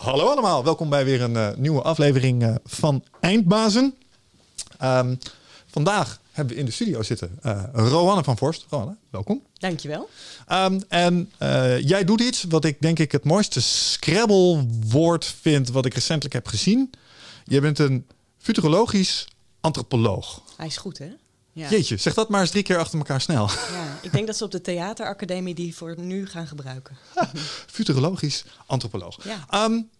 Hallo allemaal, welkom bij weer een uh, nieuwe aflevering uh, van Eindbazen. Um, vandaag hebben we in de studio zitten uh, Roanne van Vorst. Roanne, welkom. Dankjewel. Um, en jij doet iets wat ik denk ik het mooiste Scrabble-woord vind wat ik recentelijk heb gezien. Je bent een futurologisch antropoloog. Hij is goed, hè? Ja. Jeetje, zeg dat maar eens drie keer achter elkaar snel. Ja, ik denk dat ze op de theateracademie die voor nu gaan gebruiken. Futurologisch antropoloog. Ja. Um,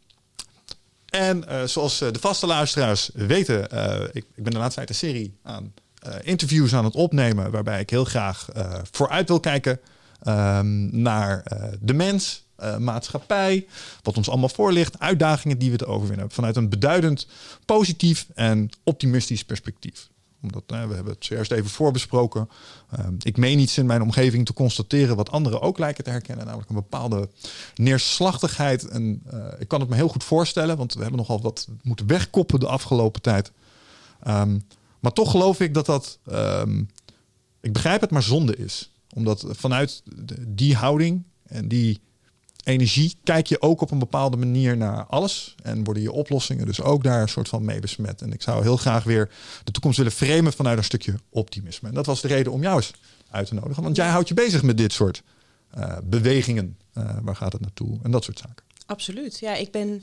en uh, zoals uh, de vaste luisteraars weten, uh, ik, ik, ben de laatste tijd een serie aan interviews aan het opnemen, waarbij ik heel graag vooruit wil kijken um, naar de mens, maatschappij, wat ons allemaal voor ligt, uitdagingen die we te overwinnen vanuit een beduidend positief en optimistisch perspectief omdat we hebben het zojuist even voorbesproken. Uh, ik meen iets in mijn omgeving te constateren wat anderen ook lijken te herkennen. Namelijk een bepaalde neerslachtigheid. En uh, ik kan het me heel goed voorstellen, want we hebben nogal wat moeten wegkoppen de afgelopen tijd. Um, maar toch geloof ik dat dat. Um, ik begrijp het, maar zonde is. Omdat vanuit die houding en die energie kijk je ook op een bepaalde manier naar alles. En worden je oplossingen dus ook daar een soort van mee besmet. En ik zou heel graag weer de toekomst willen framen vanuit een stukje optimisme. En dat was de reden om jou eens uit te nodigen. Want jij houdt je bezig met dit soort uh, bewegingen. Uh, waar gaat het naartoe? En dat soort zaken. Absoluut. Ja, ik ben,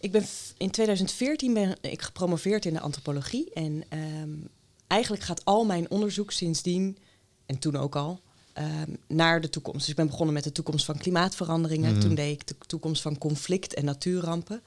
ik ben in 2014 ben ik gepromoveerd in de antropologie. En um, eigenlijk gaat al mijn onderzoek sindsdien, en toen ook al, um, naar de toekomst. Dus ik ben begonnen met de toekomst van klimaatveranderingen. Mhm. Toen deed ik de toekomst van conflict en natuurrampen.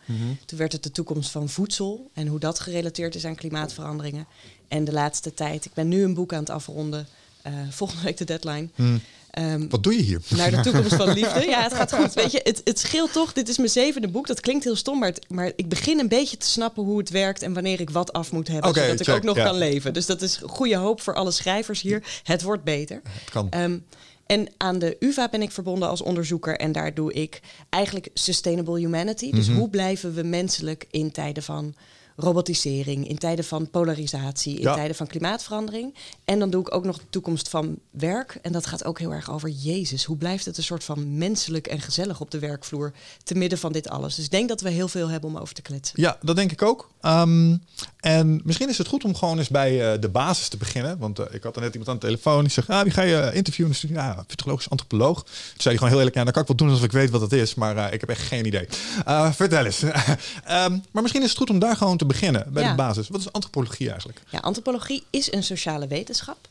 Toen werd het de toekomst van voedsel en hoe dat gerelateerd is aan klimaatveranderingen. En de laatste tijd, ik ben nu een boek aan het afronden. Uh, volgende week de deadline. Mhm. Um, Wat doe je hier? Naar de toekomst van liefde. Ja, het gaat goed. Weet je, het, het scheelt toch. Dit is mijn zevende boek. Dat klinkt heel stom, maar, het, maar ik begin een beetje te snappen hoe het werkt en wanneer ik wat af moet hebben, zodat ik ook nog ja. kan leven. Dus dat is goede hoop voor alle schrijvers hier. Het wordt beter. Het kan. Um, en aan de UvA ben ik verbonden als onderzoeker en daar doe ik eigenlijk sustainable humanity. Dus Mhm. hoe blijven we menselijk in tijden van robotisering, in tijden van polarisatie, in Ja. tijden van klimaatverandering. En dan doe ik ook nog de toekomst van werk. En dat gaat ook heel erg over Jezus. Hoe blijft het een soort van menselijk en gezellig op de werkvloer te midden van dit alles? Dus ik denk dat we heel veel hebben om over te kletsen. Ja, dat denk ik ook. Um, en misschien is het goed om gewoon eens bij uh, de basis te beginnen. Want uh, ik had er net iemand aan de telefoon. Die zegt, ah, wie ga je interviewen? En studie? Ja, futurologisch antropoloog. Toen zei hij gewoon heel eerlijk, ja, dan kan ik wel doen alsof ik weet wat het is. Maar uh, ik heb echt geen idee. vertel eens. um, maar misschien is het goed om daar gewoon te beginnen, bij Ja. de basis. Wat is antropologie eigenlijk? Ja, antropologie is een sociale wetenschap.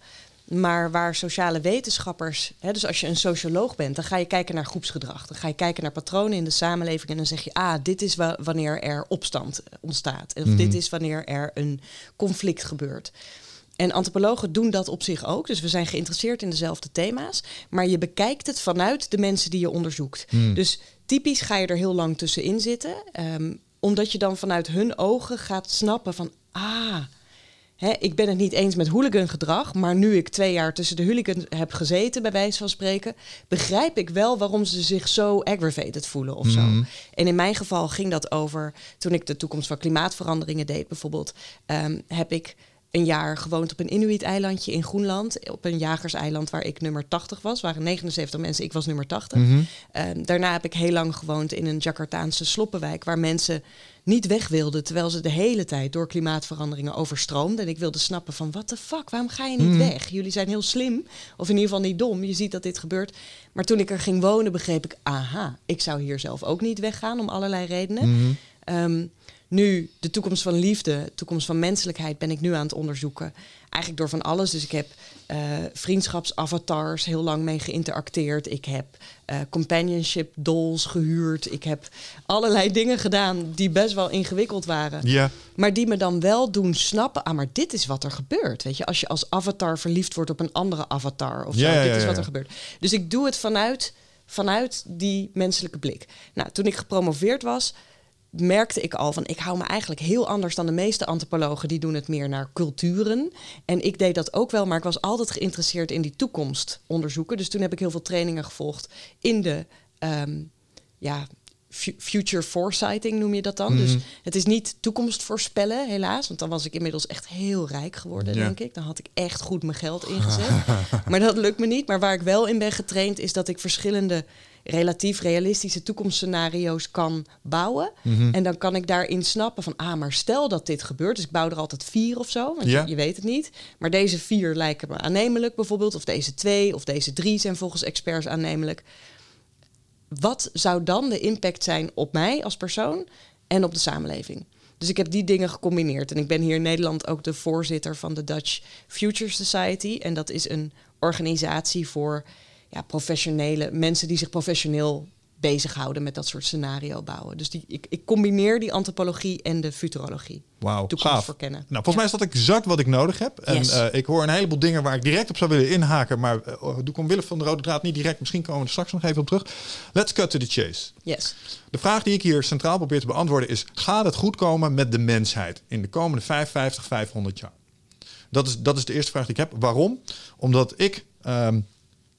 Maar waar sociale wetenschappers, hè, dus als je een socioloog bent, dan ga je kijken naar groepsgedrag. Dan ga je kijken naar patronen in de samenleving en dan zeg je, ah, dit is wa- wanneer er opstand ontstaat. Of Mhm. dit is wanneer er een conflict gebeurt. En antropologen doen dat op zich ook. Dus we zijn geïnteresseerd in dezelfde thema's. Maar je bekijkt het vanuit de mensen die je onderzoekt. Hmm. Dus typisch ga je er heel lang tussenin zitten. ehm, omdat je dan vanuit hun ogen gaat snappen van... ah, hè, ik ben het niet eens met hooligangedrag... maar nu ik twee jaar tussen de hooligans heb gezeten, bij wijze van spreken... begrijp ik wel waarom ze zich zo aggravated voelen of zo. Mhm. En in mijn geval ging dat over... toen ik de toekomst van klimaatveranderingen deed bijvoorbeeld... ehm, heb ik een jaar gewoond op een Inuit-eilandje in Groenland. Op een jagerseiland waar ik nummer 80 was. waren 79 mensen, ik was nummer 80. Mhm. Ehm, daarna heb ik heel lang gewoond in een Jakartaanse sloppenwijk... waar mensen niet weg wilden... terwijl ze de hele tijd door klimaatveranderingen overstroomden. En ik wilde snappen van, what the fuck, waarom ga je niet Mhm. weg? Jullie zijn heel slim, of in ieder geval niet dom. Je ziet dat dit gebeurt. Maar toen ik er ging wonen, begreep ik... aha, ik zou hier zelf ook niet weggaan om allerlei redenen. Mhm. Ehm, nu, de toekomst van liefde, de toekomst van menselijkheid ben ik nu aan het onderzoeken. Eigenlijk door van alles. Dus ik heb eh, vriendschapsavatars heel lang mee geïnteracteerd. Ik heb eh, companionship dolls gehuurd. Ik heb allerlei dingen gedaan die best wel ingewikkeld waren. Ja. Maar die me dan wel doen snappen, ah, maar dit is wat er gebeurt. Weet je, als je als avatar verliefd wordt op een andere avatar of zo, Ja, ja, dit is wat er gebeurt. Dus ik doe het vanuit, vanuit die menselijke blik. Nou, toen ik gepromoveerd was, merkte ik al van ik hou me eigenlijk heel anders dan de meeste antropologen die doen het meer naar culturen. En ik deed dat ook wel maar ik was altijd geïnteresseerd in die toekomst onderzoeken dus toen heb ik heel veel trainingen gevolgd in de ehm, ja fu- future foresighting noem je dat dan. Dus Mhm. het is niet toekomst voorspellen helaas want dan was ik inmiddels echt heel rijk geworden Ja. denk ik. Dan had ik echt goed mijn geld ingezet. Maar dat lukt me niet. Maar waar ik wel in ben getraind is dat ik verschillende relatief realistische toekomstscenario's kan bouwen. Mhm. En dan kan ik daarin snappen van, ah, maar stel dat dit gebeurt. Dus ik bouw er altijd vier of zo, want Ja. je, je weet het niet. Maar deze vier lijken me aannemelijk bijvoorbeeld. Of deze twee of deze drie zijn volgens experts aannemelijk. Wat zou dan de impact zijn op mij als persoon en op de samenleving? Dus ik heb die dingen gecombineerd. En ik ben hier in Nederland ook de voorzitter van de Dutch Future Society. En dat is een organisatie voor ja, professionele mensen die zich professioneel bezighouden met dat soort scenario bouwen. Dus die, ik, ik combineer die antropologie en de futurologie. Wauw, gaaf. verkennen. Nou, volgens mij is dat exact wat ik nodig heb. En Yes. eh, ik hoor een heleboel dingen waar ik direct op zou willen inhaken. Maar eh, doe ik omwille van de rode draad niet direct. Misschien komen we er straks nog even op terug. Let's cut to the chase. Yes. De vraag die ik hier centraal probeer te beantwoorden is... gaat het goed komen met de mensheid in de komende 55, 500 jaar? Dat is, dat is de eerste vraag die ik heb. Waarom? Omdat ik, ehm,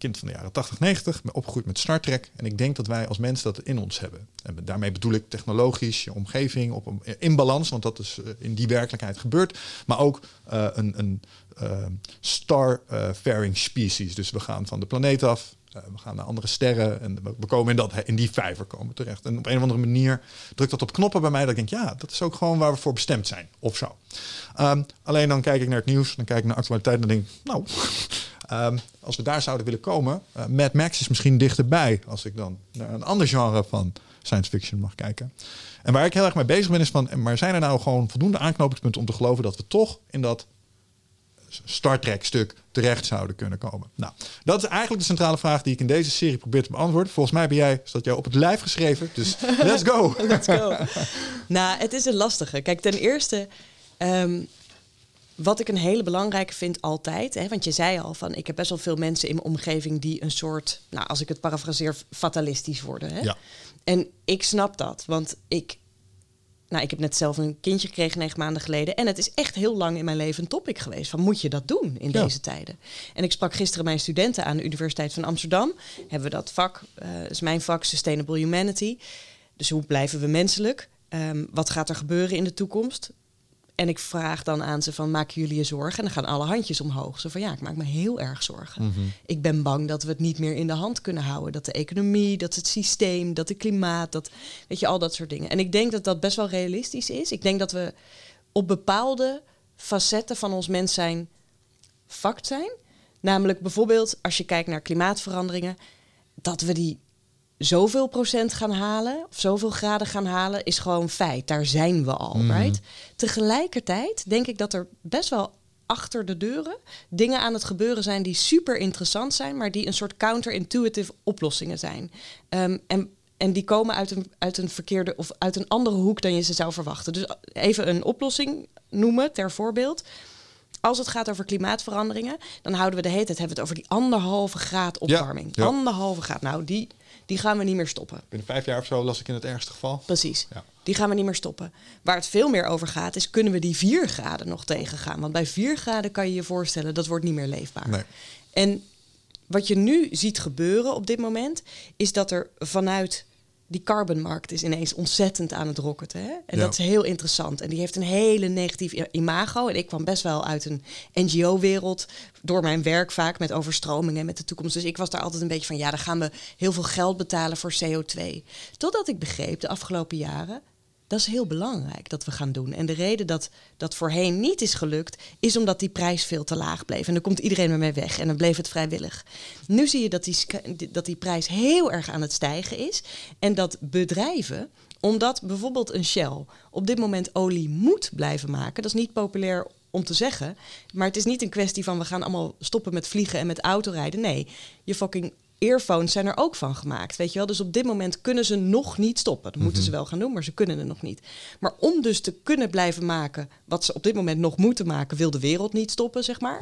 kind van de jaren 80, 90, ben opgegroeid met Star Trek. En ik denk dat wij als mens dat in ons hebben. En daarmee bedoel ik technologisch, je omgeving, op een, in balans. Want dat is eh, in die werkelijkheid gebeurd. Maar ook eh, een, een eh, star-faring species. Dus we gaan van de planeet af. we gaan naar andere sterren en we- we komen in, dat, in die vijver komen terecht. En op een of andere manier drukt dat op knoppen bij mij. Dat ik denk, ja, dat is ook gewoon waar we voor bestemd zijn. Of zo. Ehm, alleen dan kijk ik naar het nieuws, dan kijk ik naar actualiteit en dan denk ik, nou, ehm, als we daar zouden willen komen, eh Mad Max is misschien dichterbij. Als ik dan naar een ander genre van science fiction mag kijken. En waar ik heel erg mee bezig ben is van, maar zijn er nou gewoon voldoende aanknopingspunten om te geloven dat we toch in dat Star Trek stuk terecht zouden kunnen komen? Nou, dat is eigenlijk de centrale vraag die ik in deze serie probeer te beantwoorden. Volgens mij ben jij, is jou op het lijf geschreven. Dus let's go. Let's go. nou, het is een lastige. Kijk, ten eerste, ehm, wat ik een hele belangrijke vind altijd, hè, want je zei al van, ik heb best wel veel mensen in mijn omgeving die een soort, nou, als ik het parafraseer, fatalistisch worden. Hè? Ja. En ik snap dat, want ik, nou, ik heb net zelf een kindje gekregen negen maanden geleden. En het is echt heel lang in mijn leven een topic geweest. Van moet je dat doen in Ja. deze tijden? En ik sprak gisteren mijn studenten aan de Universiteit van Amsterdam. Hebben we dat vak, eh is mijn vak Sustainable Humanity. Dus hoe blijven we menselijk? Ehm, wat gaat er gebeuren in de toekomst? En ik vraag dan aan ze van, maken jullie je zorgen? En dan gaan alle handjes omhoog. Zo van, ja, ik maak me heel erg zorgen. Ik ben bang dat we het niet meer in de hand kunnen houden. Dat de economie, dat het systeem, dat het klimaat, dat, weet je, al dat soort dingen. En ik denk dat dat best wel realistisch is. Ik denk dat we op bepaalde facetten van ons mens zijn fact zijn. Namelijk bijvoorbeeld als je kijkt naar klimaatveranderingen, dat we die zoveel procent gaan halen of zoveel graden gaan halen, is gewoon feit. Daar zijn we al, right? Tegelijkertijd denk ik dat er best wel achter de deuren dingen aan het gebeuren zijn die super interessant zijn, maar die een soort counterintuitive oplossingen zijn. Ehm, en en die komen uit een, uit een verkeerde of uit een andere hoek dan je ze zou verwachten. Dus even een oplossing noemen ter voorbeeld. Als het gaat over klimaatveranderingen, dan houden we de hele tijd hebben we het over die anderhalve graad opwarming. ja. Anderhalve graad. Nou, die, die gaan we niet meer stoppen. Binnen vijf jaar of zo las ik in het ergste geval. Precies. Ja. Die gaan we niet meer stoppen. Waar het veel meer over gaat, is kunnen we die vier graden nog tegengaan? Want bij vier graden kan je je voorstellen, dat wordt niet meer leefbaar. Nee. En wat je nu ziet gebeuren op dit moment, is dat er vanuit die carbonmarkt is ineens ontzettend aan het rocketen. Hè? En Ja. dat is heel interessant. En die heeft een hele negatief imago. En ik kwam best wel uit een NGO-wereld door mijn werk vaak met overstromingen en met de toekomst. Dus ik was daar altijd een beetje van, ja, dan gaan we heel veel geld betalen voor CO2. Totdat ik begreep de afgelopen jaren, dat is heel belangrijk dat we gaan doen. En de reden dat dat voorheen niet is gelukt, is omdat die prijs veel te laag bleef. En dan komt iedereen ermee weg en dan bleef het vrijwillig. Nu zie je dat die, dat die prijs heel erg aan het stijgen is. En dat bedrijven, omdat bijvoorbeeld een Shell op dit moment olie moet blijven maken, dat is niet populair om te zeggen. Maar het is niet een kwestie van we gaan allemaal stoppen met vliegen en met autorijden. Nee, je fucking earphones zijn er ook van gemaakt, weet je wel. Dus op dit moment kunnen ze nog niet stoppen. Dat moeten ze wel gaan doen, maar ze kunnen het nog niet. Maar om dus te kunnen blijven maken wat ze op dit moment nog moeten maken, wil de wereld niet stoppen, zeg maar.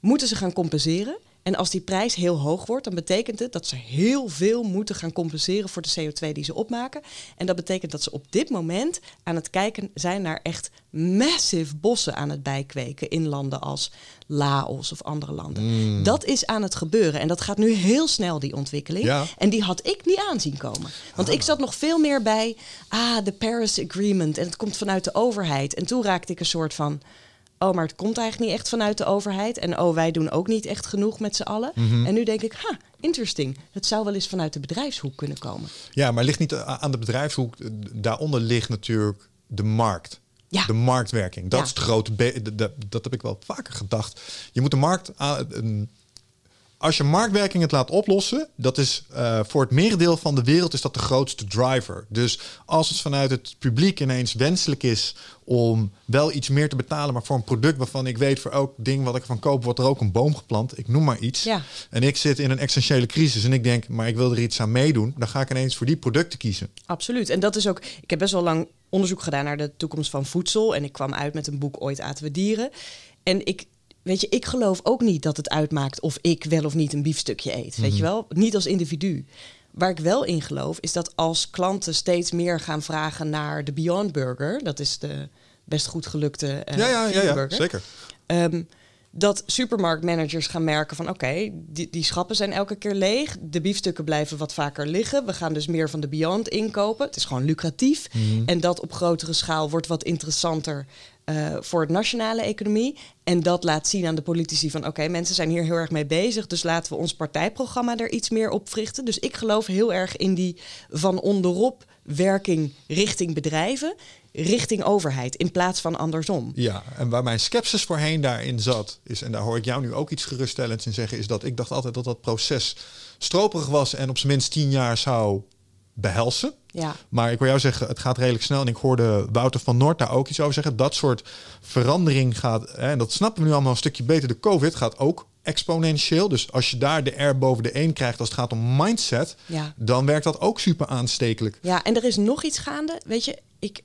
Moeten ze gaan compenseren. En als die prijs heel hoog wordt, dan betekent het dat ze heel veel moeten gaan compenseren voor de CO2 die ze opmaken. En dat betekent dat ze op dit moment aan het kijken zijn naar echt massive bossen aan het bijkweken in landen als Laos of andere landen. Dat is aan het gebeuren en dat gaat nu heel snel, die ontwikkeling. Ja. En die had ik niet aanzien komen. Want ik zat nog veel meer bij, ah, de Paris Agreement en het komt vanuit de overheid. En toen raakte ik een soort van, oh, maar het komt eigenlijk niet echt vanuit de overheid. En oh, wij doen ook niet echt genoeg met z'n allen. Mhm. En nu denk ik, ha, interesting. Het zou wel eens vanuit de bedrijfshoek kunnen komen. Ja, maar ligt niet aan de bedrijfshoek. Daaronder ligt natuurlijk de markt. Ja. De marktwerking. Dat Ja. is het grote. de- dat heb ik wel vaker gedacht. Je moet de markt. aan- als je marktwerking het laat oplossen, dat is eh, voor het merendeel van de wereld is dat de grootste driver. Dus als het vanuit het publiek ineens wenselijk is om wel iets meer te betalen, maar voor een product waarvan ik weet voor elk ding wat ik ervan koop, wordt er ook een boom geplant. Ik noem maar iets. Ja. En ik zit in een essentiële crisis en ik denk, maar ik wil er iets aan meedoen, dan ga ik ineens voor die producten kiezen. Absoluut. En dat is ook. Ik heb best wel lang onderzoek gedaan naar de toekomst van voedsel. En ik kwam uit met een boek Ooit aten we dieren. En ik. Weet je, ik geloof ook niet dat het uitmaakt of ik wel of niet een biefstukje eet. Weet je wel? Niet als individu. Waar ik wel in geloof, is dat als klanten steeds meer gaan vragen naar de Beyond Burger. Dat is de best goed gelukte eh ja, ja, ja, ja, burger. zeker. Ehm, dat supermarktmanagers gaan merken van oké, die, die schappen zijn elke keer leeg. De biefstukken blijven wat vaker liggen. We gaan dus meer van de Beyond inkopen. Het is gewoon lucratief. En dat op grotere schaal wordt wat interessanter eh, voor het nationale economie. En dat laat zien aan de politici van oké, mensen zijn hier heel erg mee bezig. Dus laten we ons partijprogramma er iets meer op verrichten. Dus ik geloof heel erg in die van onderop werking richting bedrijven, richting overheid, in plaats van andersom. Ja, en waar mijn sceptisch voorheen daarin zat, is, en daar hoor ik jou nu ook iets geruststellends in zeggen, is dat ik dacht altijd dat dat proces stroperig was en op zijn minst tien jaar zou behelsen. Ja. Maar ik wil jou zeggen, het gaat redelijk snel. En ik hoorde Wouter van Noord daar ook iets over zeggen. Dat soort verandering gaat, hè, en dat snappen we nu allemaal een stukje beter. De COVID gaat ook exponentieel. Dus als je daar de R boven de 1 krijgt als het gaat om mindset, Ja. dan werkt dat ook super aanstekelijk. Ja, en er is nog iets gaande. Weet je, ik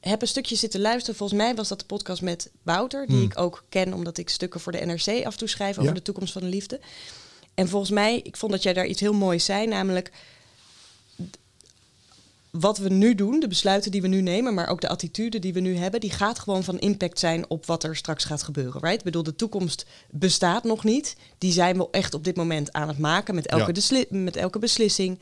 heb een stukje zitten luisteren. Volgens mij was dat de podcast met Wouter, die ik ook ken omdat ik stukken voor de NRC af en toe schrijf over Ja. de toekomst van de liefde. En volgens mij, ik vond dat jij daar iets heel moois zei, namelijk wat we nu doen, de besluiten die we nu nemen, maar ook de attitude die we nu hebben, die gaat gewoon van impact zijn op wat er straks gaat gebeuren. Right? Ik bedoel, de toekomst bestaat nog niet. Die zijn we echt op dit moment aan het maken met elke, Ja. met elke beslissing.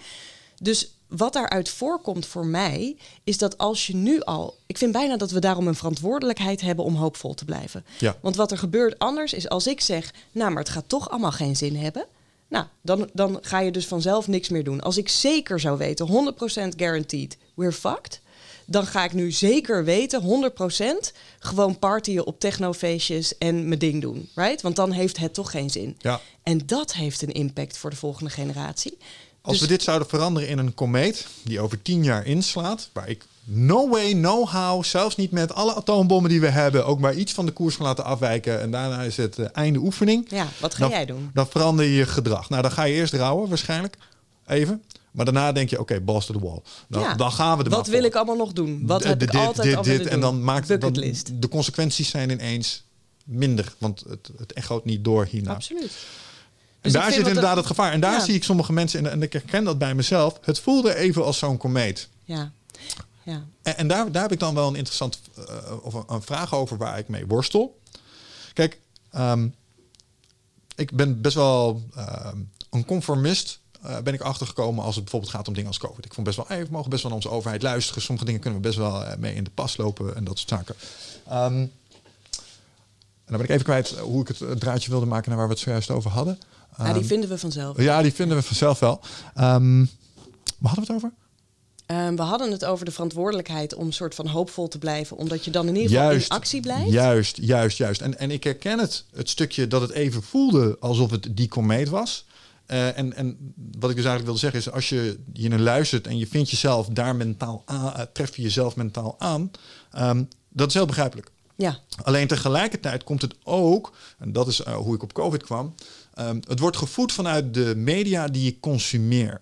Dus wat daaruit voorkomt voor mij, is dat als je nu al. Ik vind bijna dat we daarom een verantwoordelijkheid hebben om hoopvol te blijven. Ja. Want wat er gebeurt anders is als ik zeg, nou, maar het gaat toch allemaal geen zin hebben. Nou, dan, dan ga je dus vanzelf niks meer doen. Als ik zeker zou weten, 100% guaranteed, we're fucked. Dan ga ik nu zeker weten, 100% gewoon partyen op technofeestjes en mijn ding doen. Right? Want dan heeft het toch geen zin. Ja. En dat heeft een impact voor de volgende generatie. Als Dus- we dit zouden veranderen in een komeet die over tien jaar inslaat, waar ik no way, no how, zelfs niet met alle atoombommen die we hebben, ook maar iets van de koers kan laten afwijken en daarna is het eh, einde oefening. Ja, wat ga dan, jij doen? Dan verander je je gedrag. Nou, dan ga je eerst rouwen waarschijnlijk, even. Maar daarna denk je, oké, balls to the wall. Dan, Ja. dan gaan we er Wat wil voor. ik allemaal nog doen? Wat D- heb dit, ik altijd dit, al dit, En dan maakt dan, Bucketlist. de consequenties zijn ineens minder, want het, het echoot niet door hierna. Absoluut. En Dus daar zit inderdaad het gevaar. En daar Ja. zie ik sommige mensen, en, en ik herken dat bij mezelf, het voelde even als zo'n komeet. Ja. Ja. En, en daar, daar heb ik dan wel een interessant eh, of een, een vraag over waar ik mee worstel. Kijk, ehm, ik ben best wel ehm, een conformist. eh, ben ik achtergekomen als het bijvoorbeeld gaat om dingen als COVID. Ik vond best wel, hey, we mogen best wel naar onze overheid luisteren. Sommige dingen kunnen we best wel eh, mee in de pas lopen en dat soort zaken. Ehm, en dan ben ik even kwijt hoe ik het eh, draadje wilde maken naar waar we het zojuist over hadden. Ja, die vinden we vanzelf. ja, die vinden we vanzelf wel. Ehm waar hadden we het over? Ehm, we hadden het over de verantwoordelijkheid om soort van hoopvol te blijven, omdat je dan in ieder geval in actie blijft. Juist, juist, juist. En, en ik herken het, het stukje dat het even voelde alsof het die komeet was. Eh, en, en wat ik dus eigenlijk wilde zeggen is, als je je naar luistert en je vindt jezelf daar mentaal aan, eh, tref je jezelf mentaal aan, ehm, dat is heel begrijpelijk. Ja, Alleen tegelijkertijd komt het ook, en dat is eh, hoe ik op COVID kwam, ehm, het wordt gevoed vanuit de media die ik consumeer.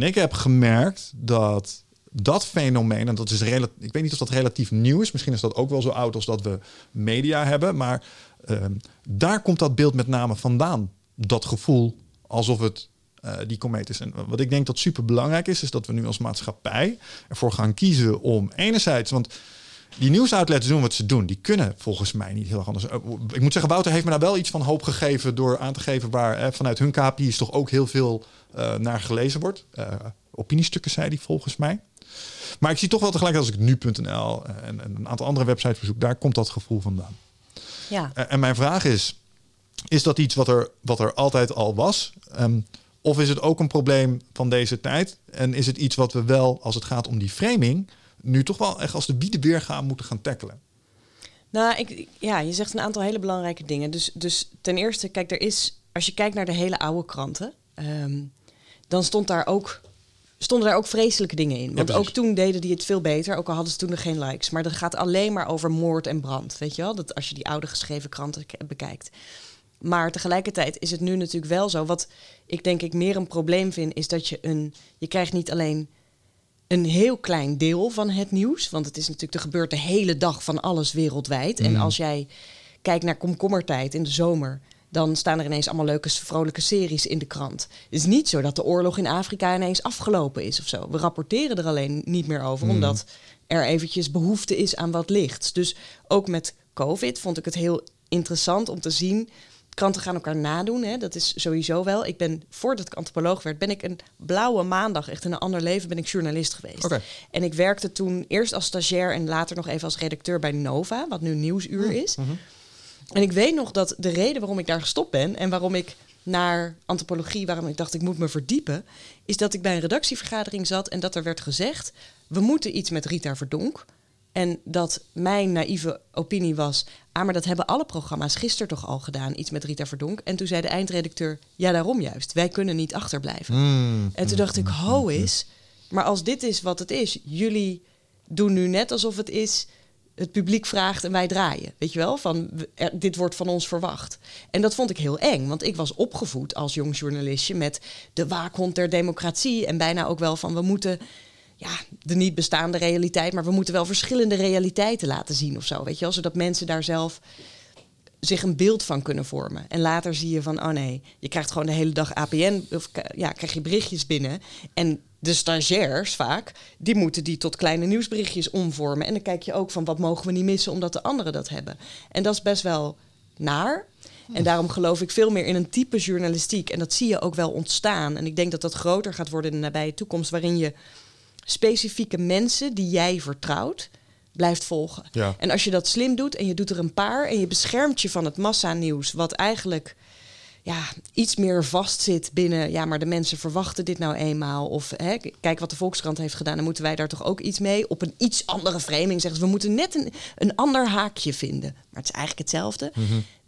En ik heb gemerkt dat dat fenomeen, en dat is relatief, ik weet niet of dat relatief nieuw is, misschien is dat ook wel zo oud als dat we media hebben, maar ehm, daar komt dat beeld met name vandaan. Dat gevoel alsof het eh, die komeet is. En wat ik denk dat super belangrijk is, is dat we nu als maatschappij ervoor gaan kiezen om enerzijds, want die nieuwsoutlets doen wat ze doen. Die kunnen volgens mij niet heel erg anders. Eh, Ik moet zeggen, Wouter heeft me daar wel iets van hoop gegeven door aan te geven waar eh, vanuit hun KPI's toch ook heel veel eh, naar gelezen wordt. Eh, opiniestukken zei hij volgens mij. Maar ik zie toch wel tegelijk als ik nu.nl en, en een aantal andere websites bezoek, daar komt dat gevoel vandaan. Ja. En, en mijn vraag is, is dat iets wat er, wat er altijd al was? Ehm, of is het ook een probleem van deze tijd? En is het iets wat we wel, als het gaat om die framing, nu toch wel echt als de bieden weer gaan moeten gaan tackelen? Nou, ik, ja, je zegt een aantal hele belangrijke dingen. Dus, dus ten eerste, kijk, er is, als je kijkt naar de hele oude kranten, ehm, dan stond daar ook, stonden daar ook vreselijke dingen in. Want ook toen deden die het veel beter, ook al hadden ze toen nog geen likes. Maar dat gaat alleen maar over moord en brand, weet je wel? Dat als je die oude geschreven kranten bekijkt. Maar tegelijkertijd is het nu natuurlijk wel zo. Wat ik denk ik meer een probleem vind, is dat je een. Je krijgt niet alleen een heel klein deel van het nieuws. Want het is natuurlijk, er gebeurt de hele dag van alles wereldwijd. En als jij kijkt naar komkommertijd in de zomer. Dan staan er ineens allemaal leuke, vrolijke series in de krant. Het is niet zo dat de oorlog in Afrika ineens afgelopen is of zo. We rapporteren er alleen niet meer over, omdat er eventjes behoefte is aan wat lichts. Dus ook met COVID vond ik het heel interessant om te zien. Kranten gaan elkaar nadoen, hè? dat is sowieso wel. Ik ben, voordat ik antropoloog werd, ben ik een blauwe maandag, echt in een ander leven, ben ik journalist geweest. En ik werkte toen eerst als stagiair en later nog even als redacteur bij Nova, wat nu Nieuwsuur is. En ik weet nog dat de reden waarom ik daar gestopt ben en waarom ik naar antropologie, waarom ik dacht ik moet me verdiepen, is dat ik bij een redactievergadering zat en dat er werd gezegd: we moeten iets met Rita Verdonk. En dat mijn naïeve opinie was: ah, maar dat hebben alle programma's gisteren toch al gedaan, iets met Rita Verdonk. En toen zei de eindredacteur: ja, daarom juist, wij kunnen niet achterblijven. En toen dacht ik: ho is, maar als dit is wat het is, jullie doen nu net alsof het is het publiek vraagt en wij draaien. Weet je wel? Van er- dit wordt van ons verwacht. En dat vond ik heel eng, want ik was opgevoed als jong journalistje met de waakhond der democratie en bijna ook wel van we moeten ja, de niet bestaande realiteit, maar we moeten wel verschillende realiteiten laten zien of zo, weet je wel, zodat mensen daar zelf zich een beeld van kunnen vormen. En later zie je van, oh nee, je krijgt gewoon de hele dag APN, of ja, krijg je berichtjes binnen. En de stagiairs vaak, die moeten die tot kleine nieuwsberichtjes omvormen. En dan kijk je ook van, wat mogen we niet missen omdat de anderen dat hebben. En dat is best wel naar. En daarom geloof ik veel meer in een type journalistiek. En dat zie je ook wel ontstaan. En ik denk dat dat groter gaat worden in de nabije toekomst, waarin je specifieke mensen die jij vertrouwt, blijft volgen. Ja. En als je dat slim doet en je doet er een paar en je beschermt je van het massanieuws, wat eigenlijk ja, iets meer vastzit binnen, ja, maar de mensen verwachten dit nou eenmaal. Of hè, kijk wat de Volkskrant heeft gedaan, dan moeten wij daar toch ook iets mee. Op een iets andere framing zegt ze, we moeten net een, een ander haakje vinden. Maar het is eigenlijk hetzelfde.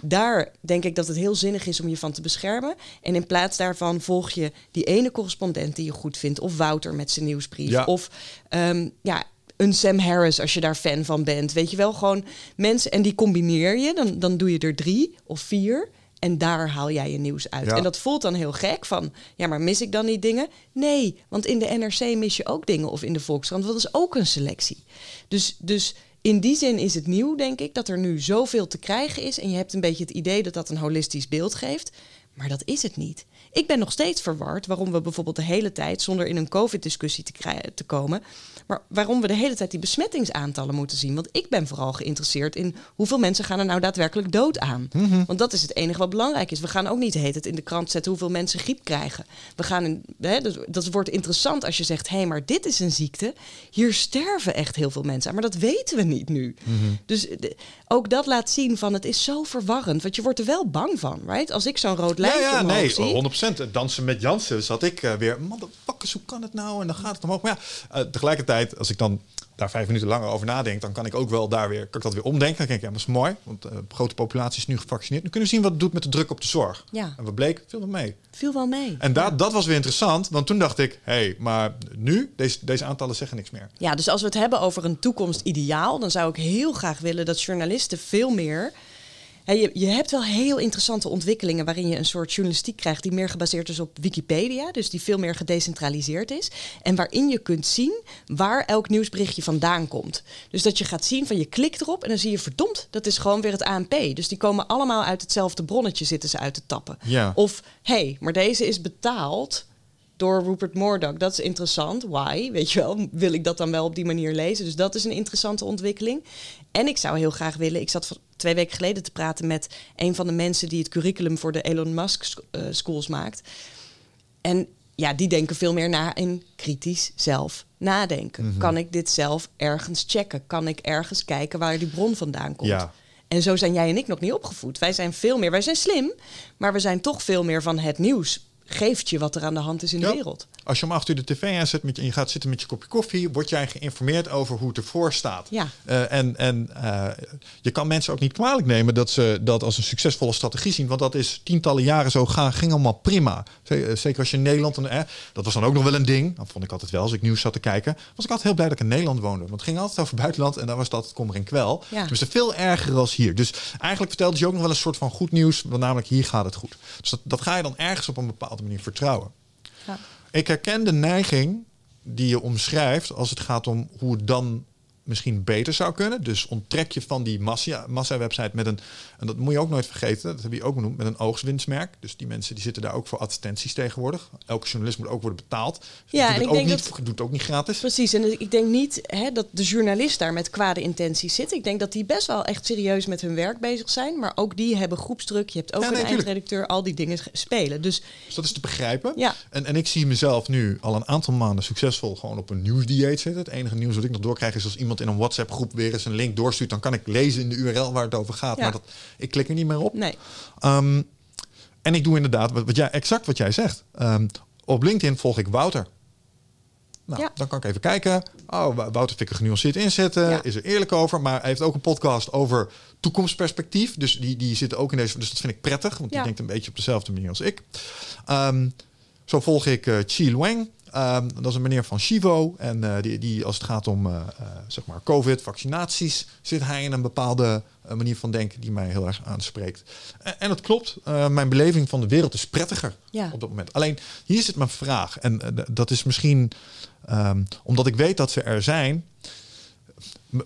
Daar denk ik dat het heel zinnig is om je van te beschermen. En in plaats daarvan volg je die ene correspondent die je goed vindt. Of Wouter met zijn nieuwsbrief. Ja. Of ehm, ja, een Sam Harris als je daar fan van bent. Weet je wel, gewoon mensen. En die combineer je. Dan, dan doe je er drie of vier. En daar haal jij je nieuws uit. Ja. En dat voelt dan heel gek van, ja, maar mis ik dan niet dingen? Nee, want in de NRC mis je ook dingen of in de Volkskrant. Want dat is ook een selectie. Dus, dus in die zin is het nieuw, denk ik, dat er nu zoveel te krijgen is. En je hebt een beetje het idee dat dat een holistisch beeld geeft. Maar dat is het niet. Ik ben nog steeds verward waarom we bijvoorbeeld de hele tijd, zonder in een COVID-discussie te, te komen, maar waarom we de hele tijd die besmettingsaantallen moeten zien. Want ik ben vooral geïnteresseerd in hoeveel mensen gaan er nou daadwerkelijk dood aan. Want dat is het enige wat belangrijk is. We gaan ook niet heet het in de krant zetten hoeveel mensen griep krijgen. We gaan in, hè, dat, dat wordt interessant als je zegt: hé, hey, maar dit is een ziekte. Hier sterven echt heel veel mensen aan. Maar dat weten we niet nu. Dus de- ook dat laat zien van het is zo verwarrend. Want je wordt er wel bang van, right? Als ik zo'n rood Ja, lijntje ja, omhoog nee, zie. 100%. Dansen met Jansen zat ik eh, weer, man, hoe kan het nou? En dan gaat het omhoog. Maar ja, eh, tegelijkertijd, als ik dan daar vijf minuten langer over nadenk, dan kan ik ook wel daar weer, kan ik dat weer omdenken. Dan denk ik, ja, dat is mooi, want de grote populatie is nu gevaccineerd. Nu kunnen we zien wat het doet met de druk op de zorg. Ja. En wat bleek, veel mee. Viel wel mee. En dat, dat was weer interessant, want toen dacht ik, hé, hey, maar nu, deze, deze aantallen zeggen niks meer. Ja, dus als we het hebben over een toekomstideaal, dan zou ik heel graag willen dat journalisten veel meer. Je, je hebt wel heel interessante ontwikkelingen waarin je een soort journalistiek krijgt die meer gebaseerd is op Wikipedia, dus die veel meer gedecentraliseerd is. En waarin je kunt zien waar elk nieuwsberichtje vandaan komt. Dus dat je gaat zien van je klikt erop en dan zie je verdomd, dat is gewoon weer het ANP. Dus die komen allemaal uit hetzelfde bronnetje zitten ze uit te tappen. Ja. Of hé, hey, maar deze is betaald door Rupert Murdoch. Dat is interessant. Why? Weet je wel, wil ik dat dan wel op die manier lezen? Dus dat is een interessante ontwikkeling. En ik zou heel graag willen, ik zat van twee weken geleden te praten met een van de mensen die het curriculum voor de Elon Musk eh, schools maakt. En ja, die denken veel meer na in kritisch zelf nadenken. Kan ik dit zelf ergens checken? Kan ik ergens kijken waar die bron vandaan komt? Ja. En zo zijn jij en ik nog niet opgevoed. Wij zijn veel meer, wij zijn slim, maar we zijn toch veel meer van het nieuws geeft je wat er aan de hand is in Ja. de wereld. Als je om acht uur de tv aanzet met je, en je gaat zitten met je kopje koffie, word jij geïnformeerd over hoe het ervoor staat. Ja. Eh, en en eh, je kan mensen ook niet kwalijk nemen dat ze dat als een succesvolle strategie zien. Want dat is tientallen jaren zo gaan, ging allemaal prima. Eh, Zeker als je in Nederland, en, eh, dat was dan ook nog wel een ding. Dat vond ik altijd wel als ik nieuws zat te kijken. Was ik altijd heel blij dat ik in Nederland woonde. Want het ging altijd over buitenland en daar was altijd kommer en kwel. Ja. Dus veel erger als hier. Dus eigenlijk vertelde ze ook nog wel een soort van goed nieuws. Want namelijk hier gaat het goed. Dus dat, dat ga je dan ergens op een bepaalde manier vertrouwen. Ja. Ik herken de neiging die je omschrijft als het gaat om hoe het dan misschien beter zou kunnen. Dus onttrek je van die massa- massa-website met een, en dat moet je ook nooit vergeten, dat heb je ook benoemd, met een oogstwinstmerk. Dus die mensen die zitten daar ook voor advertenties tegenwoordig. Elke journalist moet ook worden betaald. Ja, doet en het ik ook denk niet, dat- doet het ook niet gratis. Precies, en ik denk niet hè, dat de journalist daar met kwade intenties zit. Ik denk dat die best wel echt serieus met hun werk bezig zijn. Maar ook die hebben groepsdruk. Je hebt ook Ja, een tuurlijk. eindredacteur, al die dingen spelen. Dus Dus dat is te begrijpen. Ja. En, en ik zie mezelf nu al een aantal maanden succesvol gewoon op een nieuwsdieet zitten. Het enige nieuws wat ik nog doorkrijg is als iemand in een WhatsApp groep weer eens een link doorstuurt. Dan kan ik lezen in de URL waar het over gaat. Ja. Maar dat, ik klik er niet meer op. nee, Ehm, en ik doe inderdaad wat, wat jij, exact wat jij zegt. Ehm, op LinkedIn volg ik Wouter. Nou, Ja. dan kan ik even kijken. Oh, Wou- Wouter vind ik er genuanceerd inzetten. Ja. Is er eerlijk over. Maar hij heeft ook een podcast over toekomstperspectief. Dus die, die zitten ook in deze. Dus dat vind ik prettig. Want Ja. die denkt een beetje op dezelfde manier als ik. Ehm, zo volg ik eh Chi Lueng. Ehm, dat is een meneer van Chivo. En eh, die, die, als het gaat om eh, eh, zeg maar COVID, vaccinaties, zit hij in een bepaalde manier van denken die mij heel erg aanspreekt. En, en het klopt, mijn beleving van de wereld is prettiger Ja. op dat moment. Alleen hier zit mijn vraag. En dat is misschien ehm, omdat ik weet dat ze er zijn.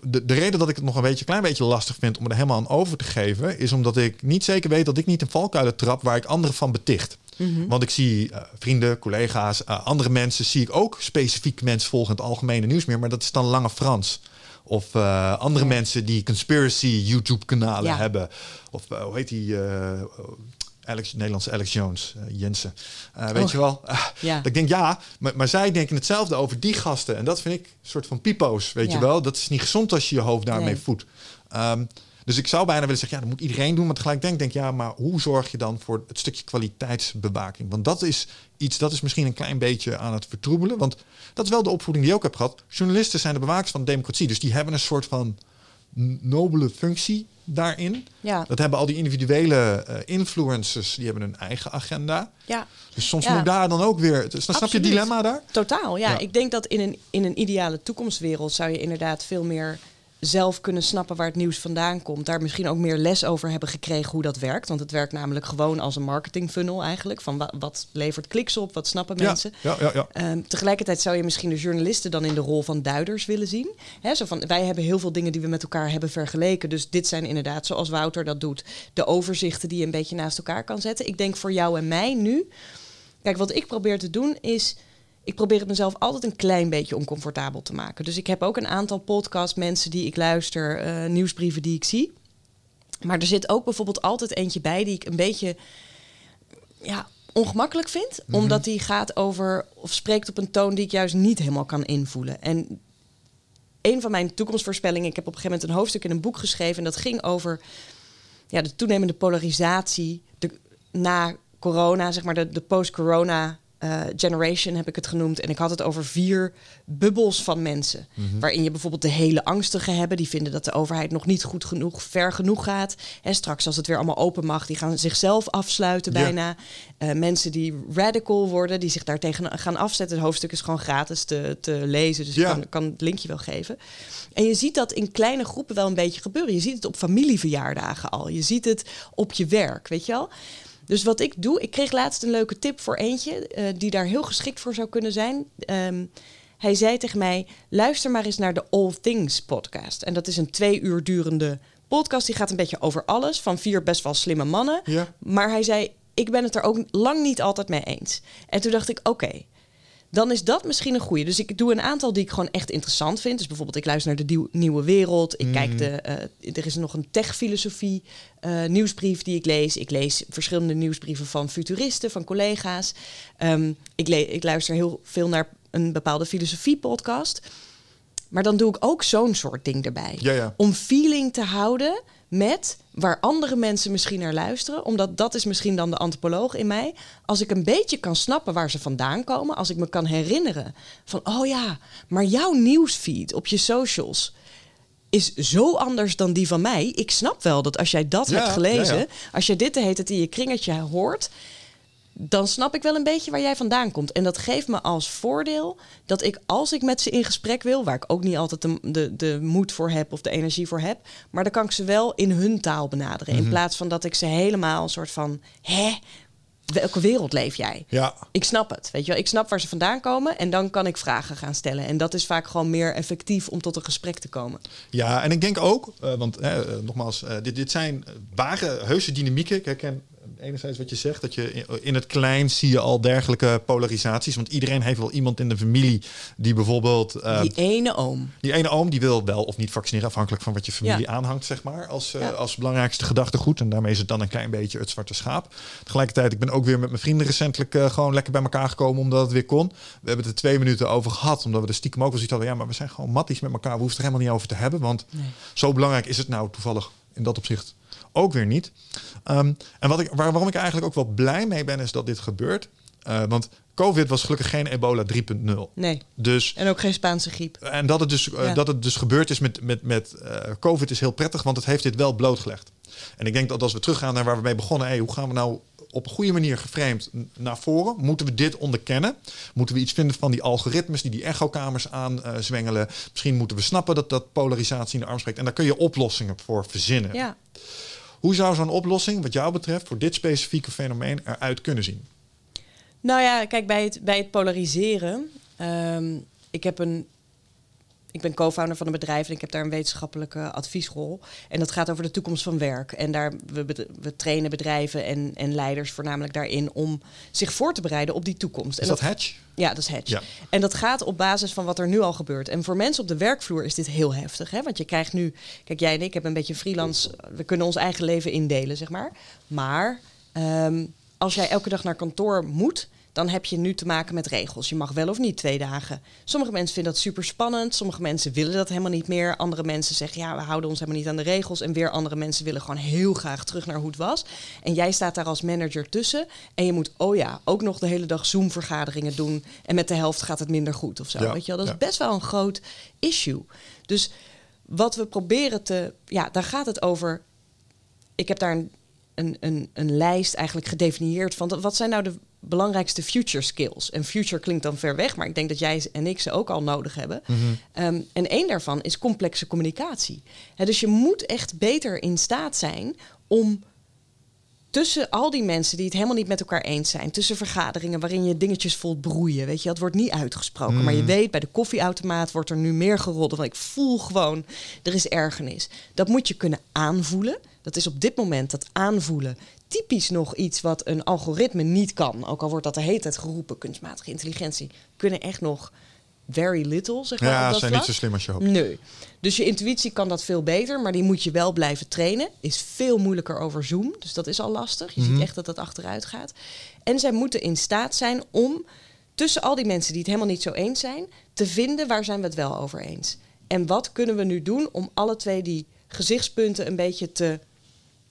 De, de reden dat ik het nog een beetje, klein beetje lastig vind om er helemaal aan over te geven, is omdat ik niet zeker weet dat ik niet in valkuilen trap waar ik anderen van beticht. Want ik zie eh, vrienden, collega's, eh, andere mensen, zie ik ook specifiek mensen volgen het algemene nieuws meer, maar dat is dan Lange Frans. Of eh, andere Ja. mensen die conspiracy YouTube-kanalen Ja. hebben. Of hoe heet die Alex, Nederlandse Alex Jones, Jensen. Weet Oh. je wel? Ja. dat ik denk, ja, maar, maar zij denken hetzelfde over die gasten. En dat vind ik een soort van pipo's, weet je wel? Dat is niet gezond als je je hoofd daarmee Nee. voedt. Ehm, dus ik zou bijna willen zeggen, ja, dat moet iedereen doen. Maar tegelijk denk ik, denk, ja, maar hoe zorg je dan voor het stukje kwaliteitsbewaking? Want dat is iets, dat is misschien een klein beetje aan het vertroebelen. Want dat is wel de opvoeding die ik ook heb gehad. Journalisten zijn de bewakers van de democratie. Dus die hebben een soort van nobele functie daarin. ja, Dat hebben al die individuele eh, influencers, die hebben hun eigen agenda. ja. Dus soms Ja. moet daar dan ook weer... Snap je het dilemma daar? Totaal, ja. Ja. Ik denk dat in een, in een ideale toekomstwereld zou je inderdaad veel meer zelf kunnen snappen waar het nieuws vandaan komt. Daar misschien ook meer les over hebben gekregen hoe dat werkt. Want het werkt namelijk gewoon als een marketing funnel eigenlijk. Van wa- wat levert kliks op, wat snappen mensen. Ja, ja, ja. ja. Ehm, tegelijkertijd zou je misschien de journalisten dan in de rol van duiders willen zien. Hè, zo van, wij hebben heel veel dingen die we met elkaar hebben vergeleken. Dus dit zijn inderdaad, zoals Wouter dat doet, de overzichten die je een beetje naast elkaar kan zetten. Ik denk voor jou en mij nu. Kijk, wat ik probeer te doen is. Ik probeer het mezelf altijd een klein beetje oncomfortabel te maken. Dus ik heb ook een aantal podcasts, mensen die ik luister, eh, nieuwsbrieven die ik zie. Maar er zit ook bijvoorbeeld altijd eentje bij die ik een beetje ja, ongemakkelijk vind. Omdat die gaat over of spreekt op een toon die ik juist niet helemaal kan invoelen. En een van mijn toekomstvoorspellingen, ik heb op een gegeven moment een hoofdstuk in een boek geschreven. En dat ging over ja, de toenemende polarisatie de, na corona, zeg maar de, de post-corona eh, generation heb ik het genoemd. En ik had het over vier bubbels van mensen. Waarin je bijvoorbeeld de hele angstigen hebben. Die vinden dat de overheid nog niet goed genoeg, ver genoeg gaat. En straks als het weer allemaal open mag, die gaan zichzelf afsluiten Ja. bijna. Eh, mensen die radical worden, die zich daartegen gaan afzetten. Het hoofdstuk is gewoon gratis te, te lezen. Dus Ja. ik kan, kan het linkje wel geven. En je ziet dat in kleine groepen wel een beetje gebeuren. Je ziet het op familieverjaardagen al. Je ziet het op je werk, weet je wel. Dus wat ik doe, ik kreeg laatst een leuke tip voor eentje eh, die daar heel geschikt voor zou kunnen zijn. Ehm, hij zei tegen mij: luister maar eens naar de All Things podcast. En dat is een twee uur durende podcast. Die gaat een beetje over alles van vier best wel slimme mannen. Ja. Maar hij zei: ik ben het er ook lang niet altijd mee eens. En toen dacht ik: oké. Dan is dat misschien een goede. Dus ik doe een aantal die ik gewoon echt interessant vind. Dus bijvoorbeeld, ik luister naar de Nieuw- Nieuwe Wereld. Ik kijk de. eh, er is nog een tech-filosofie eh, nieuwsbrief die ik lees. Ik lees verschillende nieuwsbrieven van futuristen, van collega's. Ehm, ik, le- ik luister heel veel naar een bepaalde filosofie-podcast. Maar dan doe ik ook zo'n soort ding erbij. Ja, ja. Om feeling te houden met waar andere mensen misschien naar luisteren. Omdat dat is misschien dan de antropoloog in mij. Als ik een beetje kan snappen waar ze vandaan komen. Als ik me kan herinneren van, oh ja, maar jouw nieuwsfeed op je socials is zo anders dan die van mij. Ik snap wel dat als jij dat Ja, hebt gelezen, ja, ja. als jij dit de hele tijd in je kringetje hoort, dan snap ik wel een beetje waar jij vandaan komt. En dat geeft me als voordeel dat ik, als ik met ze in gesprek wil, waar ik ook niet altijd de, de, de moed voor heb of de energie voor heb, maar dan kan ik ze wel in hun taal benaderen. Mhm. In plaats van dat ik ze helemaal een soort van, hè, welke wereld leef jij? Ja, Ik snap het, weet je wel. Ik snap waar ze vandaan komen en dan kan ik vragen gaan stellen. En dat is vaak gewoon meer effectief om tot een gesprek te komen. Ja, en ik denk ook, eh, want eh, nogmaals, eh, dit, dit zijn ware, heuse dynamieken. Ik herken enerzijds wat je zegt, dat je in, het klein zie je al dergelijke polarisaties. Want iedereen heeft wel iemand in de familie die bijvoorbeeld... eh, Die ene oom. die ene oom die wil wel of niet vaccineren, afhankelijk van wat je familie Ja. aanhangt, zeg maar, als, eh, Ja. als belangrijkste gedachtegoed. En daarmee is het dan een klein beetje het zwarte schaap. Tegelijkertijd, ik ben ook weer met mijn vrienden recentelijk eh, gewoon lekker bij elkaar gekomen, omdat het weer kon. We hebben het er twee minuten over gehad, omdat we er stiekem ook wel zoiets hadden. Ja, maar we zijn gewoon matties met elkaar. We hoeven het er helemaal niet over te hebben, want Nee. zo belangrijk is het nou toevallig in dat opzicht ook weer niet. Ehm, en wat ik, waar, waarom ik eigenlijk ook wel blij mee ben, is dat dit gebeurt. Eh, want COVID was gelukkig geen ebola 3.0. Nee. Dus En ook geen Spaanse griep. en dat het dus, eh, Ja. dat het dus gebeurd is met, met, met eh, COVID is heel prettig, want het heeft dit wel blootgelegd. En ik denk dat als we teruggaan naar waar we mee begonnen, hey, hoe gaan we nou op een goede manier geframed naar voren? Moeten we dit onderkennen? Moeten we iets vinden van die algoritmes die die echokamers aanzwengelen? Misschien moeten we snappen dat dat polarisatie in de arm spreekt. En daar kun je oplossingen voor verzinnen. Ja. Hoe zou zo'n oplossing, wat jou betreft, voor dit specifieke fenomeen eruit kunnen zien? Nou ja, kijk, bij het, bij het polariseren. ehm, ik heb een. Ik ben co-founder van een bedrijf en ik heb daar een wetenschappelijke adviesrol. En dat gaat over de toekomst van werk. En daar, we, we trainen bedrijven en, en leiders voornamelijk daarin om zich voor te bereiden op die toekomst. Is en dat Hedge? Ja, dat is. Ja. En dat gaat op basis van wat er nu al gebeurt. En voor mensen op de werkvloer is dit heel heftig. Hè? Want je krijgt nu... Kijk, jij en ik hebben een beetje freelance... We kunnen ons eigen leven indelen, zeg maar. Maar ehm, als jij elke dag naar kantoor moet... dan heb je nu te maken met regels. Je mag wel of niet twee dagen. Sommige mensen vinden dat super spannend. Sommige mensen willen dat helemaal niet meer. Andere mensen zeggen, ja, we houden ons helemaal niet aan de regels. En weer andere mensen willen gewoon heel graag terug naar hoe het was. En jij staat daar als manager tussen. En je moet, oh ja, ook nog de hele dag Zoom-vergaderingen doen. En met de helft gaat het minder goed of zo. Ja, Weet je wel? Dat ja. is best wel een groot issue. Dus wat we proberen te... Ja, daar gaat het over... Ik heb daar een, een, een, een lijst eigenlijk gedefinieerd van... wat zijn nou de belangrijkste future skills? En future klinkt dan ver weg, maar ik denk dat jij en ik ze ook al nodig hebben. Ehm, en één daarvan is complexe communicatie. Dus je moet echt beter in staat zijn om tussen al die mensen die het helemaal niet met elkaar eens zijn, tussen vergaderingen waarin je dingetjes voelt broeien, weet je, dat wordt niet uitgesproken, maar je weet bij de koffieautomaat wordt er nu meer geroddeld, want ik voel gewoon er is ergernis. Dat moet je kunnen aanvoelen. Dat is op dit moment dat aanvoelen typisch nog iets wat een algoritme niet kan. Ook al wordt dat de hele tijd geroepen, kunstmatige intelligentie kunnen echt nog very little, zeg maar. Ja, ze zijn niet zo slim als je hoopt. Nee. Dus je intuïtie kan dat veel beter, maar die moet je wel blijven trainen. Is veel moeilijker over Zoom, dus dat is al lastig. Je Mhm. ziet echt dat dat achteruit gaat. En zij moeten in staat zijn om tussen al die mensen die het helemaal niet zo eens zijn, te vinden waar zijn we het wel over eens. En wat kunnen we nu doen om alle twee die gezichtspunten een beetje te,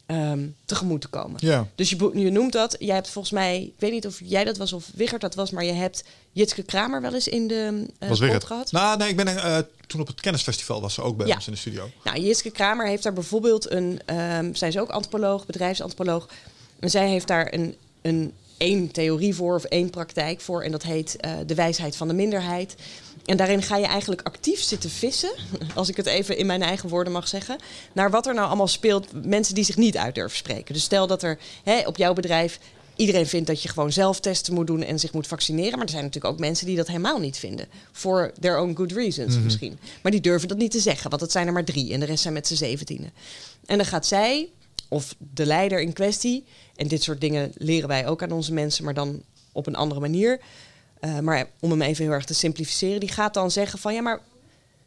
ehm, tegemoet te komen. Ja. Dus je, je noemt dat. Jij hebt volgens mij, ik weet niet of jij dat was of Wiggert dat was, maar je hebt Jitske Kramer wel eens in de uh, was gehad. Nou, nee, ik ben eh, toen op het kennisfestival was ze ook bij Ja. ons in de studio. Nou, Jitske Kramer heeft daar bijvoorbeeld een... ehm, zij is ook antropoloog, bedrijfsantropoloog. En zij heeft daar een, een één theorie voor of één praktijk voor. En dat heet eh, de wijsheid van de minderheid. En daarin ga je eigenlijk actief zitten vissen, als ik het even in mijn eigen woorden mag zeggen, naar wat er nou allemaal speelt. Mensen die zich niet uit durven spreken. Dus stel dat er hè, op jouw bedrijf iedereen vindt dat je gewoon zelf testen moet doen en zich moet vaccineren. Maar er zijn natuurlijk ook mensen die dat helemaal niet vinden. For their own good reasons misschien. Maar die durven dat niet te zeggen, want het zijn er maar drie en de rest zijn met z'n zeventienen. En dan gaat zij, of de leider in kwestie, en dit soort dingen leren wij ook aan onze mensen, maar dan op een andere manier. Uh, maar om hem even heel erg te simplificeren, die gaat dan zeggen van ja, maar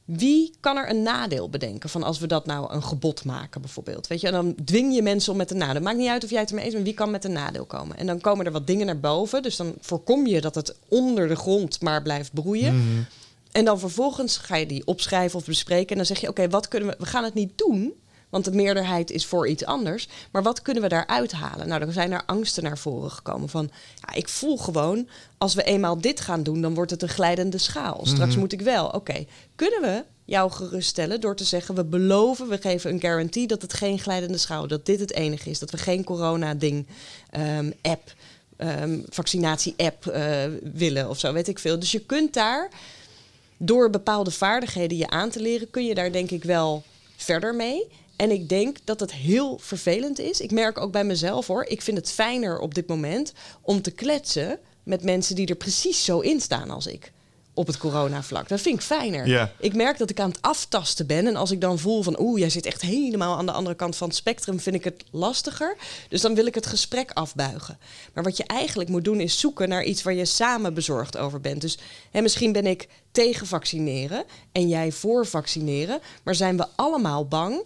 wie kan er een nadeel bedenken van als we dat nou een gebod maken bijvoorbeeld? Weet je, en dan dwing je mensen om met een nadeel. Maakt niet uit of jij het ermee eens bent, wie kan met een nadeel komen? En dan komen er wat dingen naar boven, dus dan voorkom je dat het onder de grond maar blijft broeien. En dan vervolgens ga je die opschrijven of bespreken en dan zeg je oké, wat kunnen we? We gaan het niet doen, Want de meerderheid is voor iets anders. Maar wat kunnen we daaruit halen? Nou, er zijn er angsten naar voren gekomen. Van, ja, ik voel gewoon, als we eenmaal dit gaan doen, dan wordt het een glijdende schaal. Straks Mhm. moet ik wel. Oké, kunnen we jou geruststellen door te zeggen: we beloven, we geven een garantie dat het geen glijdende schaal, dat dit het enige is, dat we geen corona-ding, ehm, app, ehm, vaccinatie-app eh, willen of zo, weet ik veel. Dus je kunt daar door bepaalde vaardigheden je aan te leren, kun je daar denk ik wel verder mee. En ik denk dat het heel vervelend is. Ik merk ook bij mezelf hoor. Ik vind het fijner op dit moment om te kletsen met mensen die er precies zo in staan als ik. Op het coronavlak. Dat vind ik fijner. Ja. Ik merk dat ik aan het aftasten ben. En als ik dan voel van oeh, jij zit echt helemaal aan de andere kant van het spectrum, vind ik het lastiger. Dus dan wil ik het gesprek afbuigen. Maar wat je eigenlijk moet doen, is zoeken naar iets waar je samen bezorgd over bent. Dus hè, misschien ben ik tegen vaccineren en jij voor vaccineren. Maar zijn we allemaal bang?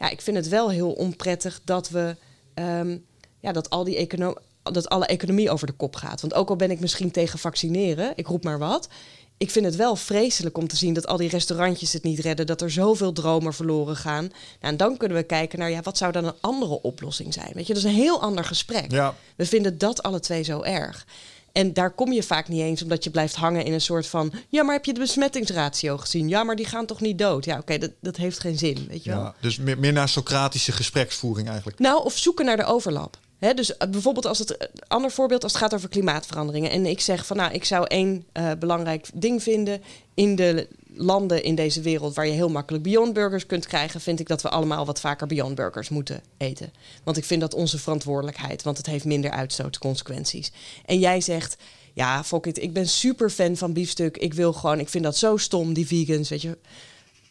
Ja, ik vind het wel heel onprettig dat we ehm, ja, dat al die econo dat alle economie over de kop gaat. Want ook al ben ik misschien tegen vaccineren, ik roep maar wat. Ik vind het wel vreselijk om te zien dat al die restaurantjes het niet redden, dat er zoveel dromen verloren gaan. Nou, en dan kunnen we kijken naar ja, wat zou dan een andere oplossing zijn? Weet je, dat is een heel ander gesprek. Ja. We vinden dat alle twee zo erg. En daar kom je vaak niet eens omdat je blijft hangen in een soort van... ja, maar heb je de besmettingsratio gezien? Ja, maar die gaan toch niet dood? Ja, oké, dat, dat heeft geen zin, weet je wel? Ja, dus meer, meer naar Socratische gespreksvoering eigenlijk. Nou, of zoeken naar de overlap. Dus eh, bijvoorbeeld als het een ander voorbeeld als het gaat over klimaatveranderingen. En ik zeg van nou, ik zou één eh, belangrijk ding vinden. In de landen in deze wereld waar je heel makkelijk Beyond Burgers kunt krijgen, vind ik dat we allemaal wat vaker Beyond Burgers moeten eten. Want ik vind dat onze verantwoordelijkheid, want het heeft minder uitstootconsequenties. En jij zegt. Ja, fuck it. Ik ben super fan van biefstuk. Ik wil gewoon, ik vind dat zo stom, die vegans, weet je.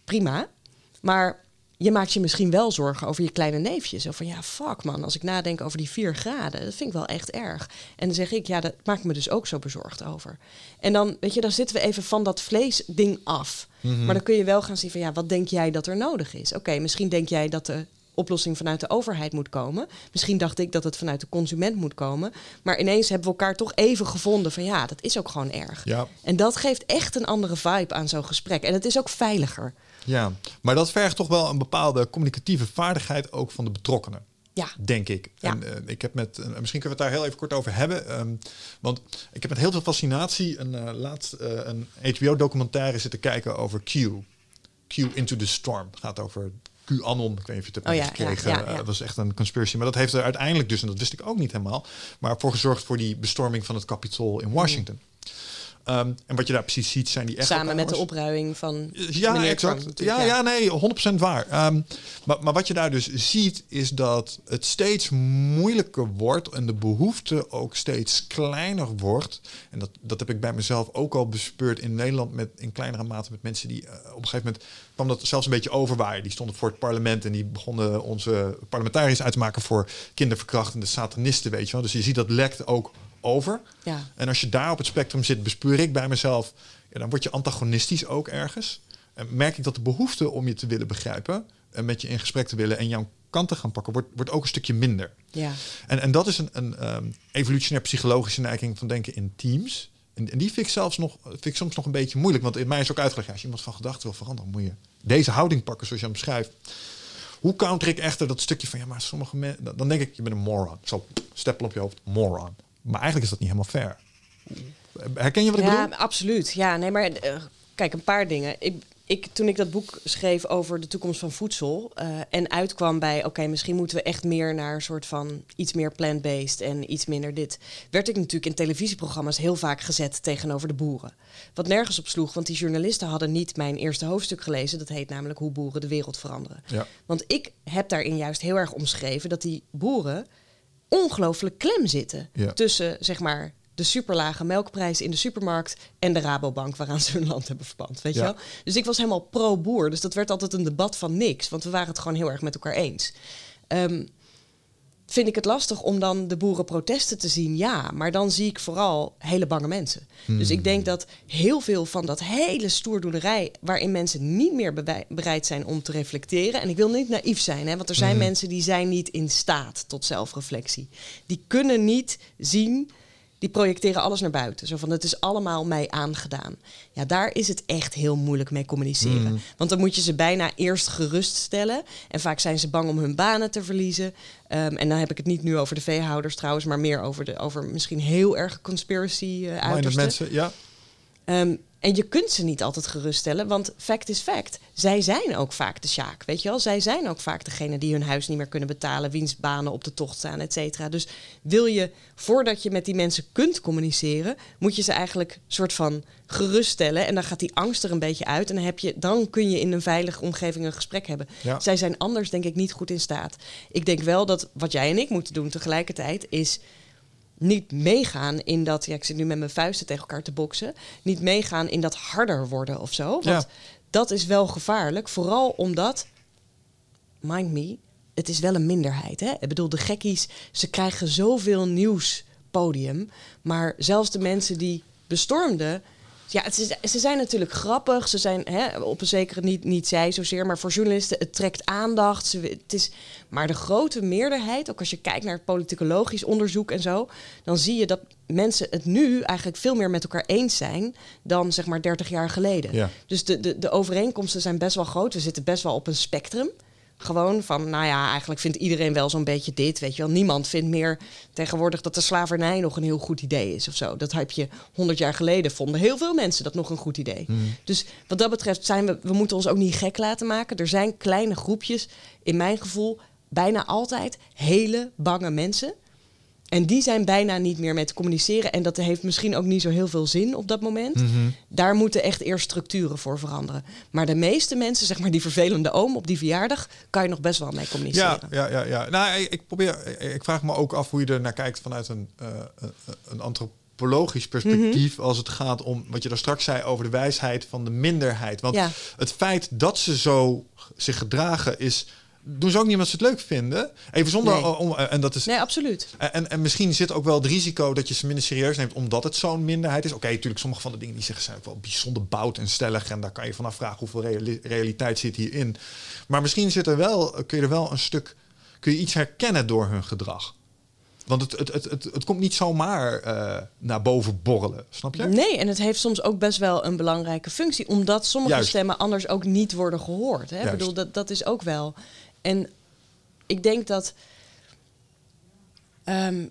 Prima. Maar je maakt je misschien wel zorgen over je kleine neefjes. Zo van, ja, fuck man, als ik nadenk over die vier graden, dat vind ik wel echt erg. En dan zeg ik, ja, dat maakt me dus ook zo bezorgd over. En dan, weet je, dan zitten we even van dat vleesding af. Maar dan kun je wel gaan zien van, ja, wat denk jij dat er nodig is? Oké, misschien denk jij dat de oplossing vanuit de overheid moet komen. Misschien dacht ik dat het vanuit de consument moet komen. Maar ineens hebben we elkaar toch even gevonden van, ja, dat is ook gewoon erg. Ja. En dat geeft echt een andere vibe aan zo'n gesprek. En het is ook veiliger. Ja, maar dat vergt toch wel een bepaalde communicatieve vaardigheid ook van de betrokkenen. Ja. Denk ik. Ja. En, eh, ik heb met, eh, misschien kunnen we het daar heel even kort over hebben. ehm, want ik heb met heel veel fascinatie een, eh, laatst een HBO-documentaire zitten kijken over Q. Q Into the Storm. Het gaat over QAnon. Ik weet niet of je het hebt Oh ja, meegekregen. ja, ja, ja. Dat was echt een conspiracy. Maar dat heeft er uiteindelijk dus, en dat wist ik ook niet helemaal, maar voor gezorgd voor die bestorming van het Capitool in Washington. Ehm, en wat je daar precies ziet zijn die echt Samen met de opruiing van ja, exact. Trump ja, ja. nee, 100% waar. Ehm, maar, maar wat je daar dus ziet, is dat het steeds moeilijker wordt en de behoefte ook steeds kleiner wordt. En dat, dat heb ik bij mezelf ook al bespeurd in Nederland met, in kleinere mate met mensen die eh, op een gegeven moment kwam dat zelfs een beetje overwaaien. Die stonden voor het parlement en die begonnen onze parlementariërs uit te maken voor kinderverkrachtende satanisten, weet je wel. Dus je ziet dat lekt ook over. Ja. En als je daar op het spectrum zit, bespeur ik bij mezelf, ja, dan word je antagonistisch ook ergens. En merk ik dat de behoefte om je te willen begrijpen en met je in gesprek te willen en jouw kant te gaan pakken, wordt, wordt ook een stukje minder. Ja. En, en dat is een, een ehm, evolutionair psychologische neiging van denken in teams. En, en die vind ik zelfs nog, vind ik soms nog een beetje moeilijk. Want in mij is ook uitgelegd, ja, als je iemand van gedachten wil veranderen, moet je deze houding pakken zoals je hem beschrijft. Hoe counter ik echter dat stukje van, ja, maar sommige mensen, dan- denk ik, je bent een moron. Zo, stempel op je hoofd, moron. Maar eigenlijk is dat niet helemaal fair. Herken je wat ik ja, bedoel? absoluut. Ja, nee, maar eh, kijk, een paar dingen. Ik, ik, toen ik dat boek schreef over de toekomst van voedsel eh, en uitkwam bij, oké, misschien moeten we echt meer naar een soort van iets meer plant-based en iets minder dit, werd ik natuurlijk in televisieprogramma's heel vaak gezet tegenover de boeren. Wat nergens op sloeg, want die journalisten hadden niet mijn eerste hoofdstuk gelezen. Dat heet namelijk Hoe boeren de wereld veranderen. Ja. Want ik heb daarin juist heel erg omschreven dat die boeren ongelooflijk klem zitten Ja. tussen zeg maar de superlage melkprijs in de supermarkt en de Rabobank waaraan ze hun land hebben verpand. Weet Ja. je wel? Dus ik was helemaal pro-boer. Dus dat werd altijd een debat van niks, want we waren het gewoon heel erg met elkaar eens. Ehm, vind ik het lastig om dan de boerenprotesten te zien? Ja, maar dan zie ik vooral hele bange mensen. Dus ik denk dat heel veel van dat hele stoerdoenerij... waarin mensen niet meer bereid zijn om te reflecteren... en ik wil niet naïef zijn, hè, want er zijn mensen die zijn niet in staat tot zelfreflectie. Die kunnen niet zien die projecteren alles naar buiten. Zo van, het is allemaal mij aangedaan. Ja, daar is het echt heel moeilijk mee communiceren. Mm. Want dan moet je ze bijna eerst geruststellen. En vaak zijn ze bang om hun banen te verliezen. Ehm, en dan heb ik het niet nu over de veehouders trouwens... maar meer over, de, over misschien heel erg conspiracy uh, uitersten. mensen, ja. Ehm, en je kunt ze niet altijd geruststellen, want fact is fact. Zij zijn ook vaak de sjaak, weet je wel? Zij zijn ook vaak degene die hun huis niet meer kunnen betalen, wiens banen op de tocht staan, et cetera. Dus wil je, voordat je met die mensen kunt communiceren, moet je ze eigenlijk soort van geruststellen. En dan gaat die angst er een beetje uit. En dan, heb je, dan kun je in een veilige omgeving een gesprek hebben. Ja. Zij zijn anders, denk ik, niet goed in staat. Ik denk wel dat wat jij en ik moeten doen tegelijkertijd is niet meegaan in dat, ja, ik zit nu met mijn vuisten tegen elkaar te boksen, niet meegaan in dat harder worden of zo. Want Ja. dat is wel gevaarlijk, vooral omdat, mind me, het is wel een minderheid. Hè? Ik bedoel, de gekkies, ze krijgen zoveel nieuwspodium, maar zelfs de mensen die bestormden, ja, het is, ze zijn natuurlijk grappig. Ze zijn hè, op een zekere niet, niet zij zozeer, maar voor journalisten, het trekt aandacht. Ze, het is, maar de grote meerderheid, ook als je kijkt naar het politicologisch onderzoek en zo, dan zie je dat mensen het nu eigenlijk veel meer met elkaar eens zijn dan zeg maar 30 jaar geleden. Ja. Dus de, de, de overeenkomsten zijn best wel groot. We zitten best wel op een spectrum. Gewoon van, nou ja, eigenlijk vindt iedereen wel zo'n beetje dit, weet je wel. Niemand vindt meer tegenwoordig dat de slavernij nog een heel goed idee is of zo. Dat heb je honderd jaar geleden vonden heel veel mensen dat nog een goed idee. Dus wat dat betreft zijn we, we moeten ons ook niet gek laten maken. Er zijn kleine groepjes, in mijn gevoel, bijna altijd hele bange mensen. En die zijn bijna niet meer mee te communiceren. En dat heeft misschien ook niet zo heel veel zin op dat moment. Mhm. Daar moeten echt eerst structuren voor veranderen. Maar de meeste mensen, zeg maar die vervelende oom op die verjaardag, kan je nog best wel mee communiceren. Ja, ja, ja, ja. Nou, ik, probeer, ik vraag me ook af hoe je er naar kijkt vanuit een, eh, een- antropologisch perspectief. Mhm. Als het gaat om wat je daar straks zei over de wijsheid van de minderheid. Want Ja. het feit dat ze zo zich gedragen is. Doen ze ook niet omdat ze het leuk vinden. Even zonder. Nee. Om, en dat is. Nee, absoluut. En, en misschien zit ook wel het risico dat je ze minder serieus neemt, omdat het zo'n minderheid is. Oké, natuurlijk, sommige van de dingen die zeggen zijn ook wel bijzonder bout en stellig. En daar kan je vanaf vragen hoeveel reali- realiteit zit hierin. Maar misschien zit er wel, kun je er wel een stuk, kun je iets herkennen door hun gedrag. Want het, het, het, het, het komt niet zomaar eh, naar boven borrelen, snap je? Nee, en het heeft soms ook best wel een belangrijke functie, omdat sommige Juist. stemmen anders ook niet worden gehoord. Hè? Ik bedoel, dat, dat is ook wel. En ik denk dat. ehm,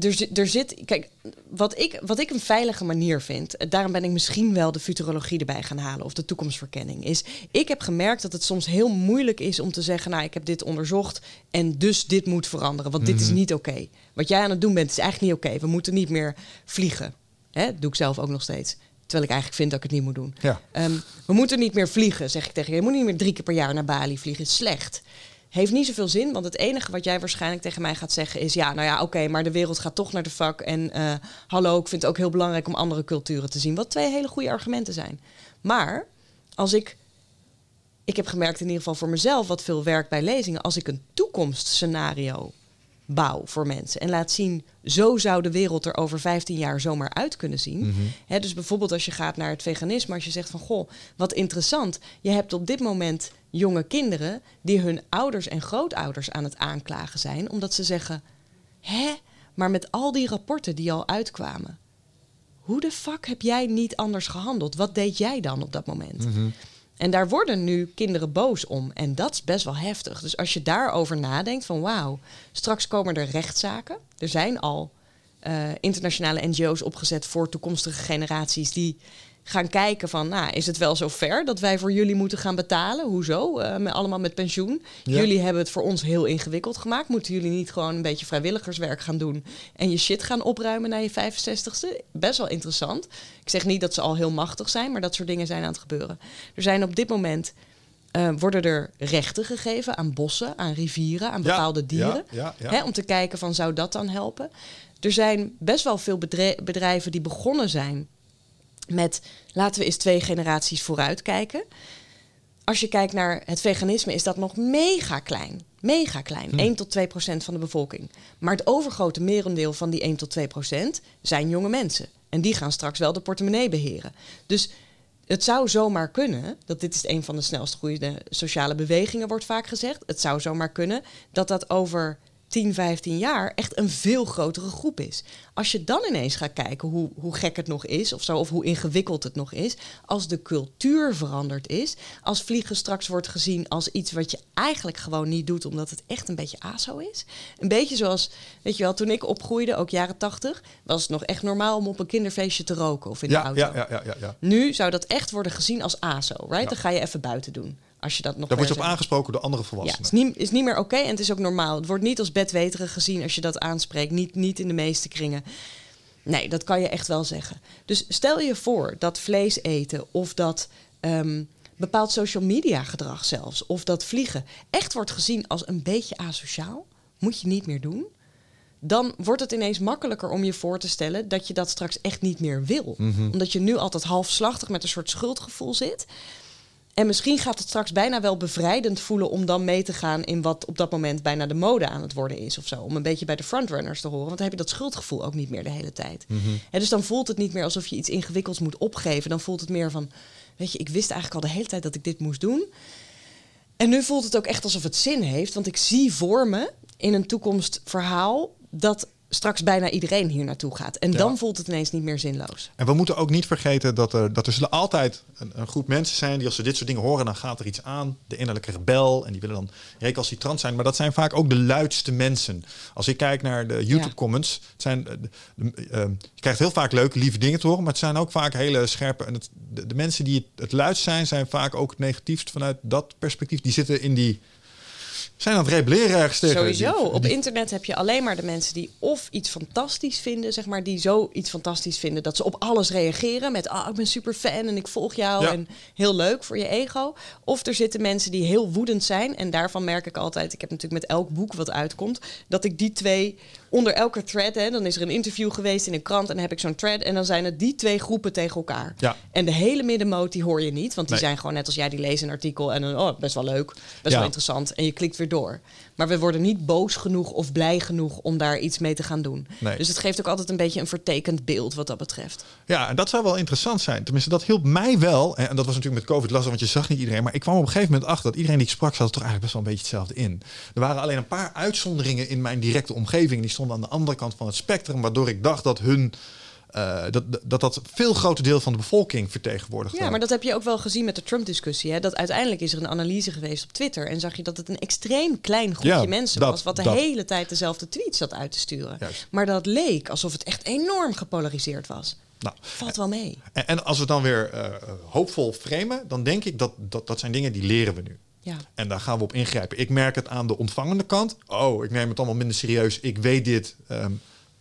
er, zit- er zit. Kijk, wat ik, wat ik een veilige manier vind. eh, Daarom ben ik misschien wel de futurologie erbij gaan halen. Of de toekomstverkenning. Is. Ik heb gemerkt dat het soms heel moeilijk is om te zeggen. Nou, ik heb dit onderzocht. En dus dit moet veranderen. Want dit is niet oké. Wat jij aan het doen bent, is eigenlijk niet oké. We moeten niet meer vliegen. Hè? Dat doe ik zelf ook nog steeds. Terwijl ik eigenlijk vind dat ik het niet moet doen. Ja. Ehm, we moeten niet meer vliegen, zeg ik tegen je. Je moet niet meer drie keer per jaar naar Bali vliegen. Is slecht. Heeft niet zoveel zin, want het enige wat jij waarschijnlijk tegen mij gaat zeggen is... ja, nou ja, oké, maar de wereld gaat toch naar de vak. En eh, hallo, ik vind het ook heel belangrijk om andere culturen te zien. Wat twee hele goede argumenten zijn. Maar als ik... Ik heb gemerkt in ieder geval voor mezelf wat veel werk bij lezingen... als ik een toekomstscenario bouw voor mensen. En laat zien, zo zou de wereld er over 15 jaar zomaar uit kunnen zien. Hè, dus bijvoorbeeld als je gaat naar het veganisme, als je zegt van goh, wat interessant. Je hebt op dit moment jonge kinderen die hun ouders en grootouders aan het aanklagen zijn, omdat ze zeggen: hè, maar met al die rapporten die al uitkwamen, hoe de fuck heb jij niet anders gehandeld? Wat deed jij dan op dat moment? En daar worden nu kinderen boos om. En dat is best wel heftig. Dus als je daarover nadenkt van wauw, straks komen er rechtszaken. Er zijn al eh, internationale NGO's opgezet voor toekomstige generaties die gaan kijken van, nou, is het wel zo ver dat wij voor jullie moeten gaan betalen? Hoezo? Eh, met, allemaal met pensioen. Ja. Jullie hebben het voor ons heel ingewikkeld gemaakt. Moeten jullie niet gewoon een beetje vrijwilligerswerk gaan doen en je shit gaan opruimen na je 65ste? Best wel interessant. Ik zeg niet dat ze al heel machtig zijn, maar dat soort dingen zijn aan het gebeuren. Er zijn op dit moment eh, worden er rechten gegeven aan bossen, aan rivieren, aan Ja, bepaalde dieren. ja, ja, ja. Hè, om te kijken van zou dat dan helpen. Er zijn best wel veel bedrijven die begonnen zijn met laten we eens twee generaties vooruit kijken. Als je kijkt naar het veganisme, is dat nog mega klein. Mega klein. 1 tot 2 procent van de bevolking. Maar het overgrote merendeel van die 1 tot 2 procent zijn jonge mensen. En die gaan straks wel de portemonnee beheren. Dus het zou zomaar kunnen, dat dit is een van de snelst groeiende sociale bewegingen, wordt vaak gezegd. Het zou zomaar kunnen dat dat over 10, 15 jaar echt een veel grotere groep is. Als je dan ineens gaat kijken hoe, hoe gek het nog is of zo, of hoe ingewikkeld het nog is, als de cultuur veranderd is, als vliegen straks wordt gezien als iets wat je eigenlijk gewoon niet doet, omdat het echt een beetje aso is. Een beetje zoals, weet je wel, toen ik opgroeide, ook jaren 80, was het nog echt normaal om op een kinderfeestje te roken of in de Ja, auto. ja, ja, ja, ja, ja. Nu zou dat echt worden gezien als aso, right? Dan ga je even buiten doen. Als je dat nog Daar word je op aangesproken door andere ja, volwassenen. het is niet, is niet meer oké en het is ook normaal. Het wordt niet als bedweterig gezien als je dat aanspreekt. Niet, niet in de meeste kringen. Nee, dat kan je echt wel zeggen. Dus stel je voor dat vlees eten of dat ehm, bepaald social media gedrag zelfs... of dat vliegen echt wordt gezien als een beetje asociaal... moet je niet meer doen... dan wordt het ineens makkelijker om je voor te stellen... dat je dat straks echt niet meer wil. Omdat je nu altijd halfslachtig met een soort schuldgevoel zit... En misschien gaat het straks bijna wel bevrijdend voelen om dan mee te gaan in wat op dat moment bijna de mode aan het worden is of zo. Om een beetje bij de frontrunners te horen. Want dan heb je dat schuldgevoel ook niet meer de hele tijd. Hè, dus dan voelt het niet meer alsof je iets ingewikkelds moet opgeven. Dan voelt het meer van, weet je, ik wist eigenlijk al de hele tijd dat ik dit moest doen. En nu voelt het ook echt alsof het zin heeft. Want ik zie voor me in een toekomstverhaal dat straks bijna iedereen hier naartoe gaat. En Ja. dan voelt het ineens niet meer zinloos. En we moeten ook niet vergeten dat er, dat er zullen altijd een, een groep mensen zijn die als ze dit soort dingen horen, dan gaat er iets aan. De innerlijke rebel. En die willen dan recalcitrant zijn. Maar dat zijn vaak ook de luidste mensen. Als ik kijk naar de YouTube comments. Het zijn, eh, de- de- eh, je krijgt heel vaak leuke, lieve dingen te horen. Maar het zijn ook vaak hele scherpe. En het, de, de mensen die het, het luidst zijn, zijn vaak ook het negatiefst vanuit dat perspectief. Die zitten in die. Zijn aan het rebelleren ergens tegen. Sowieso. Die- Op internet heb je alleen maar de mensen die of iets fantastisch vinden, zeg maar, die zo iets fantastisch vinden dat ze op alles reageren met, ah, ik ben super fan en ik volg jou Ja. en heel leuk voor je ego. Of er zitten mensen die heel woedend zijn en daarvan merk ik altijd, ik heb natuurlijk met elk boek wat uitkomt, dat ik die twee onder elke thread, hè, dan is er een interview geweest in een krant en dan heb ik zo'n thread en dan zijn het die twee groepen tegen elkaar. Ja. En de hele middenmoot die hoor je niet, want die Nee. zijn gewoon net als jij, die lezen een artikel en dan, oh, best wel leuk, best Ja. wel interessant en je klikt weer door. Maar we worden niet boos genoeg of blij genoeg om daar iets mee te gaan doen. Nee. Dus het geeft ook altijd een beetje een vertekend beeld wat dat betreft. Ja, en dat zou wel interessant zijn. Tenminste, dat hielp mij wel. En dat was natuurlijk met COVID lastig, want je zag niet iedereen. Maar ik kwam op een gegeven moment achter dat iedereen die ik sprak, zat er toch eigenlijk best wel een beetje hetzelfde in. Er waren alleen een paar uitzonderingen in mijn directe omgeving. Die stonden aan de andere kant van het spectrum, waardoor ik dacht dat hun. eh, dat, dat dat veel groter deel van de bevolking vertegenwoordigde. Ja, maar dat heb je ook wel gezien met de Trump-discussie. Dat uiteindelijk is er een analyse geweest op Twitter. En zag je dat het een extreem klein groepje Ja, mensen dat- was. wat de dat. hele tijd dezelfde tweets zat uit te sturen. Juist. Maar dat leek alsof het echt enorm gepolariseerd was. Nou, Valt wel mee. en, en als we het dan weer eh, hoopvol framen, dan denk ik dat, dat dat zijn dingen die leren we nu. Ja. En daar gaan we op ingrijpen. Ik merk het aan de ontvangende kant. Oh, ik neem het allemaal minder serieus. Ik weet dit. Ehm,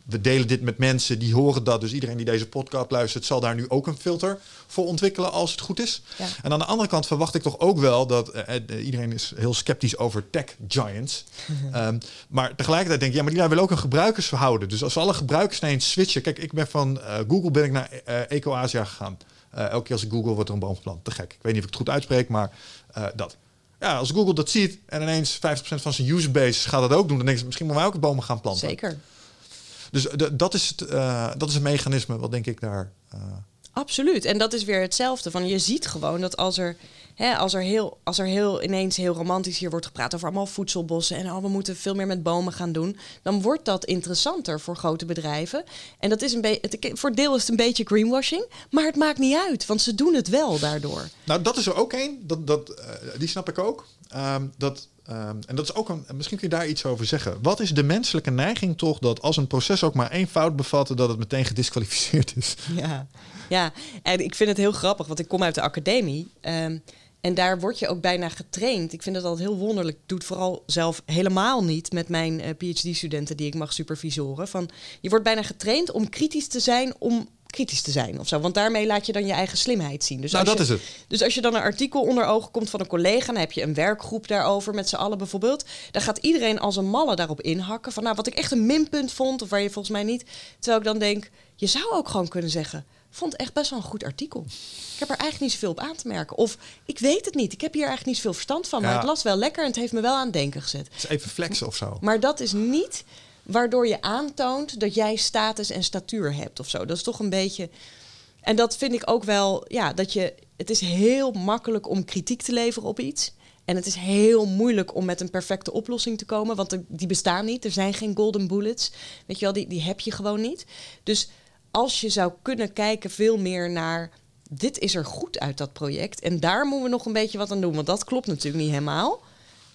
we delen dit met mensen die horen dat. Dus iedereen die deze podcast luistert, zal daar nu ook een filter voor ontwikkelen als het goed is. Ja. En aan de andere kant verwacht ik toch ook wel dat eh, eh, iedereen is heel sceptisch over tech giants. Ehm, maar tegelijkertijd denk ik, ja, maar die willen ook een gebruikersverhouden. Dus als alle gebruikers naar eens switchen. Kijk, ik ben van eh, Google ben ik naar eh Eco-Asia gegaan. Elke keer als ik Google wordt er een boom geplant. Te gek. Ik weet niet of ik het goed uitspreek, maar dat. Ja, als Google dat ziet en ineens 50% van zijn userbase gaat dat ook doen, dan denk ik misschien moeten wij ook bomen gaan planten. Zeker. Dus de- dat, is het, eh, dat is een mechanisme wat denk ik daar. eh, Absoluut. En dat is weer hetzelfde. Van je ziet gewoon dat als er, hè, als er, heel, als er heel ineens heel romantisch hier wordt gepraat over allemaal voedselbossen en oh, we moeten veel meer met bomen gaan doen, dan wordt dat interessanter voor grote bedrijven. En dat is een beetje, voor deel is het een beetje greenwashing, maar het maakt niet uit, want ze doen het wel daardoor. Nou, dat is er ook één. Dat, dat, eh, die snap ik ook. Ehm, dat, ehm, en dat is ook een. Misschien kun je daar iets over zeggen. Wat is de menselijke neiging toch dat als een proces ook maar één fout bevat, dat het meteen gedisqualificeerd is? Ja, ja. en ik vind het heel grappig, want ik kom uit de academie. ehm, en daar word je ook bijna getraind. Ik vind het altijd heel wonderlijk. Ik doe het vooral zelf helemaal niet met mijn eh, PhD-studenten die ik mag supervisoren. Van, je wordt bijna getraind om kritisch te zijn om kritisch te zijn of zo. Want daarmee laat je dan je eigen slimheid zien. Dus Nou, als dat je, is het. Dus als je dan een artikel onder ogen komt van een collega... dan heb je een werkgroep daarover met z'n allen bijvoorbeeld... dan gaat iedereen als een malle daarop inhakken... van nou, wat ik echt een minpunt vond... of waar je volgens mij niet... terwijl ik dan denk, je zou ook gewoon kunnen zeggen... vond echt best wel een goed artikel. Ik heb er eigenlijk niet zoveel op aan te merken. Of, ik weet het niet, ik heb hier eigenlijk niet zoveel verstand van... maar Ja. het las wel lekker en het heeft me wel aan het denken gezet. Het is even flexen of zo. Maar dat is niet waardoor je aantoont dat jij status en statuur hebt of zo. Dat is toch een beetje. En dat vind ik ook wel, ja, dat je, het is heel makkelijk om kritiek te leveren op iets. En het is heel moeilijk om met een perfecte oplossing te komen, want die bestaan niet. Er zijn geen golden bullets. Weet je wel, die, die heb je gewoon niet. Dus als je zou kunnen kijken veel meer naar dit is er goed uit dat project. En daar moeten we nog een beetje wat aan doen. Want dat klopt natuurlijk niet helemaal.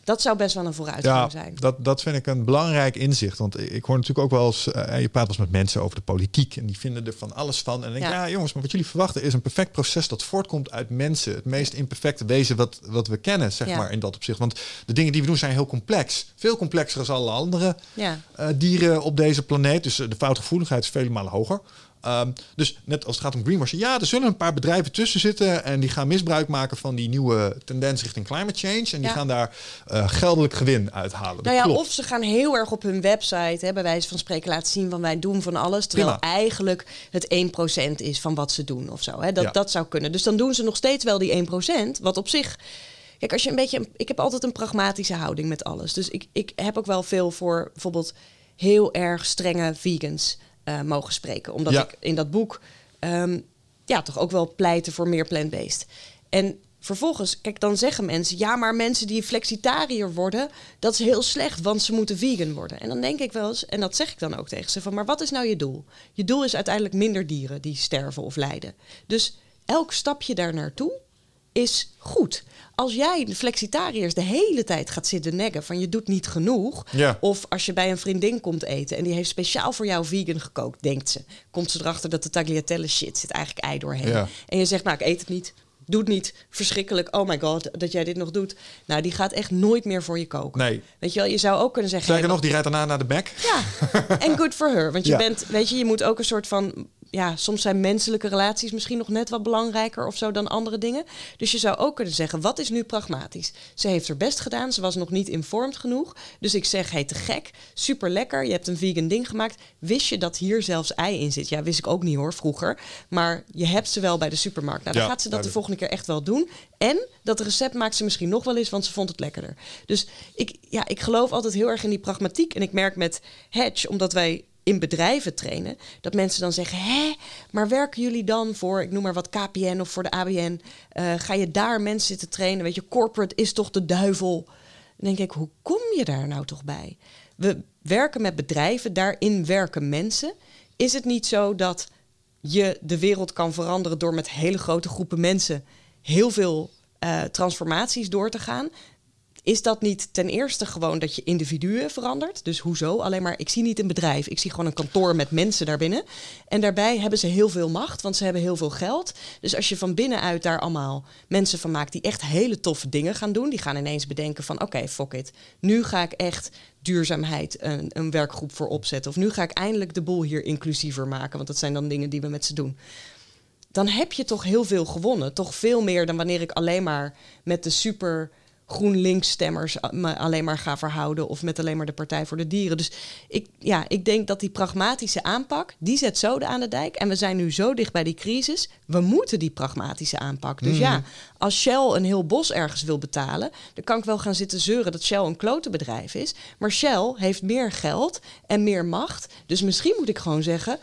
Dat zou best wel een vooruitgang ja, zijn. Dat, dat vind ik een belangrijk inzicht. Want ik hoor natuurlijk ook wel eens... Uh, je praat wel eens met mensen over de politiek... en die vinden er van alles van. En dan denk ja. ja. jongens, maar wat jullie verwachten... is een perfect proces dat voortkomt uit mensen. Het meest imperfecte wezen wat, wat we kennen, zeg ja. maar, in dat opzicht. Want de dingen die we doen zijn heel complex. Veel complexer dan alle andere uh, dieren op deze planeet. Dus de foutgevoeligheid is vele malen hoger. Um, dus net als het gaat om greenwashing, ja, er zullen een paar bedrijven tussen zitten en die gaan misbruik maken van die nieuwe tendens richting climate change. En die ja. gaan daar uh, geldelijk gewin uithalen. Nou ja, of ze gaan heel erg op hun website, hè, bij wijze van spreken, laten zien van wij doen van alles. Terwijl Prima. eigenlijk het 1% is van wat ze doen of zo. Hè. Dat, ja. dat zou kunnen. Dus dan doen ze nog steeds wel die 1%, wat op zich. Kijk, als je een beetje. Ik heb altijd een pragmatische houding met alles. Dus ik, ik heb ook wel veel voor bijvoorbeeld heel erg strenge vegans uh, mogen spreken. Omdat ja. ik in dat boek um, ja, toch ook wel pleiten voor meer plant-based. En vervolgens, kijk, dan zeggen mensen... ja, maar mensen die flexitariër worden... dat is heel slecht, want ze moeten vegan worden. En dan denk ik wel eens, en dat zeg ik dan ook tegen ze... van, maar wat is nou je doel? Je doel is uiteindelijk minder dieren die sterven of lijden. Dus elk stapje daar naartoe is goed. Als jij de flexitariërs de hele tijd gaat zitten neggen van je doet niet genoeg. Ja. Of als je bij een vriendin komt eten en die heeft speciaal voor jou vegan gekookt, denkt ze. Komt ze erachter dat de tagliatelle shit zit eigenlijk ei doorheen. Ja. En je zegt, nou ik eet het niet. Doe het niet. Verschrikkelijk. Oh my god, dat jij dit nog doet. Nou, die gaat echt nooit meer voor je koken. Nee. Weet je wel, je zou ook kunnen zeggen... Sterker nog, die rijdt daarna naar de back. Ja, en good for her. Want je Ja. bent, weet je, je moet ook een soort van... Ja, soms zijn menselijke relaties misschien nog net wat belangrijker of zo dan andere dingen. Dus je zou ook kunnen zeggen, wat is nu pragmatisch? Ze heeft haar best gedaan, ze was nog niet informed genoeg. Dus ik zeg, hey, te gek, super lekker, je hebt een vegan ding gemaakt. Wist je dat hier zelfs ei in zit? Ja, wist ik ook niet hoor, vroeger. Maar je hebt ze wel bij de supermarkt. Nou, dan Ja, gaat ze dat de volgende keer echt wel doen. En dat recept maakt ze misschien nog wel eens, want ze vond het lekkerder. Dus ik, ja, ik geloof altijd heel erg in die pragmatiek. En ik merk met Hedge, omdat wij in bedrijven trainen, dat mensen dan zeggen: Hé, maar werken jullie dan voor, ik noem maar wat KPN of voor de ABN? Eh, ga je daar mensen zitten trainen? Weet je, corporate is toch de duivel? Denk ik: hoe kom je daar nou toch bij? We werken met bedrijven, daarin werken mensen. Is het niet zo dat je de wereld kan veranderen door met hele grote groepen mensen heel veel eh, transformaties door te gaan? Is dat niet ten eerste gewoon dat je individuen verandert? Dus hoezo? Alleen maar, ik zie niet een bedrijf. Ik zie gewoon een kantoor met mensen daarbinnen. En daarbij hebben ze heel veel macht, want ze hebben heel veel geld. Dus als je van binnenuit daar allemaal mensen van maakt die echt hele toffe dingen gaan doen. Die gaan ineens bedenken van, oké, fuck it. Nu ga ik echt duurzaamheid een, een werkgroep voor opzetten. Of nu ga ik eindelijk de boel hier inclusiever maken. Want dat zijn dan dingen die we met ze doen dan heb je toch heel veel gewonnen. Toch veel meer dan wanneer ik alleen maar met de super GroenLinks stemmers me alleen maar ga verhouden of met alleen maar de Partij voor de Dieren. Dus ik, ja, ik denk dat die pragmatische aanpak, die zet zoden aan de dijk. En we zijn nu zo dicht bij die crisis. We moeten die pragmatische aanpak. Dus ja, als Shell een heel bos ergens wil betalen, dan kan ik wel gaan zitten zeuren dat Shell een klote bedrijf is. Maar Shell heeft meer geld en meer macht. Dus misschien moet ik gewoon zeggen.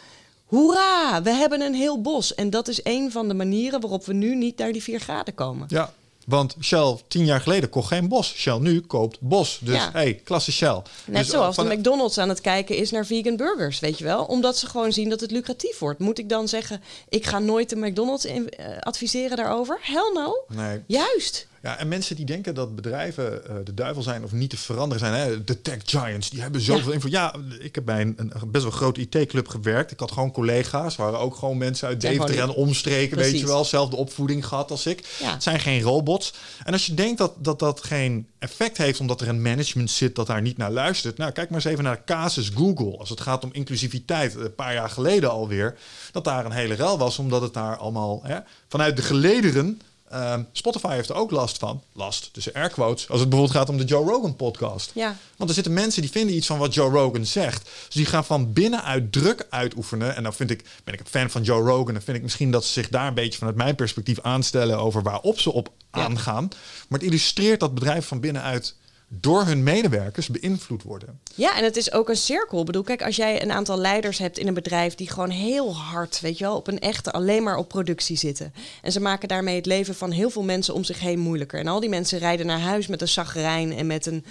Hoera, we hebben een heel bos. En dat is een van de manieren waarop we nu niet naar die vier graden komen. Ja, want Shell tien jaar geleden kocht geen bos. Shell nu koopt bos. Dus Ja. hey, klasse Shell. Net dus, zoals van- de McDonald's aan het kijken is naar vegan burgers, weet je wel? Omdat ze gewoon zien dat het lucratief wordt. Moet ik dan zeggen, ik ga nooit de McDonald's in- eh, adviseren daarover? Hell no. Nee. Juist. Ja, en mensen die denken dat bedrijven eh, de duivel zijn of niet te veranderen zijn. Hè? De tech giants, die hebben zoveel Ja. invloed. Ja, ik heb bij een, een best wel grote IT-club gewerkt. Ik had gewoon collega's, waren ook gewoon mensen uit Deventer en omstreken, weet je wel. Zelfde opvoeding gehad als ik. Ja. Het zijn geen robots. En als je denkt dat, dat dat geen effect heeft omdat er een management zit dat daar niet naar luistert. Nou, kijk maar eens even naar de casus Google. Als het gaat om inclusiviteit, een paar jaar geleden alweer. Dat daar een hele rel was, omdat het daar allemaal hè, vanuit de gelederen... Ehm, Spotify heeft er ook last van. Last, tussen air quotes. Als het bijvoorbeeld gaat om de Joe Rogan podcast. Ja. Want er zitten mensen die vinden iets van wat Joe Rogan zegt. Dus die gaan van binnenuit druk uitoefenen. En dan vind ik, ben ik een fan van Joe Rogan. Dan vind ik misschien dat ze zich daar een beetje vanuit mijn perspectief aanstellen over waarop ze op Ja. aangaan. Maar het illustreert dat bedrijven van binnenuit door hun medewerkers beïnvloed worden. Ja, en het is ook een cirkel. Ik bedoel, kijk, als jij een aantal leiders hebt in een bedrijf die gewoon heel hard, weet je wel, op een echte alleen maar op productie zitten. En ze maken daarmee het leven van heel veel mensen om zich heen moeilijker. En al die mensen rijden naar huis met een zagrijn en met een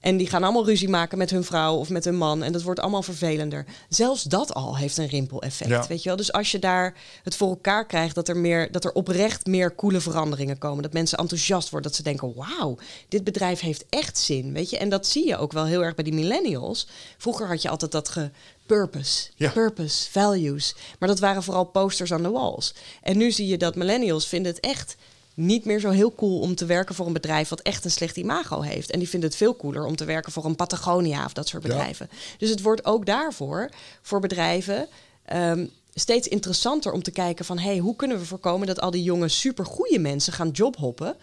en die gaan allemaal ruzie maken met hun vrouw of met hun man. En dat wordt allemaal vervelender. Zelfs dat al heeft een rimpeleffect. Weet je wel? Dus als je daar het voor elkaar krijgt dat er, meer, dat er oprecht meer coole veranderingen komen. Dat mensen enthousiast worden. Dat ze denken: wauw, dit bedrijf heeft echt zin. Weet je? En dat zie je ook wel heel erg bij die millennials. Vroeger had je altijd dat ge purpose, purpose, values. Maar dat waren vooral posters aan de walls. En nu zie je dat millennials vinden het echt niet meer zo heel cool om te werken voor een bedrijf wat echt een slecht imago heeft. En die vinden het veel cooler om te werken voor een Patagonia of dat soort bedrijven. Dus het wordt ook daarvoor, voor bedrijven, um, steeds interessanter om te kijken van... hey, hoe kunnen we voorkomen dat al die jonge supergoeie mensen gaan jobhoppen...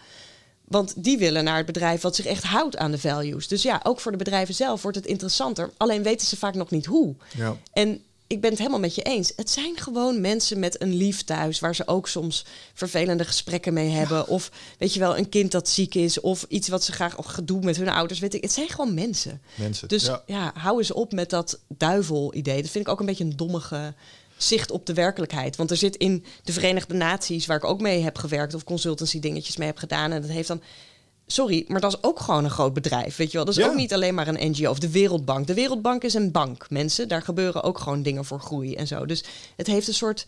Want die willen naar het bedrijf wat zich echt houdt aan de values. Dus ja, ook voor de bedrijven zelf wordt het interessanter. Alleen weten ze vaak nog niet hoe. Ja. En ik ben het helemaal met je eens. Het zijn gewoon mensen met een lief thuis, waar ze ook soms vervelende gesprekken mee hebben. Of weet je wel, een kind dat ziek is, of iets wat ze graag of gedoe met hun ouders. Weet ik. Het zijn gewoon mensen. Mensen. Dus ja, hou eens op met dat duivel-idee. Dat vind ik ook een beetje een dommige zicht op de werkelijkheid. Want er zit in de Verenigde Naties, waar ik ook mee heb gewerkt, of consultancy dingetjes mee heb gedaan. En dat heeft dan sorry, maar dat is ook gewoon een groot bedrijf. Weet je wel, dat is ook niet alleen maar een NGO of de Wereldbank. De Wereldbank is een bank, mensen. Daar gebeuren ook gewoon dingen voor groei en zo. Dus het heeft een soort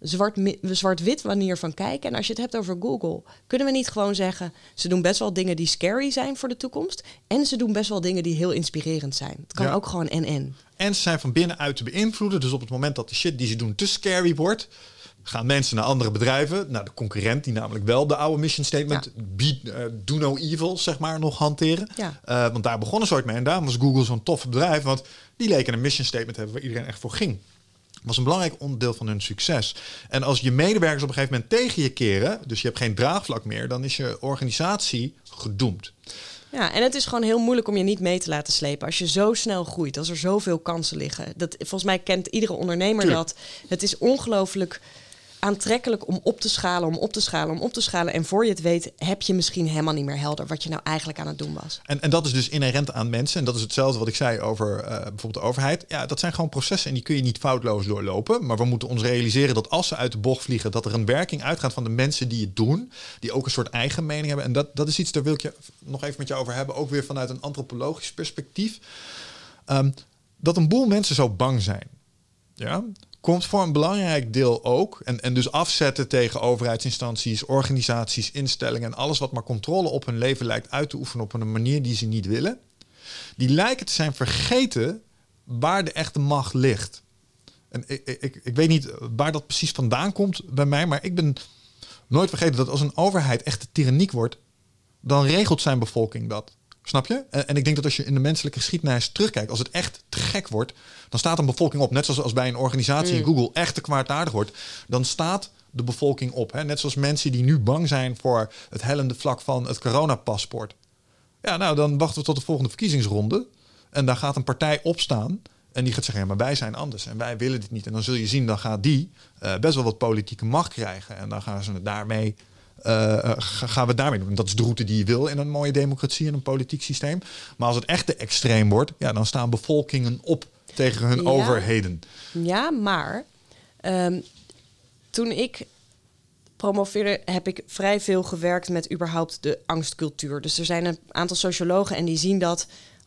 zwart-wit zwart manier van kijken. En als je het hebt over Google, kunnen we niet gewoon zeggen: ze doen best wel dingen die scary zijn voor de toekomst. En ze doen best wel dingen die heel inspirerend zijn. Het kan ook gewoon en-en. En ze zijn van binnenuit te beïnvloeden. Dus op het moment dat de shit die ze doen te scary wordt, gaan mensen naar andere bedrijven, naar de concurrent, die namelijk wel de oude mission statement, be, uh, do no evil, zeg maar, nog hanteren. Ja. Uh, want daar begonnen ze ooit mee. En daarom was Google zo'n tof bedrijf, want die leken een mission statement hebben waar iedereen echt voor ging. was een belangrijk onderdeel van hun succes. En als je medewerkers op een gegeven moment tegen je keren, dus je hebt geen draagvlak meer, dan is je organisatie gedoemd. Ja, en het is gewoon heel moeilijk om je niet mee te laten slepen. Als je zo snel groeit, als er zoveel kansen liggen. Dat, volgens mij kent iedere ondernemer dat. Het is ongelooflijk aantrekkelijk om op te schalen, om op te schalen, om op te schalen. En voor je het weet, heb je misschien helemaal niet meer helder wat je nou eigenlijk aan het doen was. En, en dat is dus inherent aan mensen. En dat is hetzelfde wat ik zei over uh, bijvoorbeeld de overheid. Ja, dat zijn gewoon processen en die kun je niet foutloos doorlopen. Maar we moeten ons realiseren dat als ze uit de bocht vliegen, dat er een werking uitgaat van de mensen die het doen. Die ook een soort eigen mening hebben. En dat, dat is iets, daar wil ik je nog even met je over hebben. Ook weer vanuit een antropologisch perspectief. Um, dat een boel mensen zo bang zijn. Ja, komt voor een belangrijk deel ook, en, en dus afzetten tegen overheidsinstanties, organisaties, instellingen en alles wat maar controle op hun leven lijkt uit te oefenen op een manier die ze niet willen, die lijken te zijn vergeten waar de echte macht ligt. En ik, ik, ik weet niet waar dat precies vandaan komt bij mij, maar ik ben nooit vergeten dat als een overheid echt tyranniek wordt, dan regelt zijn bevolking dat. Snap je? En ik denk dat als je in de menselijke geschiedenis terugkijkt, als het echt te gek wordt, dan staat een bevolking op. Net zoals als bij een organisatie mm. Google echt te kwaadaardig wordt, dan staat de bevolking op. Hè? Net zoals mensen die nu bang zijn voor het hellende vlak van het coronapaspoort. Ja, nou dan wachten we tot de volgende verkiezingsronde. En daar gaat een partij opstaan. En die gaat zeggen, ja, maar wij zijn anders en wij willen dit niet. En dan zul je zien, dan gaat die uh, best wel wat politieke macht krijgen. En dan gaan ze daarmee uh, gaan we daarmee doen. Dat is de route die je wil in een mooie democratie en een politiek systeem. Maar als het echt te extreem wordt, ja, dan staan bevolkingen op tegen hun overheden. Ja, maar um, toen ik promoveerde, heb ik vrij veel gewerkt met überhaupt de angstcultuur. Dus er zijn een aantal sociologen en die zien dat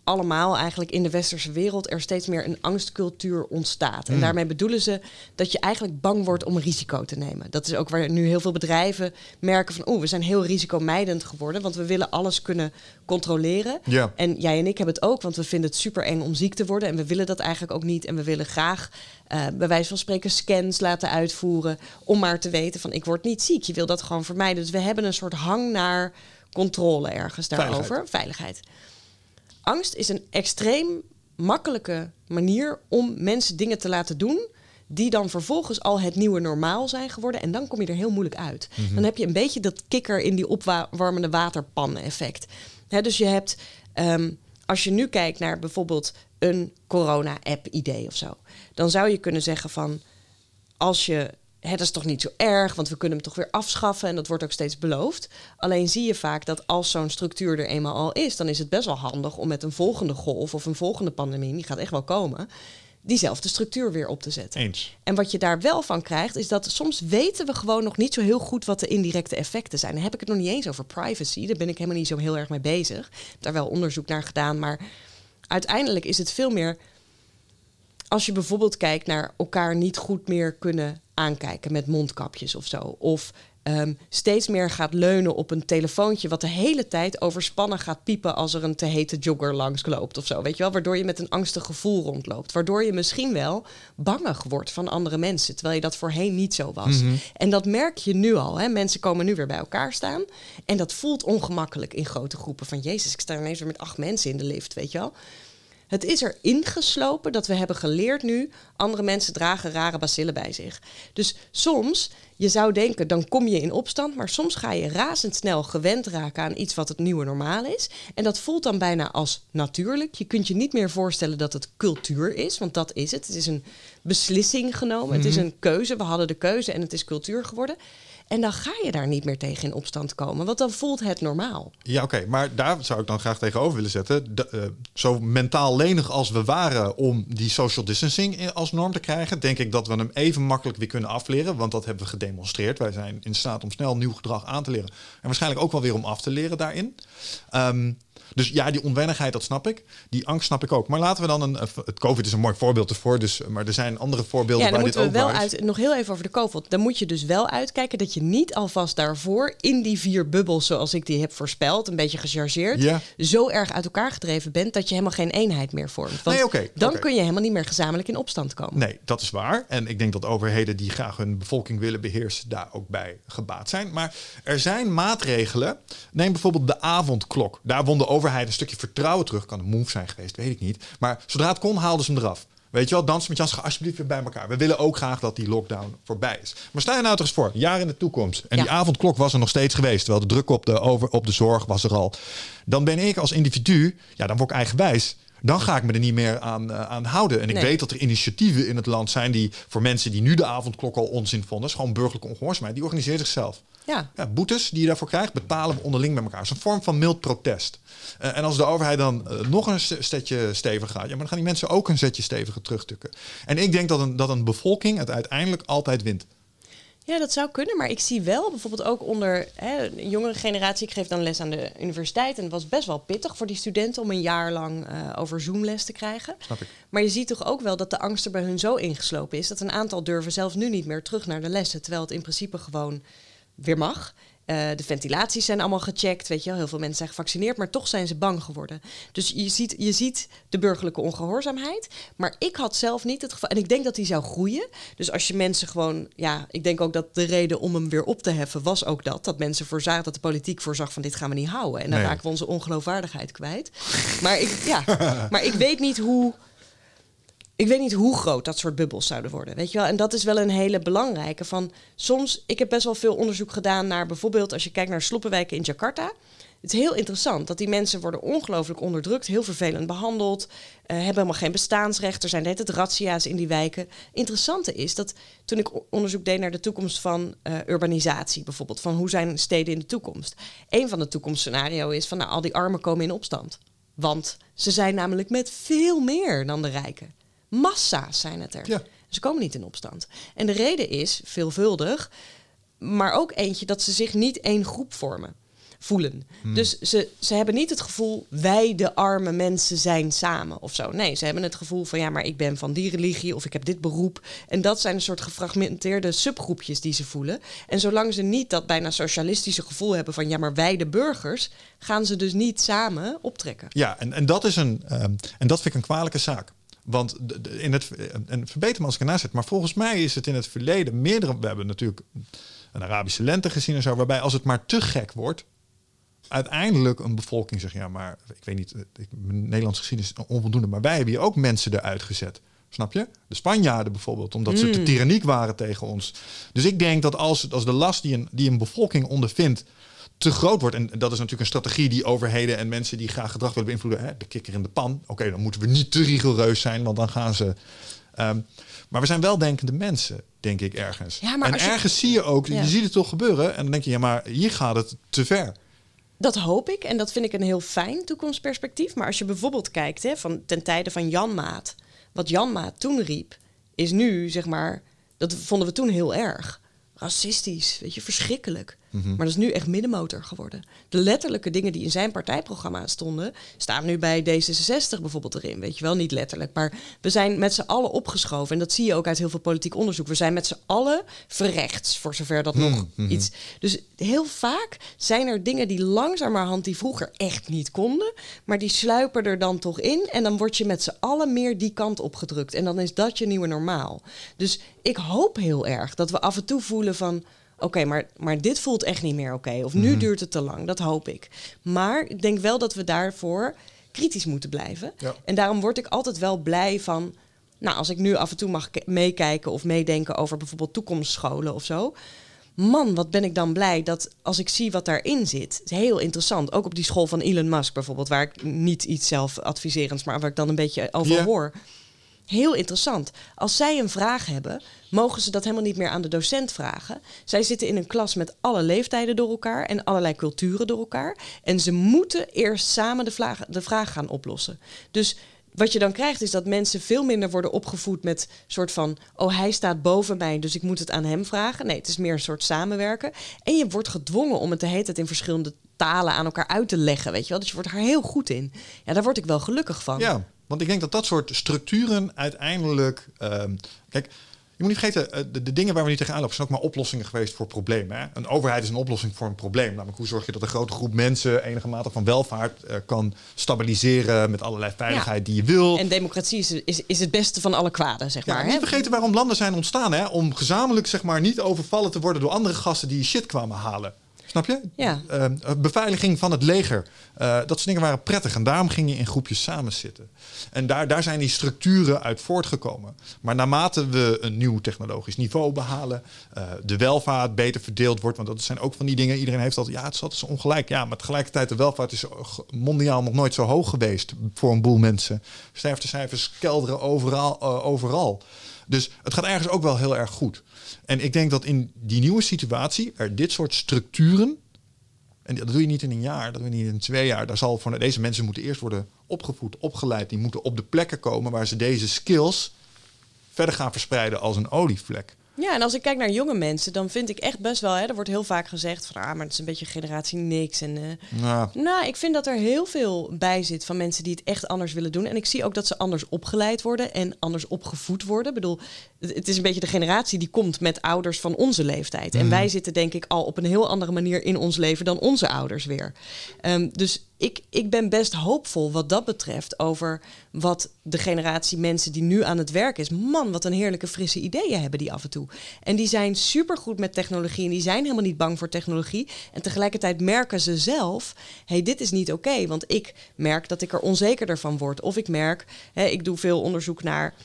allemaal eigenlijk in de westerse wereld er steeds meer een angstcultuur ontstaat. En mm. daarmee bedoelen ze dat je eigenlijk bang wordt om risico te nemen. Dat is ook waar nu heel veel bedrijven merken van, oeh, we zijn heel risicomijdend geworden, want we willen alles kunnen controleren. Ja. En jij en ik hebben het ook, want we vinden het super eng om ziek te worden en we willen dat eigenlijk ook niet. En we willen graag uh, bij wijze van spreken scans laten uitvoeren om maar te weten van, ik word niet ziek. Je wil dat gewoon vermijden. Dus we hebben een soort hang naar controle ergens daarover. Veiligheid. Veiligheid angst is een extreem makkelijke manier om mensen dingen te laten doen die dan vervolgens al het nieuwe normaal zijn geworden. En dan kom je er heel moeilijk uit. Mhm. Dan heb je een beetje dat kikker in die opwarmende waterpan effect. dus je hebt, ehm, als je nu kijkt naar bijvoorbeeld een corona-app idee of zo, dan zou je kunnen zeggen van als je Dat is toch niet zo erg, want we kunnen hem toch weer afschaffen en dat wordt ook steeds beloofd. Alleen zie je vaak dat als zo'n structuur er eenmaal al is, dan is het best wel handig om met een volgende golf of een volgende pandemie, die gaat echt wel komen, diezelfde structuur weer op te zetten. Eens. En wat je daar wel van krijgt, is dat soms weten we gewoon nog niet zo heel goed wat de indirecte effecten zijn. Dan heb ik het nog niet eens over privacy, daar ben ik helemaal niet zo heel erg mee bezig. Ik heb daar wel onderzoek naar gedaan, maar uiteindelijk is het veel meer als je bijvoorbeeld kijkt naar elkaar niet goed meer kunnen aankijken met mondkapjes of zo. Of um, steeds meer gaat leunen op een telefoontje, wat de hele tijd overspannen gaat piepen als er een te hete jogger langs loopt of zo. Weet je wel, waardoor je met een angstig gevoel rondloopt. Waardoor je misschien wel bangig wordt van andere mensen, terwijl je dat voorheen niet zo was. Mhm. En dat merk je nu al. Hè? Mensen komen nu weer bij elkaar staan. En dat voelt ongemakkelijk in grote groepen. Van Jezus, ik sta ineens weer met acht mensen in de lift, weet je wel. Het is er ingeslopen dat we hebben geleerd nu... andere mensen dragen rare bacillen bij zich. Dus soms, je zou denken, dan kom je in opstand... maar soms ga je razendsnel gewend raken aan iets wat het nieuwe normaal is. En dat voelt dan bijna als natuurlijk. Je kunt je niet meer voorstellen dat het cultuur is, want dat is het. Het is een beslissing genomen, het is Mhm. een keuze. We hadden de keuze en het is cultuur geworden. En dan ga je daar niet meer tegen in opstand komen, want dan voelt het normaal. Ja, oké. Maar daar zou ik dan graag tegenover willen zetten. Eh, zo mentaal lenig als we waren om die social distancing in- als norm te krijgen, denk ik dat we hem even makkelijk weer kunnen afleren. Want dat hebben we gedemonstreerd. Wij zijn in staat om snel nieuw gedrag aan te leren. En waarschijnlijk ook wel weer om af te leren daarin. Ehm, dus ja, die onwennigheid, dat snap ik. Die angst snap ik ook. Maar laten we dan een. eh, Het COVID is een mooi voorbeeld ervoor. Dus, maar er zijn andere voorbeelden Ja, waar dit we ook wel uit. Nog heel even over de COVID. Dan moet je dus wel uitkijken dat je niet alvast daarvoor in die vier bubbels, zoals ik die heb voorspeld, een beetje gechargeerd, Ja. zo erg uit elkaar gedreven bent dat je helemaal geen eenheid meer vormt. Want Nee, oké, dan kun je helemaal niet meer gezamenlijk in opstand komen. Nee, dat is waar. En ik denk dat overheden die graag hun bevolking willen beheersen, daar ook bij gebaat zijn. Maar er zijn maatregelen. Neem bijvoorbeeld de avondklok. Daar won de overheid een stukje vertrouwen terug. Kan een move zijn geweest, weet ik niet. Maar zodra het kon, haalden ze hem eraf. Weet je wel, dans met Jans, ga alsjeblieft weer bij elkaar. We willen ook graag dat die lockdown voorbij is. Maar stel je nou toch eens voor, een jaar in de toekomst. En Ja. die avondklok was er nog steeds geweest. Terwijl de druk op de, over, op de zorg was er al. Dan ben ik als individu, ja, dan word ik eigenwijs. Dan ga ik me er niet meer aan, eh, aan houden. En ik Nee. weet dat er initiatieven in het land zijn die voor mensen die nu de avondklok al onzin vonden, is gewoon burgerlijke ongehoorzaamheid, die organiseert zichzelf. Ja. Ja, boetes die je daarvoor krijgt, betalen we onderling met elkaar. Het is een vorm van mild protest. Eh, en als de overheid dan eh, nog een stetje steviger gaat, ja, maar dan gaan die mensen ook een zetje steviger terugtukken. En ik denk dat een, dat een bevolking het uiteindelijk altijd wint. Ja, dat zou kunnen. Maar ik zie wel bijvoorbeeld ook onder hè, een jongere generatie. Ik geef dan les aan de universiteit. En het was best wel pittig voor die studenten om een jaar lang eh, over Zoom les te krijgen. Snap ik. Maar je ziet toch ook wel dat de angst er bij hun zo ingeslopen is. dat een aantal durven zelfs nu niet meer terug naar de lessen. Terwijl het in principe gewoon weer mag. Eh, de ventilaties zijn allemaal gecheckt. Weet je wel, heel veel mensen zijn gevaccineerd, maar toch zijn ze bang geworden. Dus je ziet, je ziet de burgerlijke ongehoorzaamheid. Maar ik had zelf niet het geval. En ik denk dat die zou groeien. Dus als je mensen gewoon. Ja, ik denk ook dat de reden om hem weer op te heffen was ook dat. Dat mensen voorzagen dat de politiek voorzag van dit gaan we niet houden. En dan Nee. raken we onze ongeloofwaardigheid kwijt. Maar ik, ja, maar ik weet niet hoe. Ik weet niet hoe groot dat soort bubbels zouden worden. Weet je wel? En dat is wel een hele belangrijke. Van soms, ik heb best wel veel onderzoek gedaan naar bijvoorbeeld als je kijkt naar sloppenwijken in Jakarta. Het is heel interessant dat die mensen worden ongelooflijk onderdrukt, heel vervelend behandeld, eh, hebben helemaal geen bestaansrecht. Er zijn net het razzia's in die wijken. Interessante is dat toen ik onderzoek deed naar de toekomst van eh, urbanisatie, bijvoorbeeld, van hoe zijn steden in de toekomst. Een van de toekomstscenario is van nou, al die armen komen in opstand. Want ze zijn namelijk met veel meer dan de rijken. Massa's zijn het er. Ja. Ze komen niet in opstand. En de reden is veelvuldig, maar ook eentje dat ze zich niet één groep vormen, voelen. Dus ze, ze hebben niet het gevoel, wij de arme mensen zijn samen of zo. Nee, ze hebben het gevoel van, ja, maar ik ben van die religie of ik heb dit beroep. En dat zijn een soort gefragmenteerde subgroepjes die ze voelen. En zolang ze niet dat bijna socialistische gevoel hebben van, ja, maar wij de burgers, gaan ze dus niet samen optrekken. Ja, en, en, dat is een, ehm, en dat vind ik een kwalijke zaak. Want in het, en verbeter me als ik ernaast zit, maar volgens mij is het in het verleden meerdere. We hebben natuurlijk een Arabische lente gezien en zo, waarbij als het maar te gek wordt, uiteindelijk een bevolking zegt: ja, maar ik weet niet, ik, mijn Nederlandse geschiedenis is onvoldoende, maar wij hebben hier ook mensen eruit gezet. Snap je? De Spanjaarden bijvoorbeeld, omdat ze te tyranniek waren tegen ons. Dus ik denk dat als, als de last die een, die een bevolking ondervindt te groot wordt, en dat is natuurlijk een strategie die overheden en mensen die graag gedrag willen beïnvloeden, hè, de kikker in de pan. Oké, dan moeten we niet te rigoureus zijn, want dan gaan ze Ehm, maar we zijn wel denkende mensen, denk ik ergens. Ja, maar en als je- ergens zie je ook, Ja. je ziet het toch gebeuren. En dan denk je, ja, maar hier gaat het te ver. Dat hoop ik en dat vind ik een heel fijn toekomstperspectief. Maar als je bijvoorbeeld kijkt hè, van, ten tijde van Jan Maat. Wat Jan Maat toen riep, is nu zeg maar. Dat vonden we toen heel erg. Racistisch, weet je, verschrikkelijk. Maar dat is nu echt middenmotor geworden. De letterlijke dingen die in zijn partijprogramma stonden, staan nu bij D66 bijvoorbeeld erin. Weet je wel, niet letterlijk. Maar we zijn met z'n allen opgeschoven. En dat zie je ook uit heel veel politiek onderzoek. We zijn met z'n allen verrechts, voor zover dat nog iets. Dus heel vaak zijn er dingen die langzamerhand, die vroeger echt niet konden, maar die sluipen er dan toch in. En dan word je met z'n allen meer die kant opgedrukt. En dan is dat je nieuwe normaal. Dus ik hoop heel erg dat we af en toe voelen van. Oké, maar, maar dit voelt echt niet meer oké. Of nu duurt het te lang. Dat hoop ik. Maar ik denk wel dat we daarvoor kritisch moeten blijven. Ja. En daarom word ik altijd wel blij van. Nou, als ik nu af en toe mag ke- meekijken of meedenken over bijvoorbeeld toekomstscholen of zo. Man, wat ben ik dan blij dat als ik zie wat daarin zit. Is heel interessant. Ook op die school van Elon Musk bijvoorbeeld, waar ik niet iets zelf adviserends, maar waar ik dan een beetje over hoor. Heel interessant. Als zij een vraag hebben, mogen ze dat helemaal niet meer aan de docent vragen. Zij zitten in een klas met alle leeftijden door elkaar en allerlei culturen door elkaar. En ze moeten eerst samen de vraag, de gaan oplossen. Dus wat je dan krijgt is dat mensen veel minder worden opgevoed met soort van... oh, hij staat boven mij, dus ik moet het aan hem vragen. Nee, het is meer een soort samenwerken. En je wordt gedwongen om het de hele tijd in verschillende talen aan elkaar uit te leggen, weet je wel. Dus je wordt er heel goed in. Ja, daar word ik wel gelukkig van. Ja, want ik denk dat dat soort structuren uiteindelijk. ehm, kijk, je moet niet vergeten, eh, de, de dingen waar we niet tegenaan lopen zijn ook maar oplossingen geweest voor problemen. Hè? Een overheid is een oplossing voor een probleem. Namelijk, hoe zorg je dat een grote groep mensen enige mate van welvaart eh, kan stabiliseren met allerlei veiligheid die je wil. En democratie is, is, is het beste van alle kwaden, zeg Ja, maar. niet hè? vergeten waarom landen zijn ontstaan. Hè? Om gezamenlijk zeg maar, niet overvallen te worden door andere gasten die shit kwamen halen. Snap je? Ja. Ehm, eh, beveiliging van het leger. Dat soort dingen waren prettig. En daarom ging je in groepjes samen zitten. En daar, daar zijn die structuren uit voortgekomen. Maar naarmate we een nieuw technologisch niveau behalen, eh, de welvaart beter verdeeld wordt. Want dat zijn ook van die dingen. Iedereen heeft altijd, ja, het is ongelijk. Ja, maar tegelijkertijd, de welvaart is mondiaal nog nooit zo hoog geweest voor een boel mensen. Sterftecijfers kelderen overal. eh, overal. Dus het gaat ergens ook wel heel erg goed. En ik denk dat in die nieuwe situatie er dit soort structuren. En dat doe je niet in een jaar, dat doe je niet in twee jaar. Daar zal voor deze mensen moeten eerst worden opgevoed, opgeleid. Die moeten op de plekken komen waar ze deze skills verder gaan verspreiden als een olievlek. Ja, en als ik kijk naar jonge mensen, dan vind ik echt best wel... Hè, er wordt heel vaak gezegd van, ah, maar het is een beetje generatie niks. En, eh, Nou, Nou, ik vind dat er heel veel bij zit van mensen die het echt anders willen doen. En ik zie ook dat ze anders opgeleid worden en anders opgevoed worden. Ik bedoel, het is een beetje de generatie die komt met ouders van onze leeftijd. En wij zitten denk ik al op een heel andere manier in ons leven dan onze ouders weer. Ehm, dus ik, ik ben best hoopvol wat dat betreft over wat de generatie mensen die nu aan het werk is. Man, wat een heerlijke frisse ideeën hebben die af en toe. En die zijn supergoed met technologie en die zijn helemaal niet bang voor technologie. En tegelijkertijd merken ze zelf, hey, dit is niet oké. want ik merk dat ik er onzekerder van word. Of ik merk, hè, ik doe veel onderzoek naar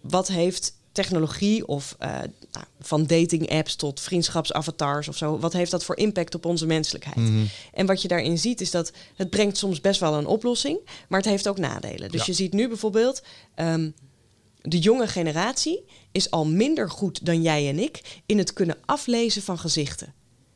wat heeft technologie of eh, nou, van dating apps tot vriendschapsavatars of zo, wat heeft dat voor impact op onze menselijkheid? En wat je daarin ziet is dat het brengt soms best wel een oplossing, maar het heeft ook nadelen. Dus Ja. je ziet nu bijvoorbeeld ehm, de jonge generatie is al minder goed dan jij en ik in het kunnen aflezen van gezichten.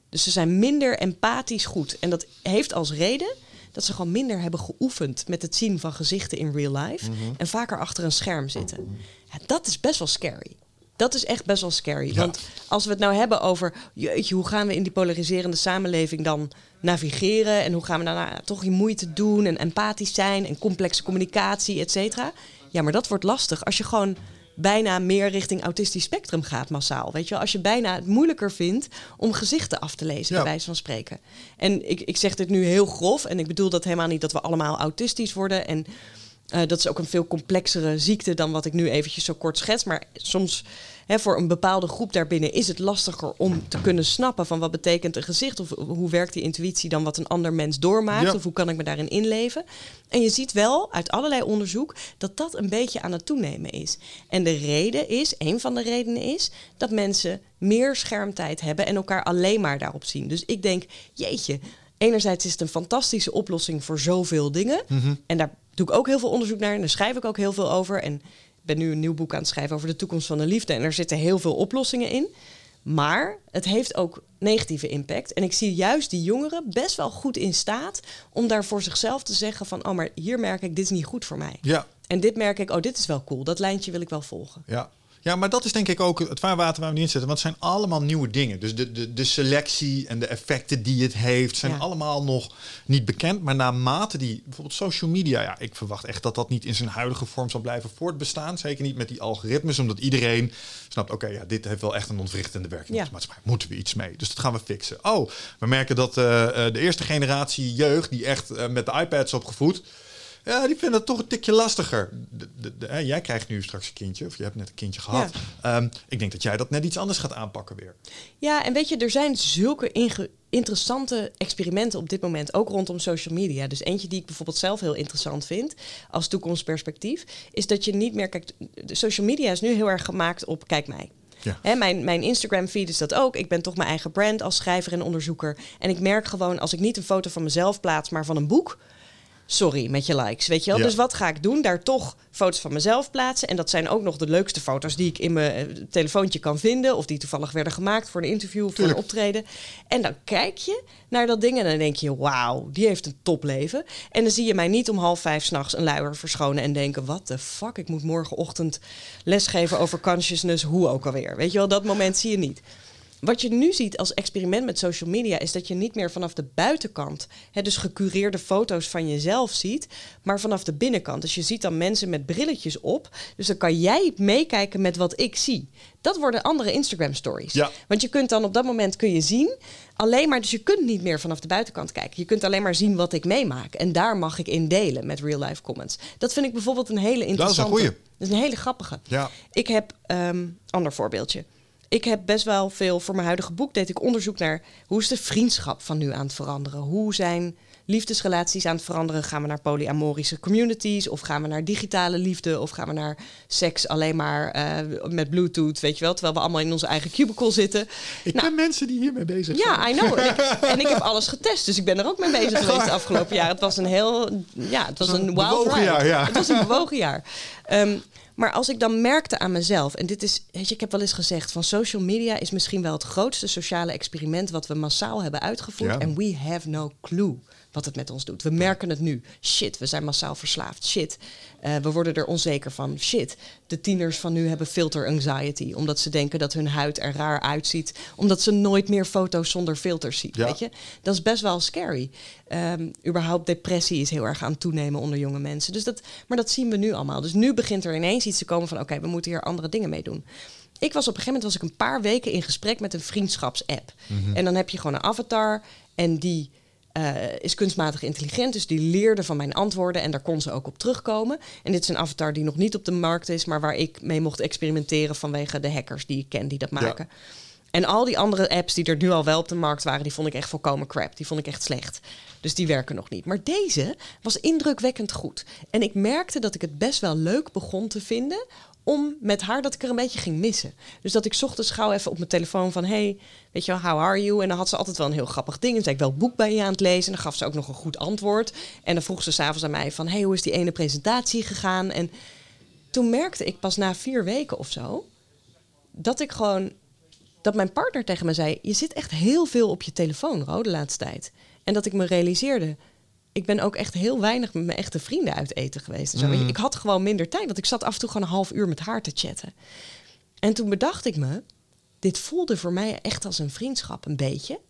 Dus ze zijn minder empathisch goed. En dat heeft als reden dat ze gewoon minder hebben geoefend met het zien van gezichten in real life. En vaker achter een scherm zitten. Ja, dat is best wel scary. Dat is echt best wel scary. Ja. Want als we het nou hebben over, jeetje, hoe gaan we in die polariserende samenleving dan navigeren? En hoe gaan we daarna toch je moeite doen en empathisch zijn en complexe communicatie, et cetera? Ja, maar dat wordt lastig als je gewoon bijna meer richting autistisch spectrum gaat massaal. Weet je als je bijna het moeilijker vindt om gezichten af te lezen, Ja. bij wijze van spreken. En ik, ik zeg dit nu heel grof en ik bedoel dat helemaal niet dat we allemaal autistisch worden. En eh, dat is ook een veel complexere ziekte dan wat ik nu eventjes zo kort schets. Maar soms hè, voor een bepaalde groep daarbinnen is het lastiger om te kunnen snappen van wat betekent een gezicht of hoe werkt die intuïtie dan wat een ander mens doormaakt Ja. of hoe kan ik me daarin inleven. En je ziet wel uit allerlei onderzoek dat dat een beetje aan het toenemen is. En de reden is, een van de redenen is, dat mensen meer schermtijd hebben en elkaar alleen maar daarop zien. Dus ik denk, jeetje, enerzijds is het een fantastische oplossing voor zoveel dingen. En daar doe ik ook heel veel onderzoek naar en daar schrijf ik ook heel veel over. En ben nu een nieuw boek aan het schrijven over de toekomst van de liefde. En er zitten heel veel oplossingen in. Maar het heeft ook negatieve impact. En ik zie juist die jongeren best wel goed in staat om daar voor zichzelf te zeggen van... oh, maar hier merk ik, dit is niet goed voor mij. Ja. En dit merk ik, oh, dit is wel cool. Dat lijntje wil ik wel volgen. Ja. Ja, maar dat is denk ik ook het vaarwater waar we niet in zitten. Want het zijn allemaal nieuwe dingen. Dus de, de, de selectie en de effecten die het heeft... zijn Ja. allemaal nog niet bekend. Maar naarmate die... Bijvoorbeeld social media... Ja, ik verwacht echt dat dat niet in zijn huidige vorm zal blijven voortbestaan. Zeker niet met die algoritmes. Omdat iedereen snapt... Oké, ja, dit heeft wel echt een ontwrichtende werking Ja. op de maatschappij. Moeten we iets mee. Dus dat gaan we fixen. Oh, we merken dat eh, eh, de eerste generatie jeugd... die echt eh, met de iPads opgevoed... Ja, die vinden het toch een tikje lastiger. De, de, jij krijgt nu straks een kindje, of je hebt net een kindje gehad. Ehm, ik denk dat jij dat net iets anders gaat aanpakken weer. Ja, en weet je, er zijn zulke inge- interessante experimenten op dit moment, ook rondom social media. Dus eentje die ik bijvoorbeeld zelf heel interessant vind als toekomstperspectief, is dat je niet meer kijkt. De social media is nu heel erg gemaakt op kijk mij. Ja. Hè, mijn, mijn Instagram feed is dat ook. Ik ben toch mijn eigen brand als schrijver en onderzoeker. En ik merk gewoon als ik niet een foto van mezelf plaats, maar van een boek. Sorry met je likes, weet je wel. Ja. Dus wat ga ik doen? Daar toch foto's van mezelf plaatsen. En dat zijn ook nog de leukste foto's die ik in mijn eh, telefoontje kan vinden. Of die toevallig werden gemaakt voor een interview of voor een optreden. En dan kijk je naar dat ding en dan denk je... wauw, die heeft een topleven. En dan zie je mij niet om half vijf s'nachts een luier verschonen... en denken, wat de fuck, ik moet morgenochtend lesgeven over consciousness. Hoe ook alweer. Weet je wel, dat moment zie je niet. Wat je nu ziet als experiment met social media is dat je niet meer vanaf de buitenkant, hè, dus gecureerde foto's van jezelf ziet, maar vanaf de binnenkant. Dus je ziet dan mensen met brilletjes op. Dus dan kan jij meekijken met wat ik zie. Dat worden andere Instagram stories. Ja. Want je kunt dan op dat moment kun je zien, alleen maar, dus je kunt niet meer vanaf de buitenkant kijken. Je kunt alleen maar zien wat ik meemaak. En daar mag ik in delen met real life comments. Dat vind ik bijvoorbeeld een hele interessante. goeie. Dat is een hele grappige. Ja. Ik heb, ehm ander voorbeeldje. Ik heb best wel veel, voor mijn huidige boek deed ik onderzoek naar hoe is de vriendschap van nu aan het veranderen? Hoe zijn liefdesrelaties aan het veranderen? Gaan we naar polyamorische communities of gaan we naar digitale liefde of gaan we naar seks alleen maar eh, met bluetooth, weet je wel? Terwijl we allemaal in onze eigen cubicle zitten. Ik Nou, ken mensen die hiermee bezig zijn. ja, I know. En ik, en ik heb alles getest, dus ik ben er ook mee bezig geweest de afgelopen jaar. Het was een heel, ja, het was een wild jaar, ja. Het was een bewogen jaar. Ehm, maar als ik dan merkte aan mezelf, en dit is, weet je, ik heb wel eens gezegd van social media is misschien wel het grootste sociale experiment wat we massaal hebben uitgevoerd. Ja. En we have no clue wat het met ons doet. We merken het nu. Shit, we zijn massaal verslaafd. Shit, eh, we worden er onzeker van. Shit, de tieners van nu hebben filter anxiety. Omdat ze denken dat hun huid er raar uitziet. Omdat ze nooit meer foto's zonder filters zien. Ja. Weet je? Dat is best wel scary. Ehm, überhaupt depressie is heel erg aan het toenemen onder jonge mensen. Dus dat, maar dat zien we nu allemaal. Dus nu begint er ineens iets te komen van... oké, we moeten hier andere dingen mee doen. Ik was op een gegeven moment was ik een paar weken in gesprek met een vriendschapsapp. En dan heb je gewoon een avatar en die eh, is kunstmatig intelligent. Dus die leerde van mijn antwoorden en daar kon ze ook op terugkomen. En dit is een avatar die nog niet op de markt is, maar waar ik mee mocht experimenteren vanwege de hackers die ik ken die dat Ja. maken. En al die andere apps die er nu al wel op de markt waren, die vond ik echt volkomen crap. Die vond ik echt slecht. Dus die werken nog niet. Maar deze was indrukwekkend goed. En ik merkte dat ik het best wel leuk begon te vinden om met haar dat ik er een beetje ging missen. Dus dat ik ochtends gauw even op mijn telefoon van... hey, weet je wel, how are you? En dan had ze altijd wel een heel grappig ding. En zei ik, wel boek bij je aan het lezen? En dan gaf ze ook nog een goed antwoord. En dan vroeg ze s'avonds aan mij van... hey, hoe is die ene presentatie gegaan? En toen merkte ik pas na vier weken of zo... dat ik gewoon dat mijn partner tegen me zei: Je zit echt heel veel op je telefoon, Ro, de laatste tijd. En dat ik me realiseerde. Ik ben ook echt heel weinig met mijn echte vrienden uit eten geweest. En zo. Weet je, Ik had gewoon minder tijd, want ik zat af en toe gewoon een half uur met haar te chatten. En toen bedacht ik me, dit voelde voor mij echt als een vriendschap, een beetje.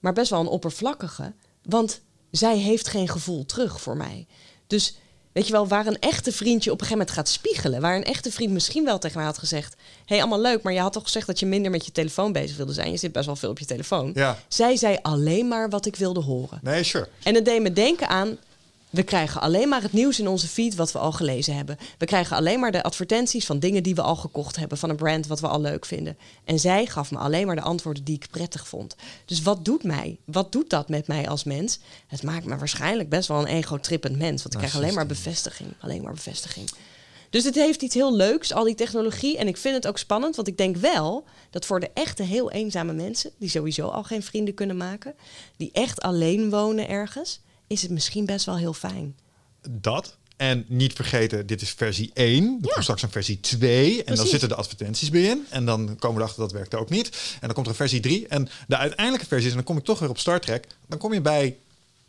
Maar best wel een oppervlakkige. Want zij heeft geen gevoel terug voor mij. Dus weet je wel, waar een echte vriendje op een gegeven moment gaat spiegelen. Waar een echte vriend misschien wel tegen mij had gezegd... hé, hey, allemaal leuk, maar je had toch gezegd dat je minder met je telefoon bezig wilde zijn? Je zit best wel veel op je telefoon. Ja. Zij zei alleen maar wat ik wilde horen. Nee, sure. En dat deed me denken aan... We krijgen alleen maar het nieuws in onze feed wat we al gelezen hebben. We krijgen alleen maar de advertenties van dingen die we al gekocht hebben. Van een brand wat we al leuk vinden. En zij gaf me alleen maar de antwoorden die ik prettig vond. Dus wat doet mij? Wat doet dat met mij als mens? Het maakt me waarschijnlijk best wel een ego-trippend mens. Want ik krijg alleen maar bevestiging. Alleen maar bevestiging. Dus het heeft iets heel leuks, al die technologie. En ik vind het ook spannend, want ik denk wel dat voor de echte heel eenzame mensen, die sowieso al geen vrienden kunnen maken, die echt alleen wonen ergens, is het misschien best wel heel fijn. Dat. En niet vergeten, dit is versie 1. Er Ja. komt straks een versie 2. En dan zitten de advertenties bij in. En dan komen we erachter dat werkt ook niet. En dan komt er een versie 3. En de uiteindelijke versie is, en dan kom ik toch weer op Star Trek. Dan kom je bij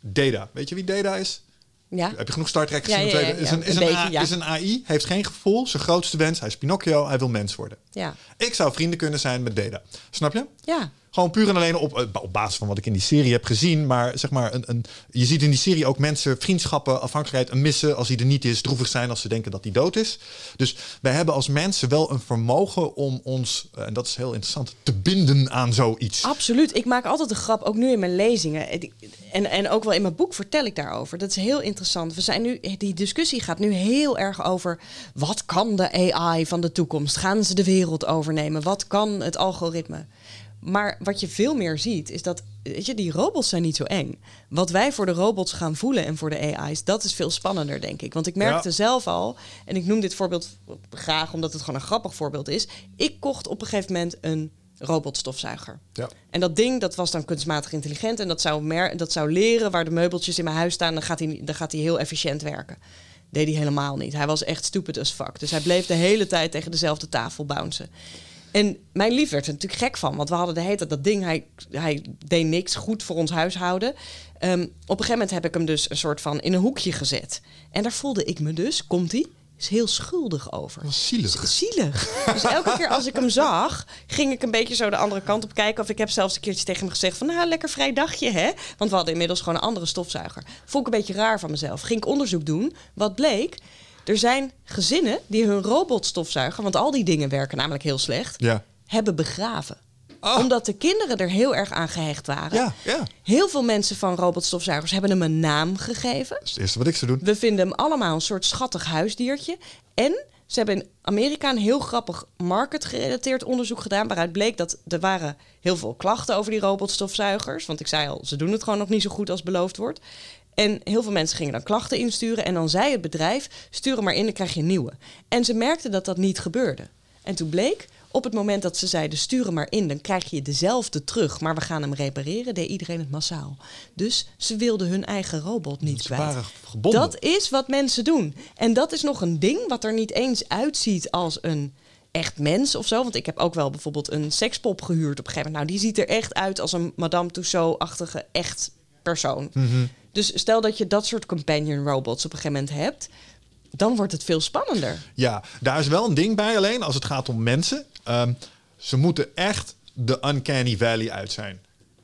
Data. Weet je wie Data is? Ja. Heb je genoeg Star Trek gezien? ja, ja, is, een, is, Een een, is een AI, heeft geen gevoel. Zijn grootste wens, hij is Pinocchio, hij wil mens worden. Ja. Ik zou vrienden kunnen zijn met Data. Snap je? Ja. Gewoon puur en alleen op, eh, op basis van wat ik in die serie heb gezien. Maar zeg maar, een, een, je ziet in die serie ook mensen vriendschappen, afhankelijkheid een missen als hij er niet is. Droevig zijn als ze denken dat hij dood is. Dus wij hebben als mensen wel een vermogen om ons, eh, en dat is heel interessant, te binden aan zoiets. Absoluut. Ik maak altijd een grap, ook nu in mijn lezingen. En, en ook wel in mijn boek vertel ik daarover. Dat is heel interessant. We zijn nu, die discussie gaat nu heel erg over... wat kan de AI van de toekomst? Gaan ze de wereld overnemen? Wat kan het algoritme? Maar wat je veel meer ziet, is dat weet je, die robots zijn niet zo eng. Wat wij voor de robots gaan voelen en voor de AI's, dat is veel spannender, denk ik. Want ik merkte Ja. zelf al, en ik noem dit voorbeeld graag omdat het gewoon een grappig voorbeeld is. Ik kocht op een gegeven moment een robotstofzuiger. Ja. En dat ding, dat was dan kunstmatig intelligent en dat zou, mer dat zou leren waar de meubeltjes in mijn huis staan. Dan gaat hij, dan gaat hij heel efficiënt werken. Deed hij helemaal niet. Hij was echt stupid as fuck. Dus hij bleef de hele tijd tegen dezelfde tafel bouncen. En mijn lief werd er natuurlijk gek van, want we hadden de hele tijd dat ding. Hij, hij deed niks goed voor ons huishouden. Ehm, op een gegeven moment heb ik hem dus een soort van in een hoekje gezet. En daar voelde ik me dus, komt hij, is heel schuldig over. Zielig. Zielig. Dus elke keer als ik hem zag, ging ik een beetje zo de andere kant op kijken. Of ik heb zelfs een keertje tegen hem gezegd van, nou, lekker vrij dagje, hè? Want we hadden inmiddels gewoon een andere stofzuiger. Vond ik een beetje raar van mezelf. Ging ik onderzoek doen. Wat bleek? Er zijn gezinnen die hun robotstofzuiger, want al die dingen werken namelijk heel slecht, Ja. hebben begraven. Ah. Omdat de kinderen er heel erg aan gehecht waren. Ja, ja. Dat Heel veel mensen van robotstofzuigers hebben hem een naam gegeven. is het eerste wat ik zou doen. We vinden hem allemaal een soort schattig huisdiertje. En ze hebben in Amerika een heel grappig market-gerelateerd onderzoek gedaan... waaruit bleek dat er waren heel veel klachten over die robotstofzuigers. Want ik zei al, ze doen het gewoon nog niet zo goed als beloofd wordt. En heel veel mensen gingen dan klachten insturen. En dan zei het bedrijf, stuur hem maar in, dan krijg je een nieuwe. En ze merkten dat dat niet gebeurde. En toen bleek, op het moment dat ze zeiden, stuur hem maar in... dan krijg je dezelfde terug, maar we gaan hem repareren... deed iedereen het massaal. Dus ze wilden hun eigen robot niet kwijt. Dat is wat mensen doen. En dat is nog een ding wat er niet eens uitziet als een echt mens of zo. Want ik heb ook wel bijvoorbeeld een sekspop gehuurd op een gegeven moment. Nou, die ziet er echt uit als een Madame Tussauds-achtige echt persoon. Mhm. Dus stel dat je dat soort companion robots op een gegeven moment hebt... dan wordt het veel spannender. Ja, daar is wel een ding bij alleen als het gaat om mensen. Ehm, ze moeten echt de uncanny valley uit zijn.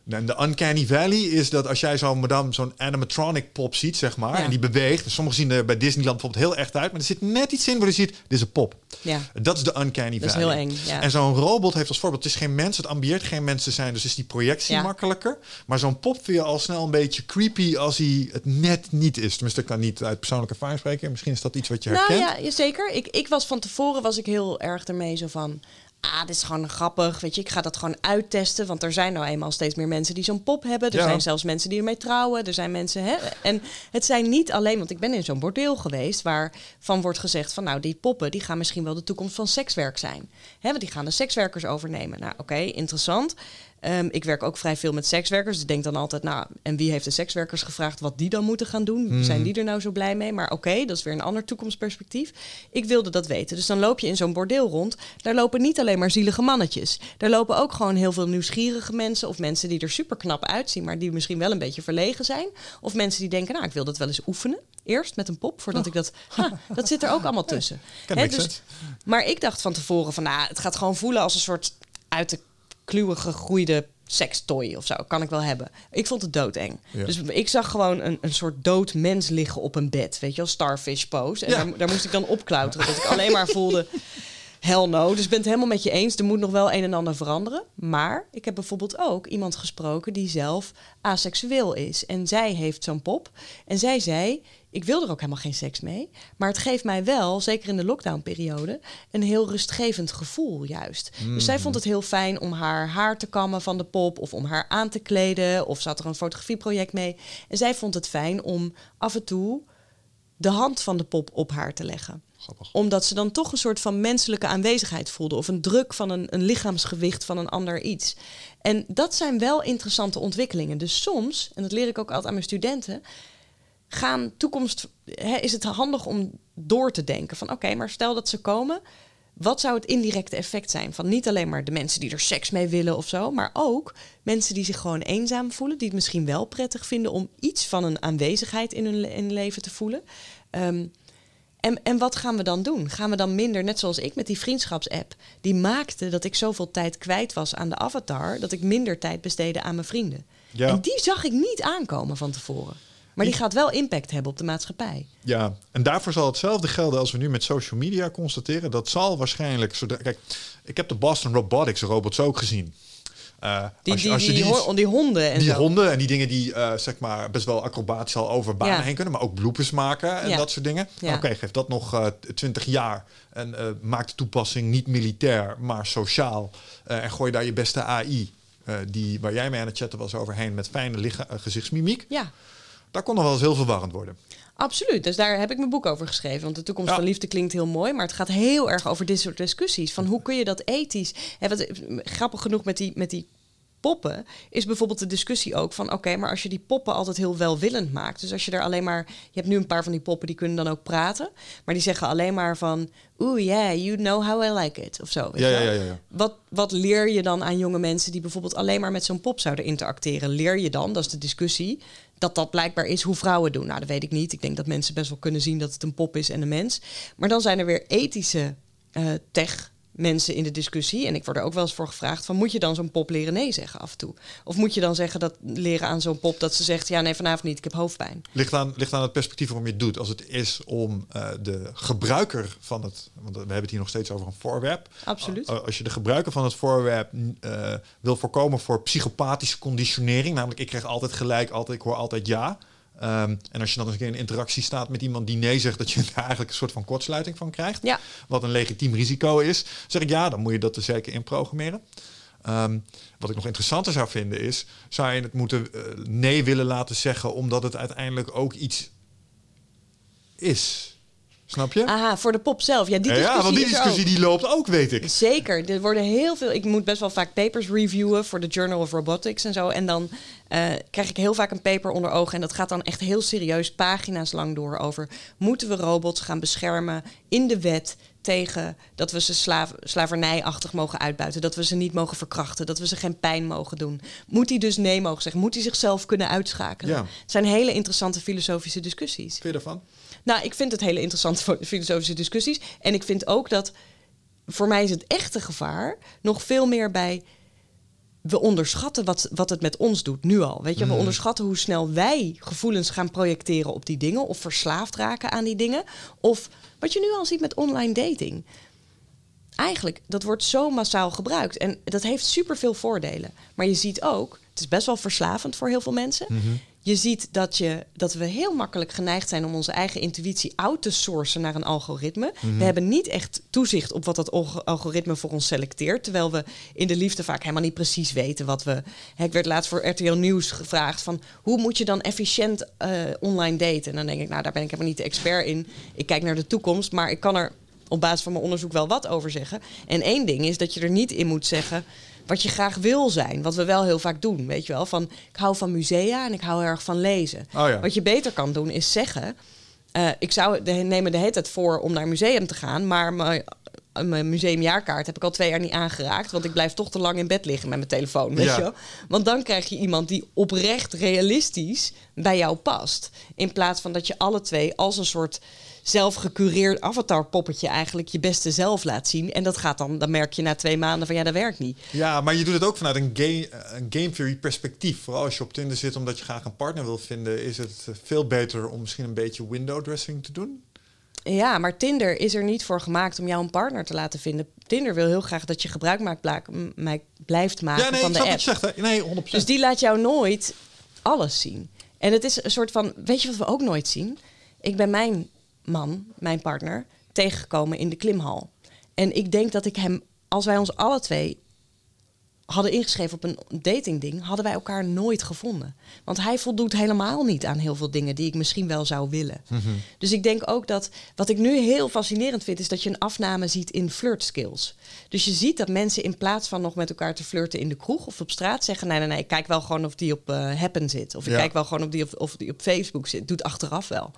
En de uncanny valley is dat als jij zo'n madame, zo'n animatronic pop ziet, zeg maar, Ja. en die beweegt. Sommigen zien er bij Disneyland bijvoorbeeld heel echt uit, maar er zit net iets in waar je ziet, dit is een pop. Ja. Dat is de uncanny Dat is valley. heel eng, ja. En zo'n robot heeft als voorbeeld, het is geen mens, het ambieert geen mens te zijn, dus is die projectie Ja. makkelijker. Maar zo'n pop vind je al snel een beetje creepy als hij het net niet is. Tenminste, ik kan niet uit persoonlijke ervaring spreken. Misschien is dat iets wat je herkent. Nou ja, zeker. Ik, ik was van tevoren was ik heel erg ermee zo van... Ah, dit is gewoon grappig. Weet je, ik ga dat gewoon uittesten. Want er zijn nou eenmaal steeds meer mensen die zo'n pop hebben. Er Ja. zijn zelfs mensen die ermee trouwen. Er zijn mensen. Hè? En het zijn niet alleen, want ik ben in zo'n bordeel geweest. waarvan wordt gezegd van nou, die poppen die gaan misschien wel de toekomst van sekswerk zijn. Hè, want die gaan de sekswerkers overnemen. Nou, oké, interessant. Ehm, ik werk ook vrij veel met sekswerkers. Ik denk dan altijd, nou, en wie heeft de sekswerkers gevraagd wat die dan moeten gaan doen? Zijn die er nou zo blij mee? Maar oké, dat is weer een ander toekomstperspectief. Ik wilde dat weten. Dus dan loop je in zo'n bordeel rond. Daar lopen niet alleen maar zielige mannetjes. Daar lopen ook gewoon heel veel nieuwsgierige mensen. Of mensen die er super knap uitzien, maar die misschien wel een beetje verlegen zijn. Of mensen die denken, nou, ik wil dat wel eens oefenen. Eerst met een pop, voordat ik dat... Ha, dat zit er ook allemaal tussen. Make dus, maar ik dacht van tevoren van, nou, het gaat gewoon voelen als een soort uit de kluwen gegroeide sextoy of zo. Kan ik wel hebben. Ik vond het doodeng. Ja. Dus ik zag gewoon een, een soort dood mens liggen op een bed. Weet je wel, starfish pose. En Ja. daar, daar moest ik dan opklauteren. Dat ik alleen maar voelde... Hell no. Dus ik ben het helemaal met je eens. Er moet nog wel een en ander veranderen. Maar ik heb bijvoorbeeld ook iemand gesproken die zelf asexueel is. En zij heeft zo'n pop. En zij zei: Ik wil er ook helemaal geen seks mee. Maar het geeft mij wel, zeker in de lockdownperiode, een heel rustgevend gevoel juist. Dus zij vond het heel fijn om haar haar te kammen van de pop. Of om haar aan te kleden. Of had er een fotografieproject mee. En zij vond het fijn om af en toe de hand van de pop op haar te leggen Omdat ze dan toch een soort van menselijke aanwezigheid voelde. Of een druk van een, een lichaamsgewicht van een ander iets. En dat zijn wel interessante ontwikkelingen. Dus soms, en dat leer ik ook altijd aan mijn studenten. gaan toekomst. Hè, is het handig om door te denken van oké, maar stel dat ze komen. Wat zou het indirecte effect zijn van niet alleen maar de mensen die er seks mee willen of zo, maar ook mensen die zich gewoon eenzaam voelen, die het misschien wel prettig vinden om iets van een aanwezigheid in hun, in leven te voelen. Ehm, en, en wat gaan we dan doen? Gaan we dan minder, net zoals ik met die vriendschapsapp, die maakte dat ik zoveel tijd kwijt was aan de avatar, dat ik minder tijd besteedde aan mijn vrienden. Ja. En die zag ik niet aankomen van tevoren. Maar die gaat wel impact hebben op de maatschappij. Ja, en daarvoor zal hetzelfde gelden als we nu met social media constateren. Dat zal waarschijnlijk... Zodra, kijk, ik heb de Boston Robotics robots ook gezien. Eh, Die, als je- die, als je die, ho- die honden en die zo. honden en die dingen die eh, zeg maar best wel acrobatisch al over banen Ja. heen kunnen, maar ook bloepers maken en Ja. dat soort dingen. Ja. Nou, Oké, geef dat nog eh, 20 jaar en maak de toepassing niet militair, maar sociaal. En gooi daar je beste AI, die, waar jij mee aan het chatten was overheen, met fijne licha- gezichtsmimiek. Ja, Daar kon nog wel eens heel verwarrend worden. Absoluut. Dus daar heb ik mijn boek over geschreven. Want de toekomst Ja. van liefde klinkt heel mooi. Maar het gaat heel erg over dit soort discussies. Van hoe kun je dat ethisch... Hè, wat, grappig genoeg met die, met die poppen... is bijvoorbeeld de discussie ook van... oké, maar als je die poppen altijd heel welwillend maakt... dus als je er alleen maar... je hebt nu een paar van die poppen die kunnen dan ook praten... maar die zeggen alleen maar van... oeh, yeah, you know how I like it. Of zo. Ja, ja, ja, ja. Wat, wat leer je dan aan jonge mensen die bijvoorbeeld alleen maar met zo'n pop zouden interacteren? Leer je dan, dat is de discussie, dat dat blijkbaar is hoe vrouwen doen? Nou, dat weet ik niet. Ik denk dat mensen best wel kunnen zien dat het een pop is en een mens. Maar dan zijn er weer ethische eh, tech mensen in de discussie. En ik word er ook wel eens voor gevraagd van... moet je dan zo'n pop leren nee zeggen af en toe? Of moet je dan zeggen dat leren aan zo'n pop dat ze zegt... ja, nee, vanavond niet, ik heb hoofdpijn. Ligt aan, ligt aan het perspectief waarom je het doet. Als het is om eh, de gebruiker van het, want we hebben het hier nog steeds over een voorwerp. Absoluut. Uh, als je de gebruiker van het voorwerp eh, wil voorkomen voor psychopathische conditionering, namelijk ik krijg altijd gelijk, altijd, ik hoor altijd ja. Ehm, en als je dan eens een keer in interactie staat met iemand die nee zegt, dat je daar eigenlijk een soort van kortsluiting van krijgt. Ja. Wat een legitiem risico is. Zeg ik ja, dan moet je dat er zeker in programmeren. Ehm, wat ik nog interessanter zou vinden is, zou je het moeten eh, nee willen laten zeggen, omdat het uiteindelijk ook iets is. Snap je? Aha, voor de pop zelf. Ja, die discussie ja, want die is discussie die loopt ook, weet ik. Zeker. Er worden heel veel. Ik moet best wel vaak papers reviewen voor de Journal of Robotics en zo. En dan eh, krijg ik heel vaak een paper onder ogen. En dat gaat dan echt heel serieus pagina's lang door over. Moeten we robots gaan beschermen in de wet tegen dat we ze slaaf, slavernijachtig mogen uitbuiten. Dat we ze niet mogen verkrachten. Dat we ze geen pijn mogen doen. Moet hij dus nee mogen zeggen? Moet hij zichzelf kunnen uitschakelen? Ja. Het zijn hele interessante filosofische discussies. Vind je daarvan? Nou, ik vind het hele interessante filosofische discussies. En ik vind ook dat voor mij is het echte gevaar nog veel meer bij. We onderschatten wat, wat het met ons doet, nu al. Weet je, we onderschatten hoe snel wij gevoelens gaan projecteren op die dingen. Of verslaafd raken aan die dingen. Of wat je nu al ziet met online dating. Eigenlijk, dat wordt zo massaal gebruikt. En dat heeft superveel voordelen. Maar je ziet ook, het is best wel verslavend voor heel veel mensen. Je ziet dat, je, dat we heel makkelijk geneigd zijn om onze eigen intuïtie out te sourcen naar een algoritme. We hebben niet echt toezicht op wat dat alg- algoritme voor ons selecteert. Terwijl we in de liefde vaak helemaal niet precies weten wat we. Hè, ik werd laatst voor RTL Nieuws gevraagd van hoe moet je dan efficiënt eh, online daten? En dan denk ik, nou daar ben ik helemaal niet de expert in. Ik kijk naar de toekomst, maar ik kan er op basis van mijn onderzoek wel wat over zeggen. En één ding is dat je er niet in moet zeggen wat je graag wil zijn. Wat we wel heel vaak doen, weet je wel. Van, ik hou van musea en ik hou erg van lezen. Oh ja. Wat je beter kan doen is zeggen... eh, ik zou de, neem me de hele tijd voor om naar museum te gaan... maar mijn, eh, mijn museumjaarkaart heb ik al twee jaar niet aangeraakt... want ik blijf toch te lang in bed liggen met mijn telefoon, weet Ja. je wel. Want dan krijg je iemand die oprecht realistisch bij jou past. In plaats van dat je alle twee als een soort zelfgecureerd avatarpoppetje eigenlijk je beste zelf laat zien. En dat gaat dan, dan merk je na twee maanden van ja, dat werkt niet. Ja, maar je doet het ook vanuit een game, een game theory perspectief. Vooral als je op Tinder zit omdat je graag een partner wil vinden, is het eh, veel beter om misschien een beetje window dressing te doen. Ja, maar Tinder is er niet voor gemaakt om jou een partner te laten vinden. Tinder wil heel graag dat je gebruik maakt, blijft maken ja, nee, van ik de app. zegt. Nee, 100%. Dus die laat jou nooit alles zien. En het is een soort van, weet je wat we ook nooit zien? Ik ben mijn man, mijn partner, tegengekomen in de klimhal. En ik denk dat ik hem, als wij ons alle twee hadden ingeschreven op een datingding, hadden wij elkaar nooit gevonden. Want hij voldoet helemaal niet aan heel veel dingen die ik misschien wel zou willen. Mhm. Dus ik denk ook dat wat ik nu heel fascinerend vind, is dat je een afname ziet in flirt skills. Dus je ziet dat mensen in plaats van nog met elkaar te flirten in de kroeg of op straat zeggen: nee, nee, nee, ik kijk wel gewoon of die op uh, Happen zit. Of ik Ja. kijk wel gewoon of die, op, of die op Facebook zit. Doet achteraf wel.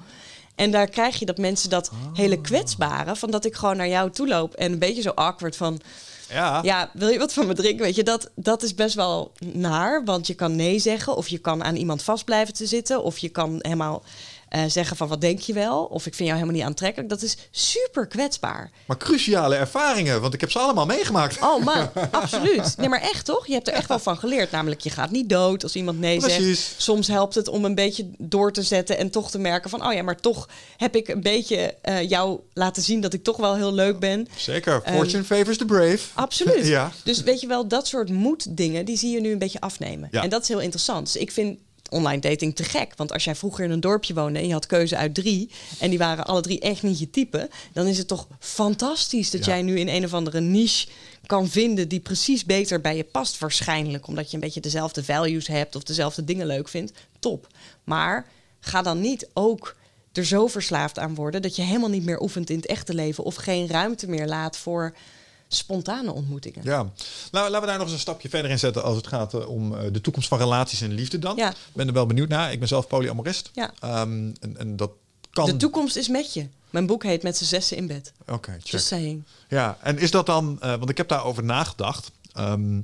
En daar krijg je dat mensen dat hele kwetsbare, van dat ik gewoon naar jou toe loop en een beetje zo awkward van. Ja. Ja, wil je wat van me drinken? Weet je, dat, dat is best wel naar. Want je kan nee zeggen. Of je kan aan iemand vast blijven te zitten. Of je kan helemaal eh, zeggen van wat denk je wel? Of ik vind jou helemaal niet aantrekkelijk. Dat is super kwetsbaar. Maar cruciale ervaringen, want ik heb ze allemaal meegemaakt. Oh man, absoluut. Nee, maar echt toch? Je hebt er echt wel van geleerd. Namelijk, je gaat niet dood als iemand nee Precies. zegt. Soms helpt het om een beetje door te zetten en toch te merken van... oh ja, maar toch heb ik een beetje eh, jou laten zien dat ik toch wel heel leuk ben. Zeker. Fortune favors the brave. Absoluut. Ja. Dus weet je wel, dat soort moeddingen, die zie je nu een beetje afnemen. Ja. En dat is heel interessant. Dus ik vind online dating te gek. Want als jij vroeger in een dorpje woonde en je had keuze uit drie... en die waren alle drie echt niet je type... dan is het toch fantastisch dat Ja. jij nu in een of andere niche kan vinden... die precies beter bij je past waarschijnlijk. Omdat je een beetje dezelfde values hebt of dezelfde dingen leuk vindt. Top. Maar ga dan niet ook er zo verslaafd aan worden... dat je helemaal niet meer oefent in het echte leven... of geen ruimte meer laat voor spontane ontmoetingen. Ja, nou, laten we daar nog eens een stapje verder in zetten als het gaat eh, om eh, de toekomst van relaties en liefde dan. Ja. Ik ben er wel benieuwd naar. Ik ben zelf polyamorist. Ja. Ehm, en, en dat kan... De toekomst is met je. Mijn boek heet Met z'n zessen in bed. Oké, check. Just saying. Ja, en is dat dan, eh, want ik heb daarover nagedacht. Ehm,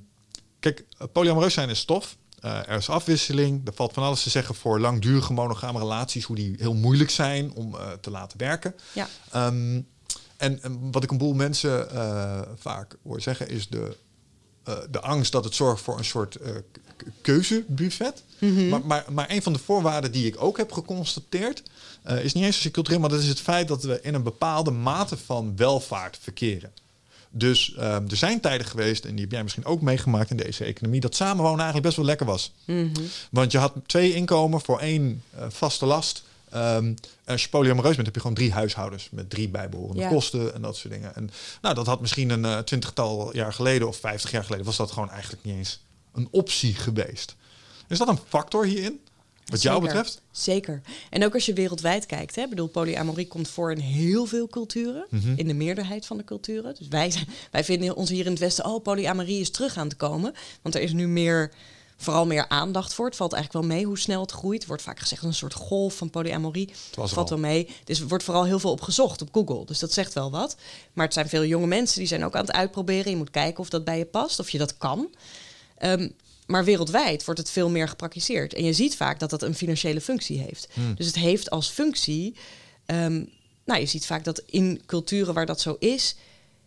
kijk, polyamoreus zijn is stof. Eh, er is afwisseling. Er valt van alles te zeggen voor langdurige monogame relaties, hoe die heel moeilijk zijn om te laten werken. Ja. Ehm, en, en wat ik een boel mensen eh, vaak hoor zeggen is de, eh, de angst dat het zorgt voor een soort k- keuzebuffet. maar, maar, maar een van de voorwaarden die ik ook heb geconstateerd is niet eens zozeer cultureel, maar dat is het feit dat we in een bepaalde mate van welvaart verkeren. Dus ehm, er zijn tijden geweest, en die heb jij misschien ook meegemaakt in deze economie, dat samenwonen eigenlijk best wel lekker was. Want je had twee inkomen voor één vaste last. Ehm, en als je polyamoreus bent, heb je gewoon drie huishoudens met drie bijbehorende Ja. kosten en dat soort dingen. En nou, dat had misschien een eh, twintigtal jaar geleden of vijftig jaar geleden, was dat gewoon eigenlijk niet eens een optie geweest. Is dat een factor hierin? Wat jou betreft? Zeker. En ook als je wereldwijd kijkt. Hè, Ik bedoel, polyamorie komt voor in heel veel culturen. Mhm. In de meerderheid van de culturen. Dus wij, wij vinden ons hier in het Westen... oh, polyamorie is terug aan te komen. Want er is nu meer, vooral meer aandacht voor. Het valt eigenlijk wel mee hoe snel het groeit. Er wordt vaak gezegd een soort golf van polyamorie. valt al. wel mee. Dus er wordt vooral heel veel op gezocht op Google. Dus dat zegt wel wat. Maar het zijn veel jonge mensen die zijn ook aan het uitproberen. Je moet kijken of dat bij je past, of je dat kan. Ehm, maar wereldwijd wordt het veel meer gepraktiseerd. En je ziet vaak dat dat een financiële functie heeft. Dus het heeft als functie. ehm, nou, je ziet vaak dat in culturen waar dat zo is.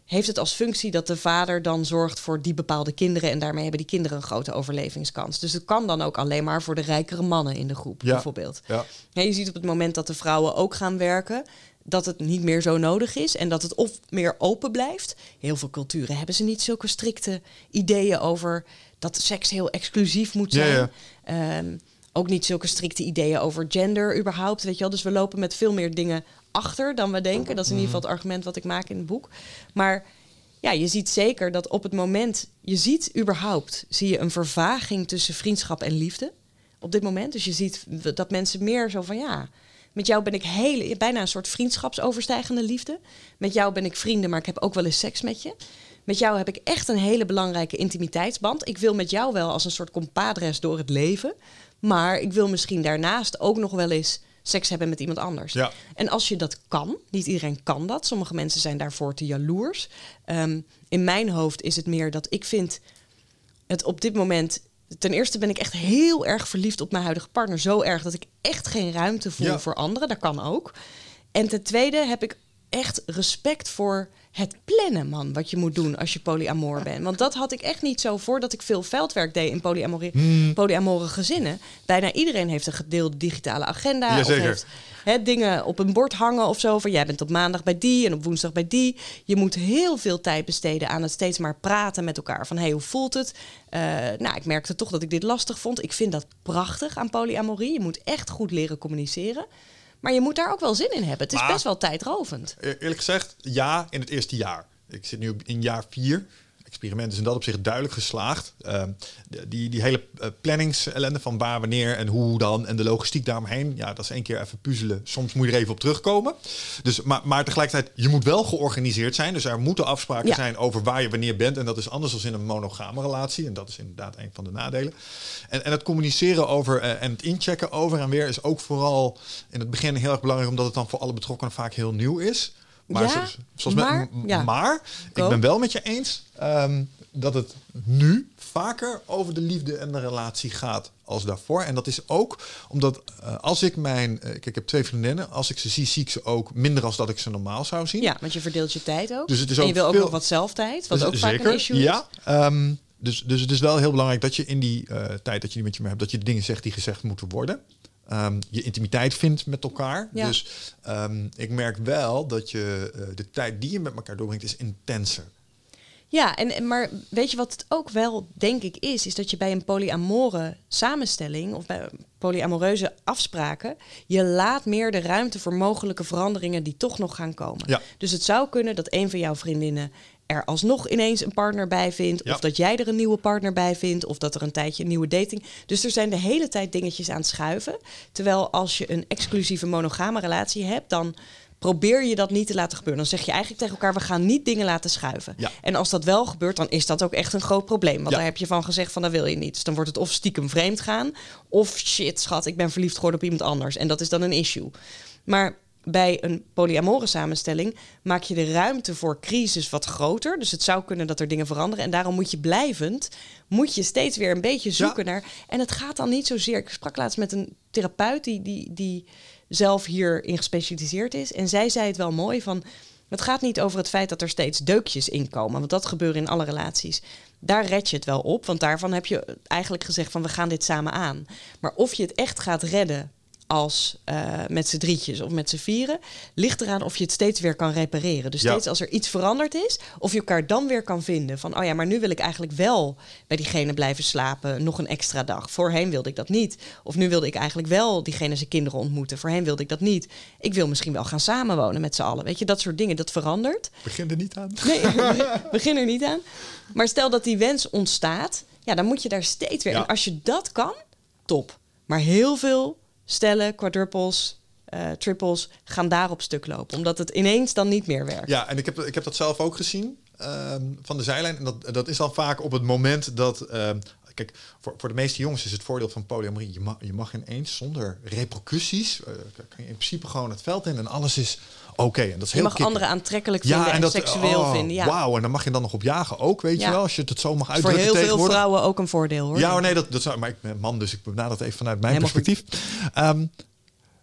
Heeft het als functie dat de vader dan zorgt voor die bepaalde kinderen. En daarmee hebben die kinderen een grote overlevingskans. Dus het kan dan ook alleen maar voor de rijkere mannen in de groep, Ja. bijvoorbeeld. Ja. Ja, je ziet op het moment dat de vrouwen ook gaan werken, dat het niet meer zo nodig is en dat het of meer open blijft. Heel veel culturen hebben ze niet zulke strikte ideeën over dat seks heel exclusief moet zijn. ja. Ehm, ook niet zulke strikte ideeën over gender überhaupt, weet je wel. Dus we lopen met veel meer dingen achter dan we denken. Dat is in ieder geval het argument wat ik maak in het boek. Maar ja, je ziet zeker dat op het moment, je ziet überhaupt, zie je een vervaging tussen vriendschap en liefde op dit moment. Dus je ziet dat mensen meer zo van ja, met jou ben ik hele, bijna een soort vriendschapsoverstijgende liefde. Met jou ben ik vrienden, maar ik heb ook wel eens seks met je. Met jou heb ik echt een hele belangrijke intimiteitsband. Ik wil met jou wel als een soort compadres door het leven. Maar ik wil misschien daarnaast ook nog wel eens seks hebben met iemand anders. Ja. En als je dat kan, niet iedereen kan dat. Sommige mensen zijn daarvoor te jaloers. Ehm, in mijn hoofd is het meer dat ik vind het op dit moment. Ten eerste ben ik echt heel erg verliefd op mijn huidige partner. Zo erg dat ik echt geen ruimte voel Ja. voor anderen. Dat kan ook. En ten tweede heb ik echt respect voor het plannen, man. Wat je moet doen als je polyamoor bent. Want dat had ik echt niet zo voordat ik veel veldwerk deed in polyamorie, Hmm. polyamore gezinnen. Bijna iedereen heeft een gedeelde digitale agenda. Of Jazeker. heeft hè, dingen op een bord hangen of zo. Van jij bent op maandag bij die en op woensdag bij die. Je moet heel veel tijd besteden aan het steeds maar praten met elkaar. Van hey, hoe voelt het? Eh, nou, ik merkte toch dat ik dit lastig vond. Ik vind dat prachtig aan polyamorie. Je moet echt goed leren communiceren. Maar je moet daar ook wel zin in hebben. Het is Maar- best wel tijdrovend. E- Eerlijk gezegd, ja, in het eerste jaar. Ik zit nu in jaar vier. Experiment is in dat opzicht duidelijk geslaagd. Ehm, die, die hele uh, planningsellende van waar, wanneer en hoe dan en de logistiek daaromheen. Ja, dat is één keer even puzzelen. Soms moet je er even op terugkomen. Dus, maar, maar tegelijkertijd, je moet wel georganiseerd zijn. Dus er moeten afspraken zijn over waar je wanneer bent. En dat is anders dan in een monogame relatie. En dat is inderdaad een van de nadelen. En, en het communiceren over uh, en het inchecken over en weer is ook vooral in het begin heel erg belangrijk, omdat het dan voor alle betrokkenen vaak heel nieuw is. Maar, ja, zoals maar, ja. maar ik ben wel met je eens um, dat het nu vaker over de liefde en de relatie gaat als daarvoor. En dat is ook omdat uh, als ik mijn... Uh, kijk, ik heb twee vriendinnen. Als ik ze zie, zie ik ze ook minder als dat ik ze normaal zou zien. Ja, want je verdeelt je tijd ook. Dus het is en je wil ook nog wat zelftijd, wat dus, ook zeker, vaak een issue ja, is. Um, dus, dus het is wel heel belangrijk dat je in die uh, tijd dat je die met je hebt... dat je de dingen zegt die gezegd moeten worden. Um, je intimiteit vindt met elkaar. Ja. Dus um, ik merk wel dat je uh, de tijd die je met elkaar doorbrengt is intenser. Ja, en, maar weet je wat het ook wel, denk ik, is? Is dat je bij een polyamore samenstelling of bij polyamoreuze afspraken, je laat meer de ruimte voor mogelijke veranderingen die toch nog gaan komen. Ja. Dus het zou kunnen dat een van jouw vriendinnen er alsnog ineens een partner bij vindt. Of dat jij er een nieuwe partner bij vindt. Of dat er een tijdje een nieuwe dating. Dus er zijn de hele tijd dingetjes aan het schuiven. Terwijl als je een exclusieve monogame relatie hebt, dan probeer je dat niet te laten gebeuren. Dan zeg je eigenlijk tegen elkaar, we gaan niet dingen laten schuiven. Ja. En als dat wel gebeurt, dan is dat ook echt een groot probleem. Want daar heb je van gezegd van, dat wil je niet. Dus dan wordt het of stiekem vreemd gaan, of shit, schat, ik ben verliefd geworden op iemand anders. En dat is dan een issue. Maar bij een polyamore samenstelling maak je de ruimte voor crisis wat groter. Dus het zou kunnen dat er dingen veranderen. En daarom moet je blijvend, moet je steeds weer een beetje zoeken naar. En het gaat dan niet zozeer. Ik sprak laatst met een therapeut die, die, die zelf hierin gespecialiseerd is. En zij zei het wel mooi van. Het gaat niet over het feit dat er steeds deukjes in komen. Want dat gebeurt in alle relaties. Daar red je het wel op. Want daarvan heb je eigenlijk gezegd van we gaan dit samen aan. Maar of je het echt gaat redden als uh, met z'n drietjes of met z'n vieren, ligt eraan of je het steeds weer kan repareren. Dus steeds als er iets veranderd is, of je elkaar dan weer kan vinden van, oh ja, maar nu wil ik eigenlijk wel bij diegene blijven slapen, nog een extra dag. Voorheen wilde ik dat niet. Of nu wilde ik eigenlijk wel diegene zijn kinderen ontmoeten. Voorheen wilde ik dat niet. Ik wil misschien wel gaan samenwonen met z'n allen. Weet je, dat soort dingen, dat verandert. Begin er niet aan. Nee, begin er niet aan. Maar stel dat die wens ontstaat, ja, dan moet je daar steeds weer. En als je dat kan, top. Maar heel veel stellen, quadruples, uh, triples gaan daarop stuk lopen. Omdat het ineens dan niet meer werkt. Ja, en ik heb, ik heb dat zelf ook gezien um, van de zijlijn. En dat, dat is dan vaak op het moment dat... Um, kijk, voor, voor de meeste jongens is het voordeel van polyamorie... je mag, je mag ineens zonder repercussies... Uh, kan je in principe gewoon het veld in en alles is oké. En dat is je mag anderen aantrekkelijk vinden ja, en, dat, seksueel oh, vinden. Ja. Wauw, en dan mag je dan nog op jagen ook, weet je wel? Als je het zo mag uitdrukken Voor heel veel vrouwen ook een voordeel, hoor. Ja, oh, nee, dat, dat zou, maar ik ben man, dus ik benader het even vanuit mijn perspectief. Um,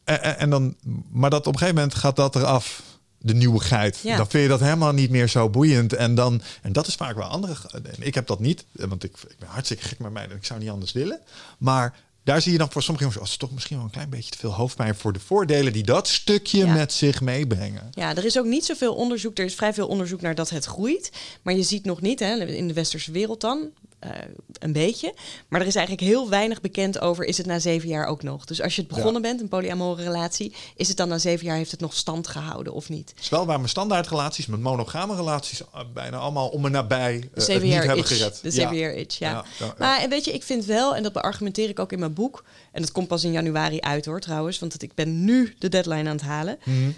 en, en, dan, maar dat op een gegeven moment gaat dat eraf de nieuwigheid. Ja. Dan vind je dat helemaal niet meer zo boeiend. En, dan, en dat is vaak wel andere. Ik heb dat niet, want ik, ik ben hartstikke gek met mij en ik zou niet anders willen. Maar daar zie je dan voor sommige jongens als toch misschien wel een klein beetje te veel hoofdpijn voor de voordelen die dat stukje met zich meebrengen. Ja, er is ook niet zoveel onderzoek. Er is vrij veel onderzoek naar dat het groeit. Maar je ziet nog niet, hè, in de westerse wereld dan, uh, een beetje. Maar er is eigenlijk heel weinig bekend over, is het na zeven jaar ook nog? Dus als je het begonnen bent, een polyamore relatie, is het dan na zeven jaar, heeft het nog stand gehouden of niet? Het is wel waar mijn standaardrelaties met monogame relaties uh, bijna allemaal om en nabij uh, het niet hebben itch. gered. De zeven jaar itch, ja. ja. Maar en weet je, ik vind wel, en dat beargumenteer ik ook in mijn boek, en dat komt pas in januari uit hoor trouwens, want ik ben nu de deadline aan het halen. Mm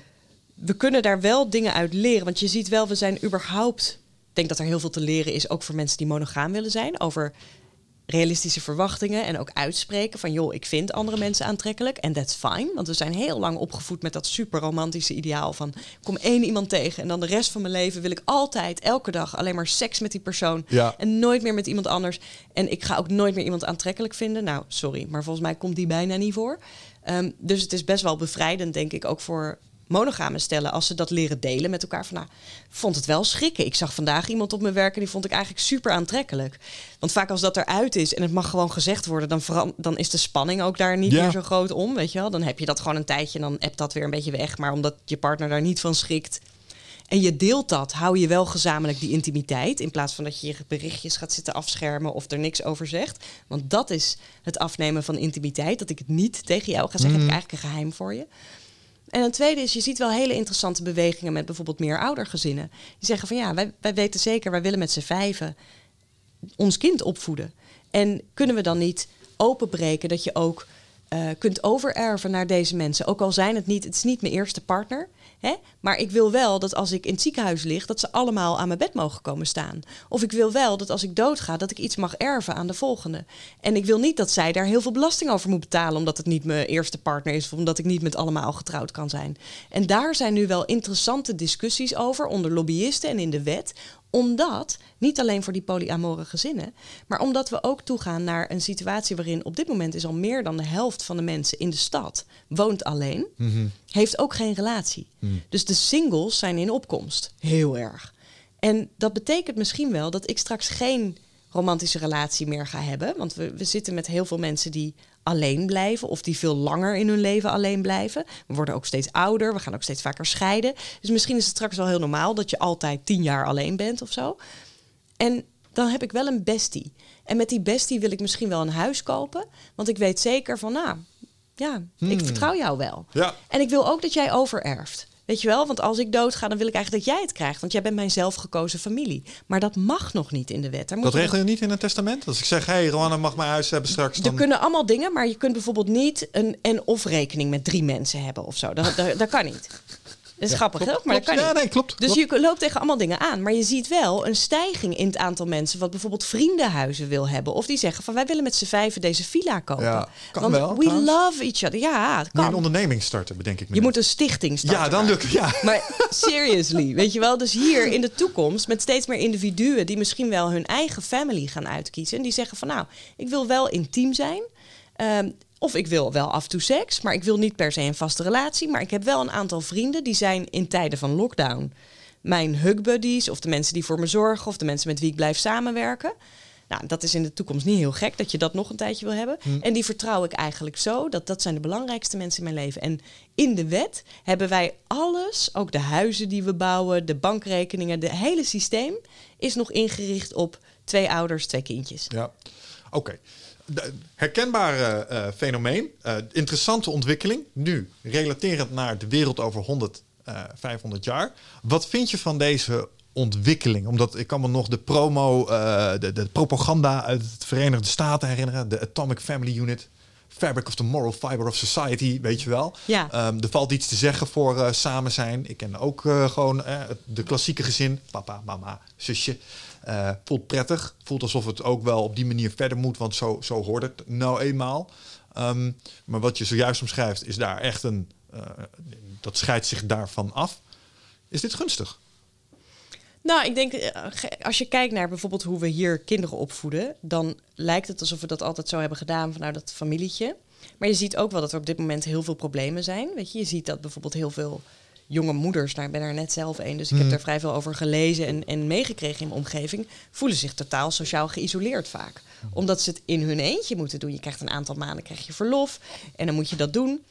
We kunnen daar wel dingen uit leren, want je ziet wel, we zijn überhaupt denk dat er heel veel te leren is, ook voor mensen die monogaam willen zijn, over realistische verwachtingen en ook uitspreken van joh, ik vind andere mensen aantrekkelijk en that's fine, want we zijn heel lang opgevoed met dat super romantische ideaal van kom één iemand tegen en dan de rest van mijn leven wil ik altijd elke dag alleen maar seks met die persoon ja. en nooit meer met iemand anders en ik ga ook nooit meer iemand aantrekkelijk vinden. Nou, sorry, maar volgens mij komt die bijna niet voor. Um, dus het is best wel bevrijdend, denk ik, ook voor monogame stellen, als ze dat leren delen met elkaar, van nou, vond het wel schrikken. Ik zag vandaag iemand op me werken, die vond ik eigenlijk super aantrekkelijk. Want vaak als dat eruit is en het mag gewoon gezegd worden, dan, dan is de spanning ook daar niet meer zo groot om, weet je wel. Dan heb je dat gewoon een tijdje en dan appt dat weer een beetje weg. Maar omdat je partner daar niet van schrikt, en je deelt dat, hou je wel gezamenlijk die intimiteit. In plaats van dat je je berichtjes gaat zitten afschermen of er niks over zegt. Want dat is het afnemen van intimiteit. Dat ik het niet tegen jou ga zeggen, heb ik mhm. eigenlijk een geheim voor je. En een tweede is, je ziet wel hele interessante bewegingen met bijvoorbeeld meer oudergezinnen. Die zeggen van ja, wij, wij weten zeker, wij willen met z'n vijven ons kind opvoeden. En kunnen we dan niet openbreken dat je ook uh, kunt overerven naar deze mensen? Ook al zijn het niet, het is niet mijn eerste partner. Hè? Maar ik wil wel dat als ik in het ziekenhuis lig, dat ze allemaal aan mijn bed mogen komen staan. Of ik wil wel dat als ik doodga, dat ik iets mag erven aan de volgende. En ik wil niet dat zij daar heel veel belasting over moet betalen, omdat het niet mijn eerste partner is, of omdat ik niet met allemaal getrouwd kan zijn. En daar zijn nu wel interessante discussies over onder lobbyisten en in de wet omdat, niet alleen voor die polyamore gezinnen, maar omdat we ook toegaan naar een situatie waarin op dit moment is al meer dan de helft van de mensen in de stad woont alleen, mhm. heeft ook geen relatie. Mhm. Dus de singles zijn in opkomst, heel erg. En dat betekent misschien wel dat ik straks geen romantische relatie meer ga hebben. Want we, we zitten met heel veel mensen die alleen blijven of die veel langer in hun leven alleen blijven. We worden ook steeds ouder, we gaan ook steeds vaker scheiden. Dus misschien is het straks wel heel normaal dat je altijd tien jaar alleen bent of zo. En dan heb ik wel een bestie. En met die bestie wil ik misschien wel een huis kopen. Want ik weet zeker van, nou, ja, ik hmm. vertrouw jou wel. Ja. En ik wil ook dat jij overerft. Weet je wel? Want als ik doodga, dan wil ik eigenlijk dat jij het krijgt. Want jij bent mijn zelfgekozen familie. Maar dat mag nog niet in de wet. dat regel je niet in het testament? Als ik zeg, hé, hey, Roanne mag mijn huis hebben straks. Dan... Er kunnen allemaal dingen, maar je kunt bijvoorbeeld niet een en-of rekening met drie mensen hebben of zo. Dat, dat, dat kan niet. Dat is grappig, klopt, maar dat kan ja, Nee, klopt, dus je loopt tegen allemaal dingen aan. Maar je ziet wel een stijging in het aantal mensen... wat bijvoorbeeld vriendenhuizen wil hebben. Of die zeggen van wij willen met z'n vijven deze villa kopen. Ja, kan Want wel, we love each other. Ja, het kan. Moet een onderneming starten, bedenk ik me. Je moet een stichting starten. Ja, dan lukt het, ja. Maar seriously, weet je wel? Dus hier in de toekomst met steeds meer individuen... die misschien wel hun eigen family gaan uitkiezen. En die zeggen van nou, ik wil wel intiem zijn... Um, of ik wil wel af en toe seks, maar ik wil niet per se een vaste relatie. Maar ik heb wel een aantal vrienden die zijn in tijden van lockdown mijn hug buddies of de mensen die voor me zorgen of de mensen met wie ik blijf samenwerken. Nou, dat is in de toekomst niet heel gek dat je dat nog een tijdje wil hebben. Hm. En die vertrouw ik eigenlijk zo dat dat zijn de belangrijkste mensen in mijn leven. En in de wet hebben wij alles, ook de huizen die we bouwen, de bankrekeningen, de hele systeem is nog ingericht op twee ouders, twee kindjes. Ja, oké herkenbare uh, fenomeen. Uh, interessante ontwikkeling. Nu, relaterend naar de wereld over 100, 500 jaar. Wat vind je van deze ontwikkeling? Omdat ik kan me nog de promo, de, de, propaganda uit de Verenigde Staten herinneren. De Atomic Family Unit. Fabric of the Moral Fiber of Society, weet je wel. Ja. Um, er valt iets te zeggen voor samen zijn. Ik ken ook gewoon de klassieke gezin. Papa, mama, zusje. Uh, voelt prettig. Voelt alsof het ook wel op die manier verder moet, want zo, zo hoort het nou eenmaal. Um, maar wat je zojuist omschrijft, is daar echt een. Uh, dat scheidt zich daarvan af. Is dit gunstig? Nou, ik denk, eh, als je kijkt naar bijvoorbeeld hoe we hier kinderen opvoeden, dan lijkt het alsof we dat altijd zo hebben gedaan vanuit dat familietje. Maar je ziet ook wel dat er op dit moment heel veel problemen zijn. Weet je, je ziet dat bijvoorbeeld heel veel jonge moeders, nou, ik ben er net zelf een, dus ik heb er vrij veel over gelezen en, en meegekregen in mijn omgeving, voelen zich totaal sociaal geïsoleerd vaak. Omdat ze het in hun eentje moeten doen. Je krijgt een aantal maanden krijg je verlof en dan moet je dat doen.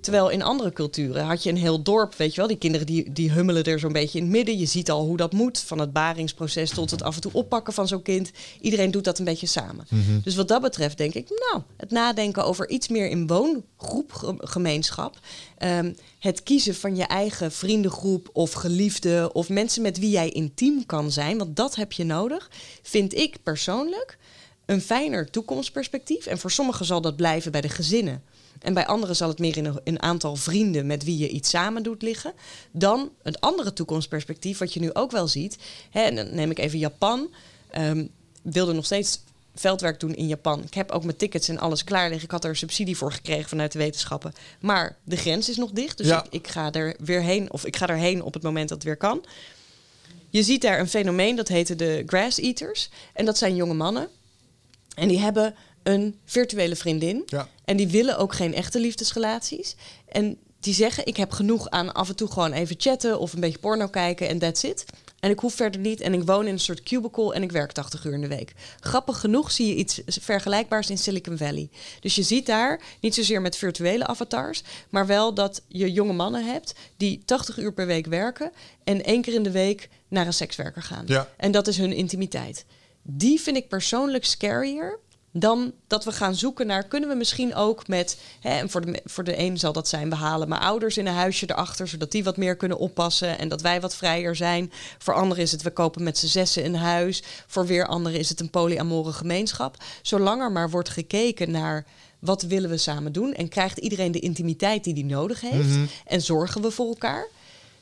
Terwijl in andere culturen had je een heel dorp, weet je wel, die kinderen die, die hummelen er zo'n beetje in het midden. Je ziet al hoe dat moet, van het baringsproces tot het af en toe oppakken van zo'n kind. Iedereen doet dat een beetje samen. Mhm. Dus wat dat betreft denk ik, nou, het nadenken over iets meer in woongroepgemeenschap. Um, het kiezen van je eigen vriendengroep of geliefde of mensen met wie jij intiem kan zijn, want dat heb je nodig, vind ik persoonlijk een fijner toekomstperspectief. En voor sommigen zal dat blijven bij de gezinnen. En bij anderen zal het meer in een, aantal vrienden met wie je iets samen doet liggen. Dan het andere toekomstperspectief, wat je nu ook wel ziet. Hè, en dan neem ik even Japan. Um, wilde nog steeds veldwerk doen in Japan. Ik heb ook mijn tickets en alles klaar liggen. Ik had er subsidie voor gekregen vanuit de wetenschappen. Maar de grens is nog dicht. Dus ik, ik, ga er weer heen. Of ik ga erheen op het moment dat het weer kan. Je ziet daar een fenomeen, dat heette de grass eaters. En dat zijn jonge mannen. En die hebben een virtuele vriendin. Ja. En die willen ook geen echte liefdesrelaties. En die zeggen, ik heb genoeg aan af en toe gewoon even chatten of een beetje porno kijken en that's it. En ik hoef verder niet. En ik woon in een soort cubicle en ik werk 80 uur in de week. Grappig genoeg zie je iets vergelijkbaars in Silicon Valley. Dus je ziet daar niet zozeer met virtuele avatars, maar wel dat je jonge mannen hebt die 80 uur per week werken en één keer in de week naar een sekswerker gaan. Ja. En dat is hun intimiteit. Die vind ik persoonlijk scarier dan dat we gaan zoeken naar, kunnen we misschien ook met, hè, en voor de, voor de een zal dat zijn, we halen mijn ouders in een huisje erachter, zodat die wat meer kunnen oppassen en dat wij wat vrijer zijn. Voor anderen is het, we kopen met z'n zessen een huis. Voor weer anderen is het een polyamore gemeenschap. Zolang er maar wordt gekeken naar wat willen we samen doen en krijgt iedereen de intimiteit die die nodig heeft Mhm. en zorgen we voor elkaar.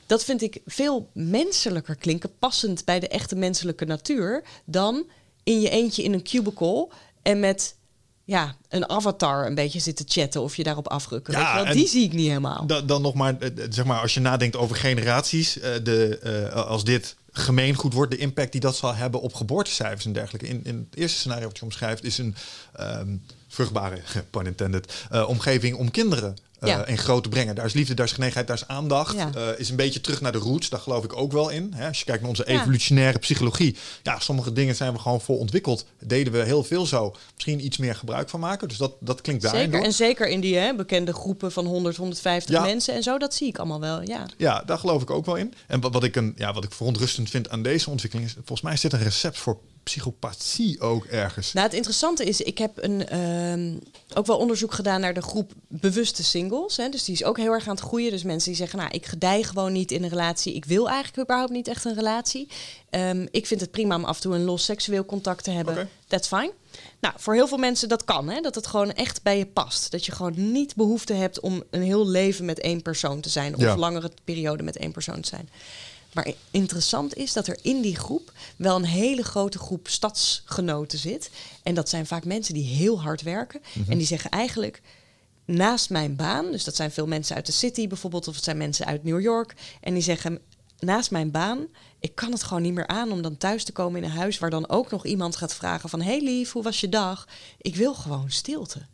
Dat vind ik veel menselijker klinken, passend bij de echte menselijke natuur, dan in je eentje in een cubicle en met ja, een avatar een beetje zitten chatten of je daarop afrukken. Ja, wel? Die zie ik niet helemaal. Dan, dan nog maar, eh, zeg maar, als je nadenkt over generaties, eh, de, eh, als dit gemeengoed wordt, de impact die dat zal hebben op geboortecijfers en dergelijke. In, in het eerste scenario wat je omschrijft, is een ehm, vruchtbare, pun intended, eh, omgeving om kinderen eh, Ja. in groot te brengen. Daar is liefde, daar is genegenheid, daar is aandacht. Ja. Eh, is een beetje terug naar de roots, daar geloof ik ook wel in. Hè? Als je kijkt naar onze evolutionaire psychologie. Ja, sommige dingen zijn we gewoon voor ontwikkeld. Deden we heel veel zo. Misschien iets meer gebruik van maken. Dus dat, dat klinkt daarin Zeker. door. En zeker in die hè, bekende groepen van 100, 150 Ja. mensen en zo, dat zie ik allemaal wel. Ja. Ja, daar geloof ik ook wel in. En wat, wat, ik, een, ja, wat ik verontrustend vind aan deze ontwikkeling is... volgens mij is dit een recept voor psychopathie ook ergens. Nou, het interessante is, ik heb een, ehm, ook wel onderzoek gedaan naar de groep bewuste singles. Hè. Dus die is ook heel erg aan het groeien. Dus mensen die zeggen, nou, ik gedij gewoon niet in een relatie. Ik wil eigenlijk überhaupt niet echt een relatie. Ehm, ik vind het prima om af en toe een los seksueel contact te hebben. Oké. That's fine. Nou, voor heel veel mensen dat kan. Hè? Dat het gewoon echt bij je past. Dat je gewoon niet behoefte hebt om een heel leven met één persoon te zijn. Of Ja. langere periode met één persoon te zijn. Maar interessant is dat er in die groep wel een hele grote groep stadsgenoten zit. En dat zijn vaak mensen die heel hard werken. En die zeggen eigenlijk, naast mijn baan, dus dat zijn veel mensen uit de city bijvoorbeeld, of het zijn mensen uit New York. En die zeggen, naast mijn baan, ik kan het gewoon niet meer aan om dan thuis te komen in een huis waar dan ook nog iemand gaat vragen van, hey lief, hoe was je dag? Ik wil gewoon stilte.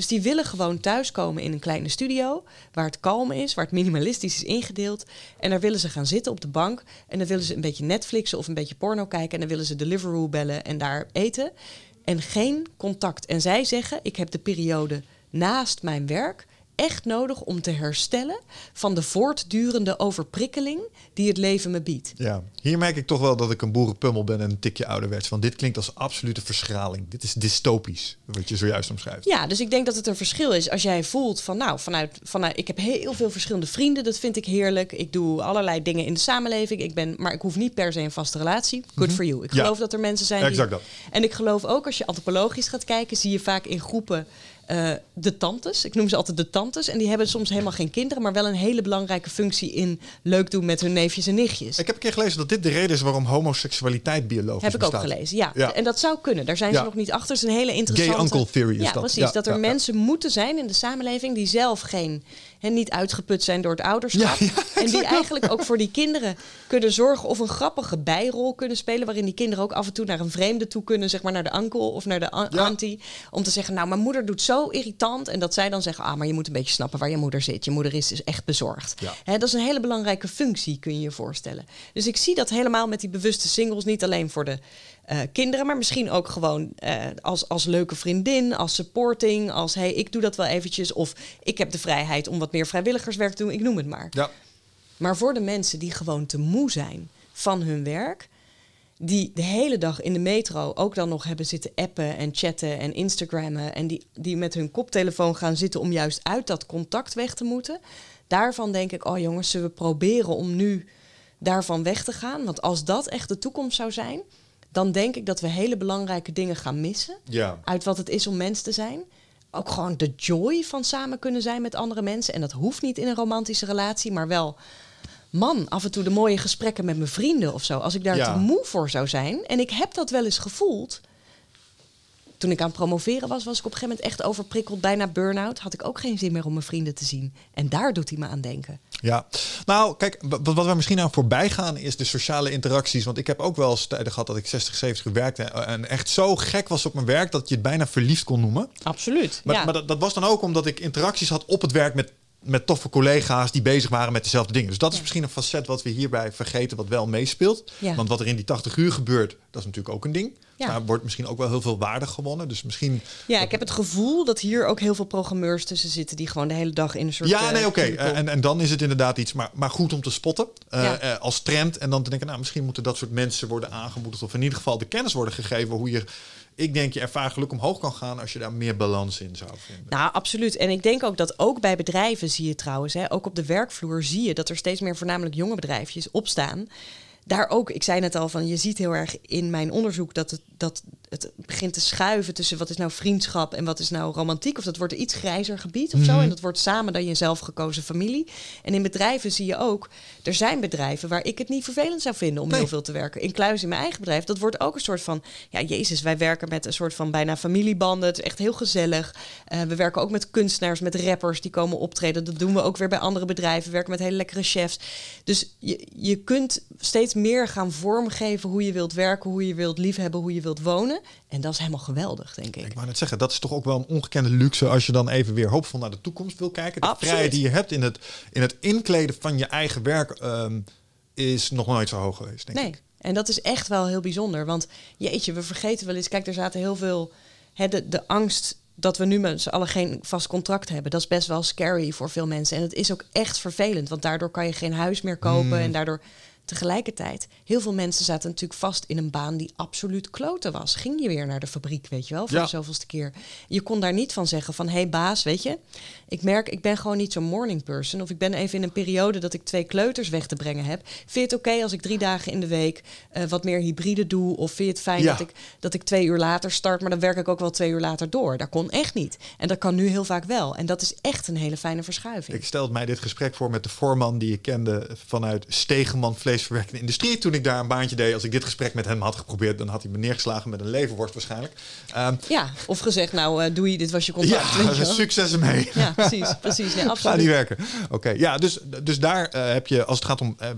Dus die willen gewoon thuiskomen in een kleine studio, waar het kalm is, waar het minimalistisch is ingedeeld. En daar willen ze gaan zitten op de bank. En dan willen ze een beetje Netflixen of een beetje porno kijken. En dan willen ze Deliveroo bellen en daar eten. En geen contact. En zij zeggen, ik heb de periode naast mijn werk echt nodig om te herstellen van de voortdurende overprikkeling die het leven me biedt. Ja, hier merk ik toch wel dat ik een boerenpummel ben en een tikje ouderwets. Want dit klinkt als absolute verschraling. Dit is dystopisch, wat je zojuist omschrijft. Ja, dus ik denk dat het een verschil is als jij voelt van nou, vanuit, vanuit ik heb heel veel verschillende vrienden, dat vind ik heerlijk. Ik doe allerlei dingen in de samenleving, ik ben, maar ik hoef niet per se een vaste relatie. Good for you. Ik Ja. geloof dat er mensen zijn die... Exact dat. En ik geloof ook als je antropologisch gaat kijken, zie je vaak in groepen eh, de tantes. Ik noem ze altijd de tantes. En die hebben soms helemaal geen kinderen, maar wel een hele belangrijke functie in leuk doen met hun neefjes en nichtjes. Ik heb een keer gelezen dat dit de reden is waarom homoseksualiteit biologisch Heb ik ook gelezen, ja. Ja. En dat zou kunnen. Daar zijn ze nog niet achter. Het is een hele interessante... Gay uncle theory is ja, dat. precies. Ja, dat er mensen moeten zijn in de samenleving die zelf geen... en niet uitgeput zijn door het ouderschap. Ja, ja, en die eigenlijk ook voor die kinderen kunnen zorgen... of een grappige bijrol kunnen spelen... waarin die kinderen ook af en toe naar een vreemde toe kunnen... zeg maar naar de uncle of naar de Ja. om te zeggen, nou, mijn moeder doet zo irritant... en dat zij dan zeggen, ah, maar je moet een beetje snappen waar je moeder zit. Je moeder is dus echt bezorgd. Hè, dat is een hele belangrijke functie, kun je je voorstellen. Dus ik zie dat helemaal met die bewuste singles... niet alleen voor de eh, kinderen, maar misschien ook gewoon eh, als, als leuke vriendin, als supporting, als hey, ik doe dat wel eventjes. Of ik heb de vrijheid om wat meer vrijwilligerswerk te doen, ik noem het maar. Ja, Maar voor de mensen die gewoon te moe zijn van hun werk, die de hele dag in de metro ook dan nog hebben zitten appen en chatten en Instagrammen en die, die met hun koptelefoon gaan zitten om juist uit dat contact weg te moeten, daarvan denk ik, oh jongens, zullen we proberen om nu daarvan weg te gaan? Want als dat echt de toekomst zou zijn, dan denk ik dat we hele belangrijke dingen gaan missen ja. uit wat het is om mens te zijn. Ook gewoon de joy van samen kunnen zijn met andere mensen. En dat hoeft niet in een romantische relatie, maar wel. Man, af en toe de mooie gesprekken met mijn vrienden of zo. Als ik daar Ja. te moe voor zou zijn. En ik heb dat wel eens gevoeld. Toen ik aan het promoveren was, was ik op een gegeven moment echt overprikkeld, bijna burn-out. Had ik ook geen zin meer om mijn vrienden te zien. En daar doet hij me aan denken. Ja, nou kijk, wat, wat we misschien aan voorbij gaan is de sociale interacties. Want ik heb ook wel eens tijden gehad dat ik 60, 70 werkte en echt zo gek was op mijn werk dat je het bijna verliefd kon noemen. Absoluut. Maar, ja. maar dat, dat was dan ook omdat ik interacties had op het werk met, met toffe collega's die bezig waren met dezelfde dingen. Dus dat is Ja. misschien een facet wat we hierbij vergeten, wat wel meespeelt. Ja. Want wat er in die 80 uur gebeurt, dat is natuurlijk ook een ding. Ja. Daar wordt misschien ook wel heel veel waarde gewonnen. Dus misschien. ja, ik heb het gevoel dat hier ook heel veel programmeurs tussen zitten die gewoon de hele dag in een soort. Ja, eh, nee, oké. En, en dan is het inderdaad iets, maar, maar goed om te spotten eh, eh, als trend. En dan te denken, nou, misschien moeten dat soort mensen worden aangemoedigd. Of in ieder geval de kennis worden gegeven hoe je ik denk je ervaar geluk omhoog kan gaan als je daar meer balans in zou vinden. Nou, absoluut. En ik denk ook dat ook bij bedrijven zie je trouwens, hè, ook op de werkvloer zie je dat er steeds meer voornamelijk jonge bedrijfjes opstaan daar ook, ik zei net al van, je ziet heel erg in mijn onderzoek dat het, dat het begint te schuiven tussen wat is nou vriendschap en wat is nou romantiek. Of dat wordt een iets grijzer gebied of zo. Mhm. En dat wordt samen dan je zelf gekozen familie. En in bedrijven zie je ook, er zijn bedrijven waar ik het niet vervelend zou vinden om heel veel te werken. In Kluis in mijn eigen bedrijf, dat wordt ook een soort van, ja jezus, wij werken met een soort van bijna familiebanden. Het is echt heel gezellig. Uh, we werken ook met kunstenaars, met rappers die komen optreden. Dat doen we ook weer bij andere bedrijven. We werken met hele lekkere chefs. Dus je, je kunt steeds meer gaan vormgeven hoe je wilt werken, hoe je wilt liefhebben, hoe je wilt wonen. En dat is helemaal geweldig, denk ik. Ik wou net zeggen, dat is toch ook wel een ongekende luxe als je dan even weer hoopvol naar de toekomst wil kijken. De vrijheid die je hebt in het, in het inkleden van je eigen werk um, is nog nooit zo hoog geweest, denk nee. ik. En dat is echt wel heel bijzonder. Want jeetje, we vergeten wel eens. Kijk, er zaten heel veel. Hè, de, de angst dat we nu met z'n allen geen vast contract hebben. Dat is best wel scary voor veel mensen. En het is ook echt vervelend. Want daardoor kan je geen huis meer kopen. Hmm. En daardoor Tegelijkertijd, heel veel mensen zaten natuurlijk vast in een baan die absoluut kloten was. Ging je weer naar de fabriek, weet je wel, voor de zoveelste keer. Je kon daar niet van zeggen van, hé hey baas, weet je, ik merk, ik ben gewoon niet zo'n morning person. Of ik ben even in een periode dat ik twee kleuters weg te brengen heb. Vind je het oké als ik drie dagen in de week uh, wat meer hybride doe? Of vind je het fijn dat, ik, dat ik twee uur later start, maar dan werk ik ook wel twee uur later door? Dat kon echt niet. En dat kan nu heel vaak wel. En dat is echt een hele fijne verschuiving. Ik stelde mij dit gesprek voor met de voorman die ik kende vanuit Stegenman Vlees vleesverwerkende industrie. Toen ik daar een baantje deed, als ik dit gesprek met hem had geprobeerd, dan had hij me neergeslagen met een leverworst waarschijnlijk. Um, ja, of gezegd, nou uh, doe je, dit was je contract. Ja, succes ermee. Ja, precies, precies. Nee, absoluut. Ga niet werken. Oké, ja, dus, dus daar uh, heb je, als het gaat om uh,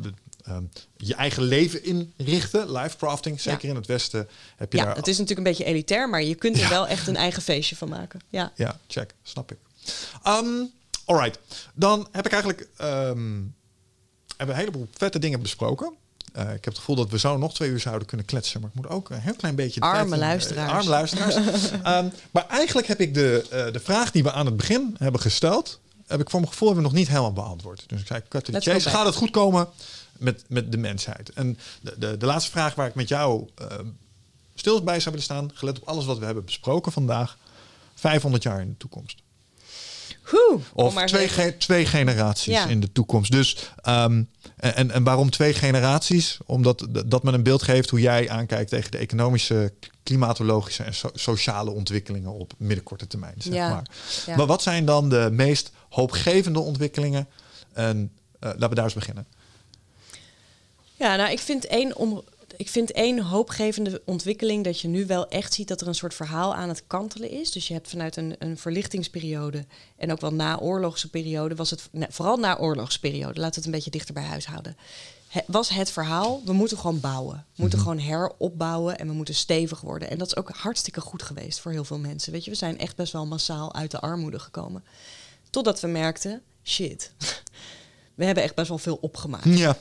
um, je eigen leven inrichten, life crafting, zeker in het Westen, heb je ja, daar... het is natuurlijk een beetje elitair, maar je kunt er wel echt een eigen feestje van maken. Ja, ja check, snap ik. Um, alright, dan heb ik eigenlijk um, hebben een heleboel vette dingen besproken. Uh, ik heb het gevoel dat we zo nog twee uur zouden kunnen kletsen. Maar ik moet ook een heel klein beetje... Arme tijd, luisteraars. Uh, arme luisteraars. um, maar eigenlijk heb ik de, uh, de vraag die we aan het begin hebben gesteld... heb ik voor mijn gevoel hebben we nog niet helemaal beantwoord. Dus ik zei, cut to the chase. Gaat het goed komen met, met de mensheid? En de, de, de laatste vraag waar ik met jou stil bij zou willen staan... gelet op alles wat we hebben besproken vandaag... 500 jaar in de toekomst. Of twee, ge twee generaties ja. in de toekomst. Dus um, en, en waarom twee generaties? Omdat dat men een beeld geeft hoe jij aankijkt tegen de economische, klimatologische en sociale ontwikkelingen op middenkorte termijn. Zeg maar. maar wat zijn dan de meest hoopgevende ontwikkelingen? En uh, laten we daar eens beginnen. Ja, nou, ik vind één om, ik vind één hoopgevende ontwikkeling dat je nu wel echt ziet dat er een soort verhaal aan het kantelen is. Dus je hebt vanuit een, een verlichtingsperiode en ook wel na-oorlogse periode, was het vooral na-oorlogsperiode, laten we het een beetje dichter bij huis houden. was het verhaal, we moeten gewoon bouwen. We moeten mhm. gewoon heropbouwen en we moeten stevig worden. En dat is ook hartstikke goed geweest voor heel veel mensen. Weet je, we zijn echt best wel massaal uit de armoede gekomen. Totdat we merkten, shit, we hebben echt best wel veel opgemaakt. Ja.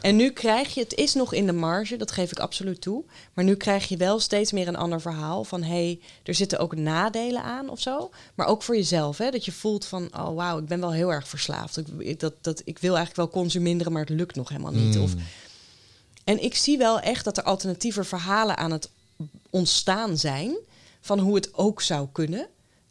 En nu krijg je, het is nog in de marge, dat geef ik absoluut toe. Maar nu krijg je wel steeds meer een ander verhaal van hé, hey, er zitten ook nadelen aan of zo. Maar ook voor jezelf, hè, dat je voelt van oh wauw, ik ben wel heel erg verslaafd. Ik, dat, dat, ik wil eigenlijk wel consumeren, maar het lukt nog helemaal niet. Of, mm. en ik zie wel echt dat er alternatieve verhalen aan het ontstaan zijn van hoe het ook zou kunnen.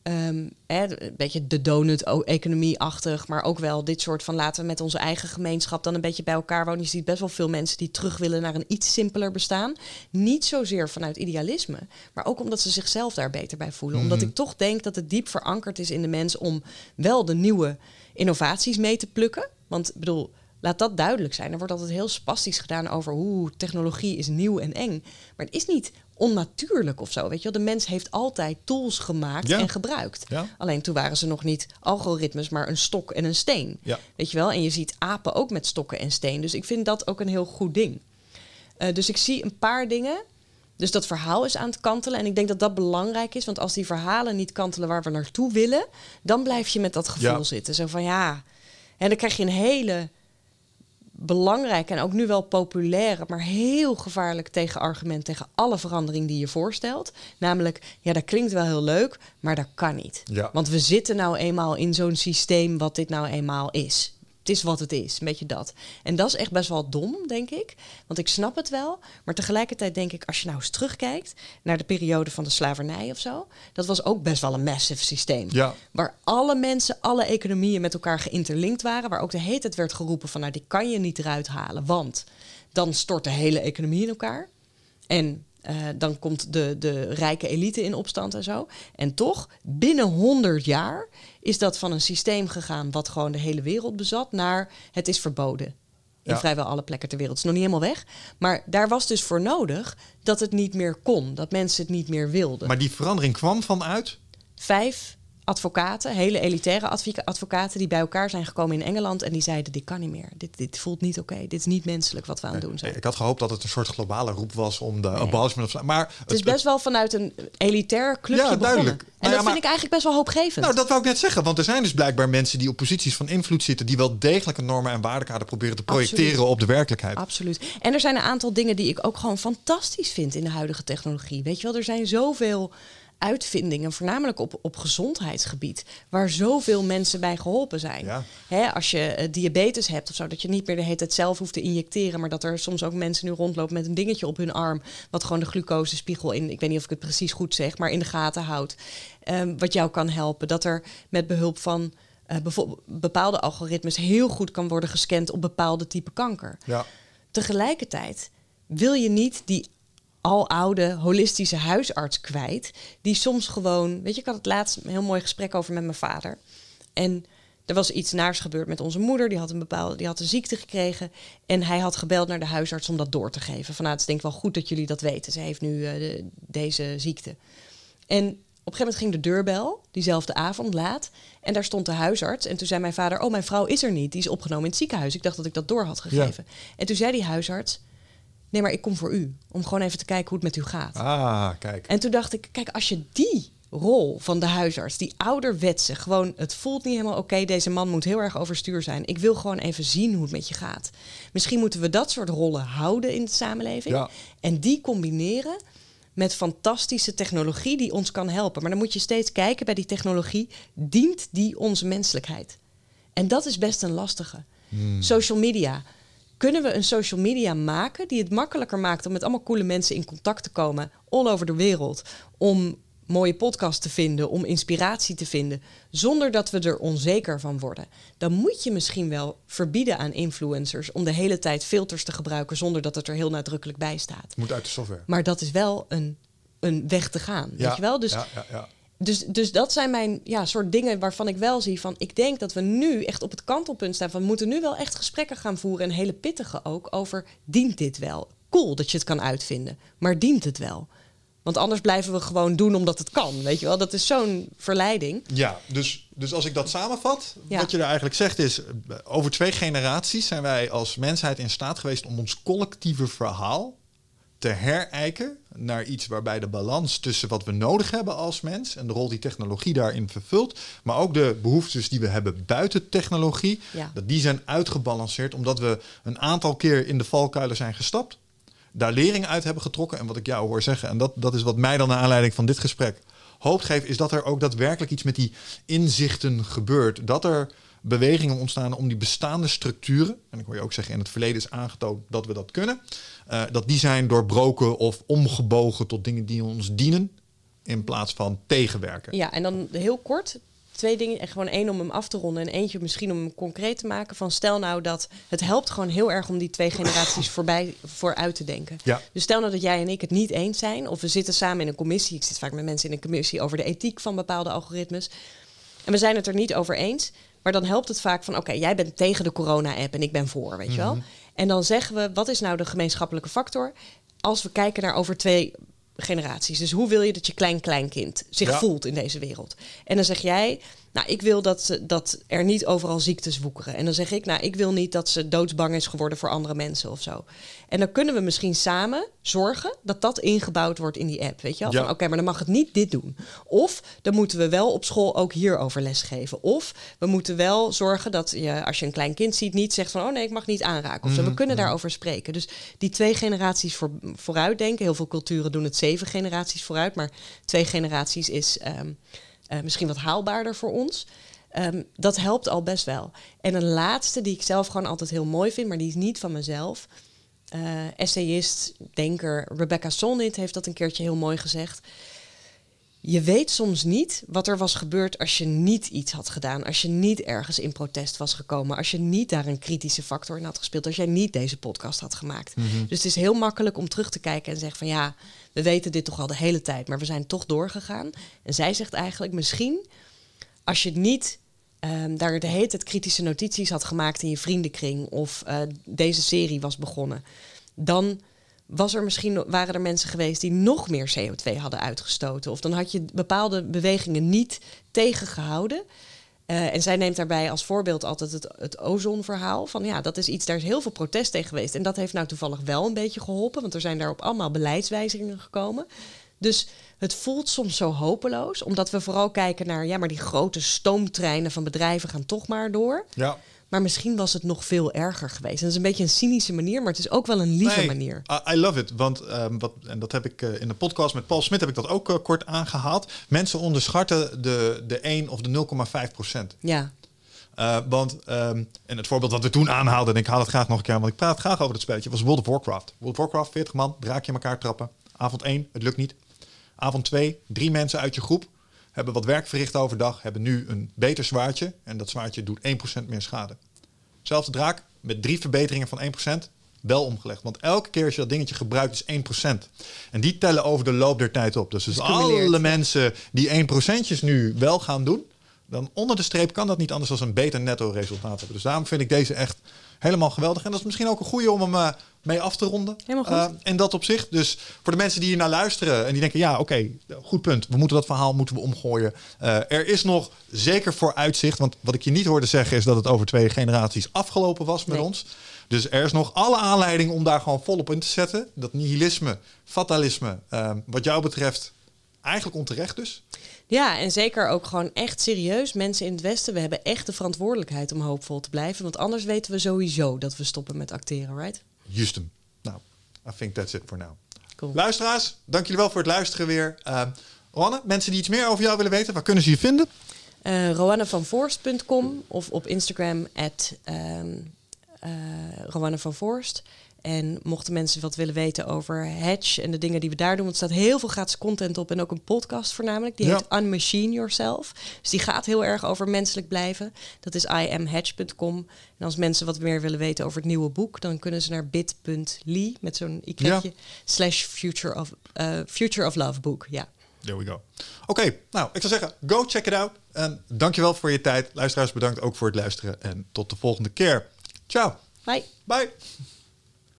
Um, een beetje de donut-economie-achtig, maar ook wel dit soort van laten we met onze eigen gemeenschap dan een beetje bij elkaar wonen. Je ziet best wel veel mensen die terug willen naar een iets simpeler bestaan. Niet zozeer vanuit idealisme, maar ook omdat ze zichzelf daar beter bij voelen. Omdat mhm. ik toch denk dat het diep verankerd is in de mens om wel de nieuwe innovaties mee te plukken. Want ik bedoel, laat dat duidelijk zijn. Er wordt altijd heel spastisch gedaan over hoe technologie is nieuw en eng. Maar het is niet onnatuurlijk of zo. Weet je wel? De mens heeft altijd tools gemaakt en gebruikt. Alleen toen waren ze nog niet algoritmes, maar een stok en een steen. Weet je wel? En je ziet apen ook met stokken en steen. Dus ik vind dat ook een heel goed ding. Uh, dus ik zie een paar dingen. Dus dat verhaal is aan het kantelen. En ik denk dat dat belangrijk is. Want als die verhalen niet kantelen waar we naartoe willen, dan blijf je met dat gevoel zitten. Zo van ja. En dan krijg je een hele belangrijk en ook nu wel populair, maar heel gevaarlijk tegenargument tegen alle verandering die je voorstelt. Namelijk, ja, dat klinkt wel heel leuk, maar dat kan niet. Want we zitten nou eenmaal in zo'n systeem wat dit nou eenmaal is. Het is wat het is, een beetje dat. En dat is echt best wel dom, denk ik. Want ik snap het wel. Maar tegelijkertijd denk ik, als je nou eens terugkijkt naar de periode van de slavernij of zo, dat was ook best wel een massive systeem. Ja. Waar alle mensen, alle economieën met elkaar geïnterlinkt waren. Waar ook de hele tijd werd geroepen van, nou, die kan je niet eruit halen. Want dan stort de hele economie in elkaar. En uh, dan komt de, de rijke elite in opstand en zo. En toch, binnen 100 jaar is dat van een systeem gegaan wat gewoon de hele wereld bezat, naar het is verboden. In Ja. vrijwel alle plekken ter wereld. Het is nog niet helemaal weg. Maar daar was dus voor nodig dat het niet meer kon. Dat mensen het niet meer wilden. Maar die verandering kwam vanuit. Vijf advocaten, hele elitaire advocaten, die bij elkaar zijn gekomen in Engeland. En die zeiden: Dit kan niet meer. Dit, dit voelt niet oké. Dit is niet menselijk wat we aan het doen zijn. Ik had gehoopt dat het een soort globale roep was om de abolishment of Maar Het is best wel vanuit een elitair clubje Ja, begonnen. duidelijk. En Nou ja, dat maar- vind ik eigenlijk best wel hoopgevend. Nou, dat wou ik net zeggen. Want er zijn dus blijkbaar mensen die op posities van invloed zitten... die wel degelijk een normen en waardekader proberen te projecteren Absoluut. op de werkelijkheid. Absoluut. En er zijn een aantal dingen die ik ook gewoon fantastisch vind in de huidige technologie. Weet je wel, er zijn zoveel uitvindingen, voornamelijk op, op gezondheidsgebied, waar zoveel mensen bij geholpen zijn. Ja. Hè, als je eh, diabetes hebt of zo, dat je niet meer de hele tijd zelf hoeft te injecteren, maar dat er soms ook mensen nu rondlopen met een dingetje op hun arm, wat gewoon de glucosespiegel in, ik weet niet of ik het precies goed zeg, maar in de gaten houdt. Ehm, wat jou kan helpen. Dat er met behulp van bijvoorbeeld bepaalde algoritmes heel goed kan worden gescand op bepaalde type kanker. Ja. Tegelijkertijd wil je niet die aloude holistische huisarts kwijt, die soms gewoon, weet je, ik had het laatst een heel mooi gesprek over met mijn vader. En er was iets naars gebeurd met onze moeder, die had een bepaalde, die had een ziekte gekregen en hij had gebeld naar de huisarts om dat door te geven. Van nou, het is denk ik wel goed dat jullie dat weten. Ze heeft nu eh, de- deze ziekte. En op een gegeven moment ging de deurbel, diezelfde avond laat. En daar stond de huisarts. En toen zei mijn vader: Oh, mijn vrouw is er niet. Die is opgenomen in het ziekenhuis. Ik dacht dat ik dat door had gegeven. En toen zei die huisarts: Nee, maar ik kom voor u. Om gewoon even te kijken hoe het met u gaat. Ah, kijk. En toen dacht ik: Kijk, als je die rol van de huisarts, die ouderwetse, gewoon het voelt niet helemaal oké. deze man moet heel erg overstuur zijn. Ik wil gewoon even zien hoe het met je gaat. Misschien moeten we dat soort rollen houden in de samenleving. Ja. En die combineren met fantastische technologie die ons kan helpen. Maar dan moet je steeds kijken bij die technologie, dient die onze menselijkheid? En dat is best een lastige. Social media. Kunnen we een social media maken die het makkelijker maakt om met allemaal coole mensen in contact te komen, all over de wereld, om mooie podcasts te vinden, om inspiratie te vinden, zonder dat we er onzeker van worden? Dan moet je misschien wel verbieden aan influencers om de hele tijd filters te gebruiken zonder dat het er heel nadrukkelijk bij staat. Moet uit de software. Maar dat is wel een, een weg te gaan. Weet je wel? Dus, ja, ja, ja. Dus, dus dat zijn mijn ja, soort dingen waarvan ik wel zie van... ik denk dat we nu echt op het kantelpunt staan van... we moeten nu wel echt gesprekken gaan voeren... en hele pittige ook over... dient dit wel? Cool dat je het kan uitvinden, maar dient het wel? Want anders blijven we gewoon doen omdat het kan, weet je wel? Dat is zo'n verleiding. Ja, dus, dus als ik dat samenvat, Ja. wat je er eigenlijk zegt is... eh, over twee generaties zijn wij als mensheid in staat geweest... om ons collectieve verhaal te herijken naar iets waarbij de balans tussen wat we nodig hebben als mens... en de rol die technologie daarin vervult... maar ook de behoeftes die we hebben buiten technologie... Ja. dat die zijn uitgebalanceerd... omdat we een aantal keer in de valkuilen zijn gestapt... daar lering uit hebben getrokken. En wat ik jou hoor zeggen, en dat, dat is wat mij dan naar aanleiding van dit gesprek hoop geeft, is dat er ook daadwerkelijk iets met die inzichten gebeurt. Dat er bewegingen ontstaan om die bestaande structuren, en ik hoor je ook zeggen, in het verleden is aangetoond dat we dat kunnen, eh, dat die zijn doorbroken of omgebogen tot dingen die ons dienen, in plaats van tegenwerken. Ja, en dan heel kort. Twee dingen, en gewoon één om hem af te ronden en eentje misschien om hem concreet te maken. Van stel nou dat het helpt gewoon heel erg om die twee generaties voorbij vooruit te denken. Ja. Dus stel nou dat jij en ik het niet eens zijn, of we zitten samen in een commissie. Ik zit vaak met mensen in een commissie over de ethiek van bepaalde algoritmes. En we zijn het er niet over eens. Maar dan helpt het vaak van: oké, jij bent tegen de corona-app en ik ben voor, weet je wel. En dan zeggen we: wat is nou de gemeenschappelijke factor? Als we kijken naar over twee generaties. Dus hoe wil je dat je klein-kleinkind zich Ja. voelt in deze wereld? En dan zeg jij: nou, ik wil dat, ze- dat er niet overal ziektes woekeren. En dan zeg ik: nou, ik wil niet dat ze doodsbang is geworden voor andere mensen of zo. En dan kunnen we misschien samen zorgen dat dat ingebouwd wordt in die app. Weet je wel? Ja. Oké, maar dan mag het niet dit doen. Of dan moeten we wel op school ook hierover lesgeven. Of we moeten wel zorgen dat je, als je een klein kind ziet, niet zegt van oh nee, ik mag niet aanraken. Of. We kunnen daarover spreken. Dus die twee generaties voor, vooruit denken. Heel veel culturen doen het zeven generaties vooruit. Maar twee generaties is ehm, eh, misschien wat haalbaarder voor ons. Ehm, dat helpt al best wel. En een laatste die ik zelf gewoon altijd heel mooi vind, maar die is niet van mezelf. Uh, essayist, denker Rebecca Solnit heeft dat een keertje heel mooi gezegd. Je weet soms niet wat er was gebeurd als je niet iets had gedaan. Als je niet ergens in protest was gekomen. Als je niet daar een kritische factor in had gespeeld. Als jij niet deze podcast had gemaakt. Mhm. Dus het is heel makkelijk om terug te kijken en zeggen van ja, we weten dit toch al de hele tijd. Maar we zijn toch doorgegaan. En zij zegt eigenlijk misschien als je niet um, daar de hele tijd kritische notities had gemaakt in je vriendenkring. Of uh, deze serie was begonnen. Dan was er misschien, waren er mensen geweest die nog meer CO2 hadden uitgestoten. Of dan had je bepaalde bewegingen niet tegengehouden. Uh, en zij neemt daarbij als voorbeeld altijd het, het ozonverhaal. Van ja, dat is iets, daar is heel veel protest tegen geweest. En dat heeft nou toevallig wel een beetje geholpen, want er zijn daarop allemaal beleidswijzigingen gekomen. Dus het voelt soms zo hopeloos, omdat we vooral kijken naar, ja, maar die grote stoomtreinen van bedrijven gaan toch maar door. Ja. Maar misschien was het nog veel erger geweest. En dat is een beetje een cynische manier, maar het is ook wel een lieve Nee, manier. I- love it. Want um, wat, en dat heb ik uh, in de podcast met Paul Smit heb ik dat ook uh, kort aangehaald. Mensen onderschatten de, de 1 of de 0,5 procent. Ja, Uh, want, um, en het voorbeeld wat we toen aanhaalden, en ik haal het graag nog een keer want ik praat graag over het spelletje, was World of Warcraft. World of Warcraft, 40 man, draakje in elkaar trappen. Avond 1, het lukt niet. Avond 2, drie mensen uit je groep hebben wat werk verricht overdag, hebben nu een beter zwaardje. En dat zwaardje doet 1% meer schade. Zelfde draak met drie verbeteringen van 1%, wel omgelegd. Want elke keer als je dat dingetje gebruikt is 1%. En die tellen over de loop der tijd op. Dus, dus alle mensen die 1%'tjes nu wel gaan doen, dan onder de streep kan dat niet anders dan een beter netto resultaat hebben. Dus daarom vind ik deze echt helemaal geweldig. En dat is misschien ook een goede om hem uh, mee af te ronden. Helemaal goed. En dat op zich. Dus voor de mensen die hier naar luisteren en die denken, ja, oké, okay, goed punt. We moeten dat verhaal moeten we omgooien. Uh, er is nog zeker voor uitzicht. Want wat ik je niet hoorde zeggen is dat het over twee generaties afgelopen was met Nee. ons. Dus er is nog alle aanleiding om daar gewoon volop in te zetten. Dat nihilisme, fatalisme, uh, wat jou betreft, eigenlijk onterecht dus. Ja, en zeker ook gewoon echt serieus. Mensen in het Westen, we hebben echt de verantwoordelijkheid om hoopvol te blijven. Want anders weten we sowieso dat we stoppen met acteren, right? Justum. Nou, I think that's it for now. Cool. Luisteraars, dank jullie wel voor het luisteren weer. Uh, Roanne, mensen die iets meer over jou willen weten, waar kunnen ze je vinden? Uh, RoanneVanVoorst.com of op Instagram at um, uh, Roanne van Voorst. En mochten mensen wat willen weten over Hedge en de dingen die we daar doen, want er staat heel veel gratis content op en ook een podcast voornamelijk. Die Ja. heet Unmachine Yourself. Dus die gaat heel erg over menselijk blijven. Dat is imhedge.com. En als mensen wat meer willen weten over het nieuwe boek, dan kunnen ze naar bit.ly met zo'n i-klepje slash future of, uh, future of Love boek. Ja. There we go. Oké, okay, nou, ik zou zeggen, go check it out. En dankjewel voor je tijd. Luisteraars, bedankt ook voor het luisteren. En tot de volgende keer. Ciao. Bye. Bye.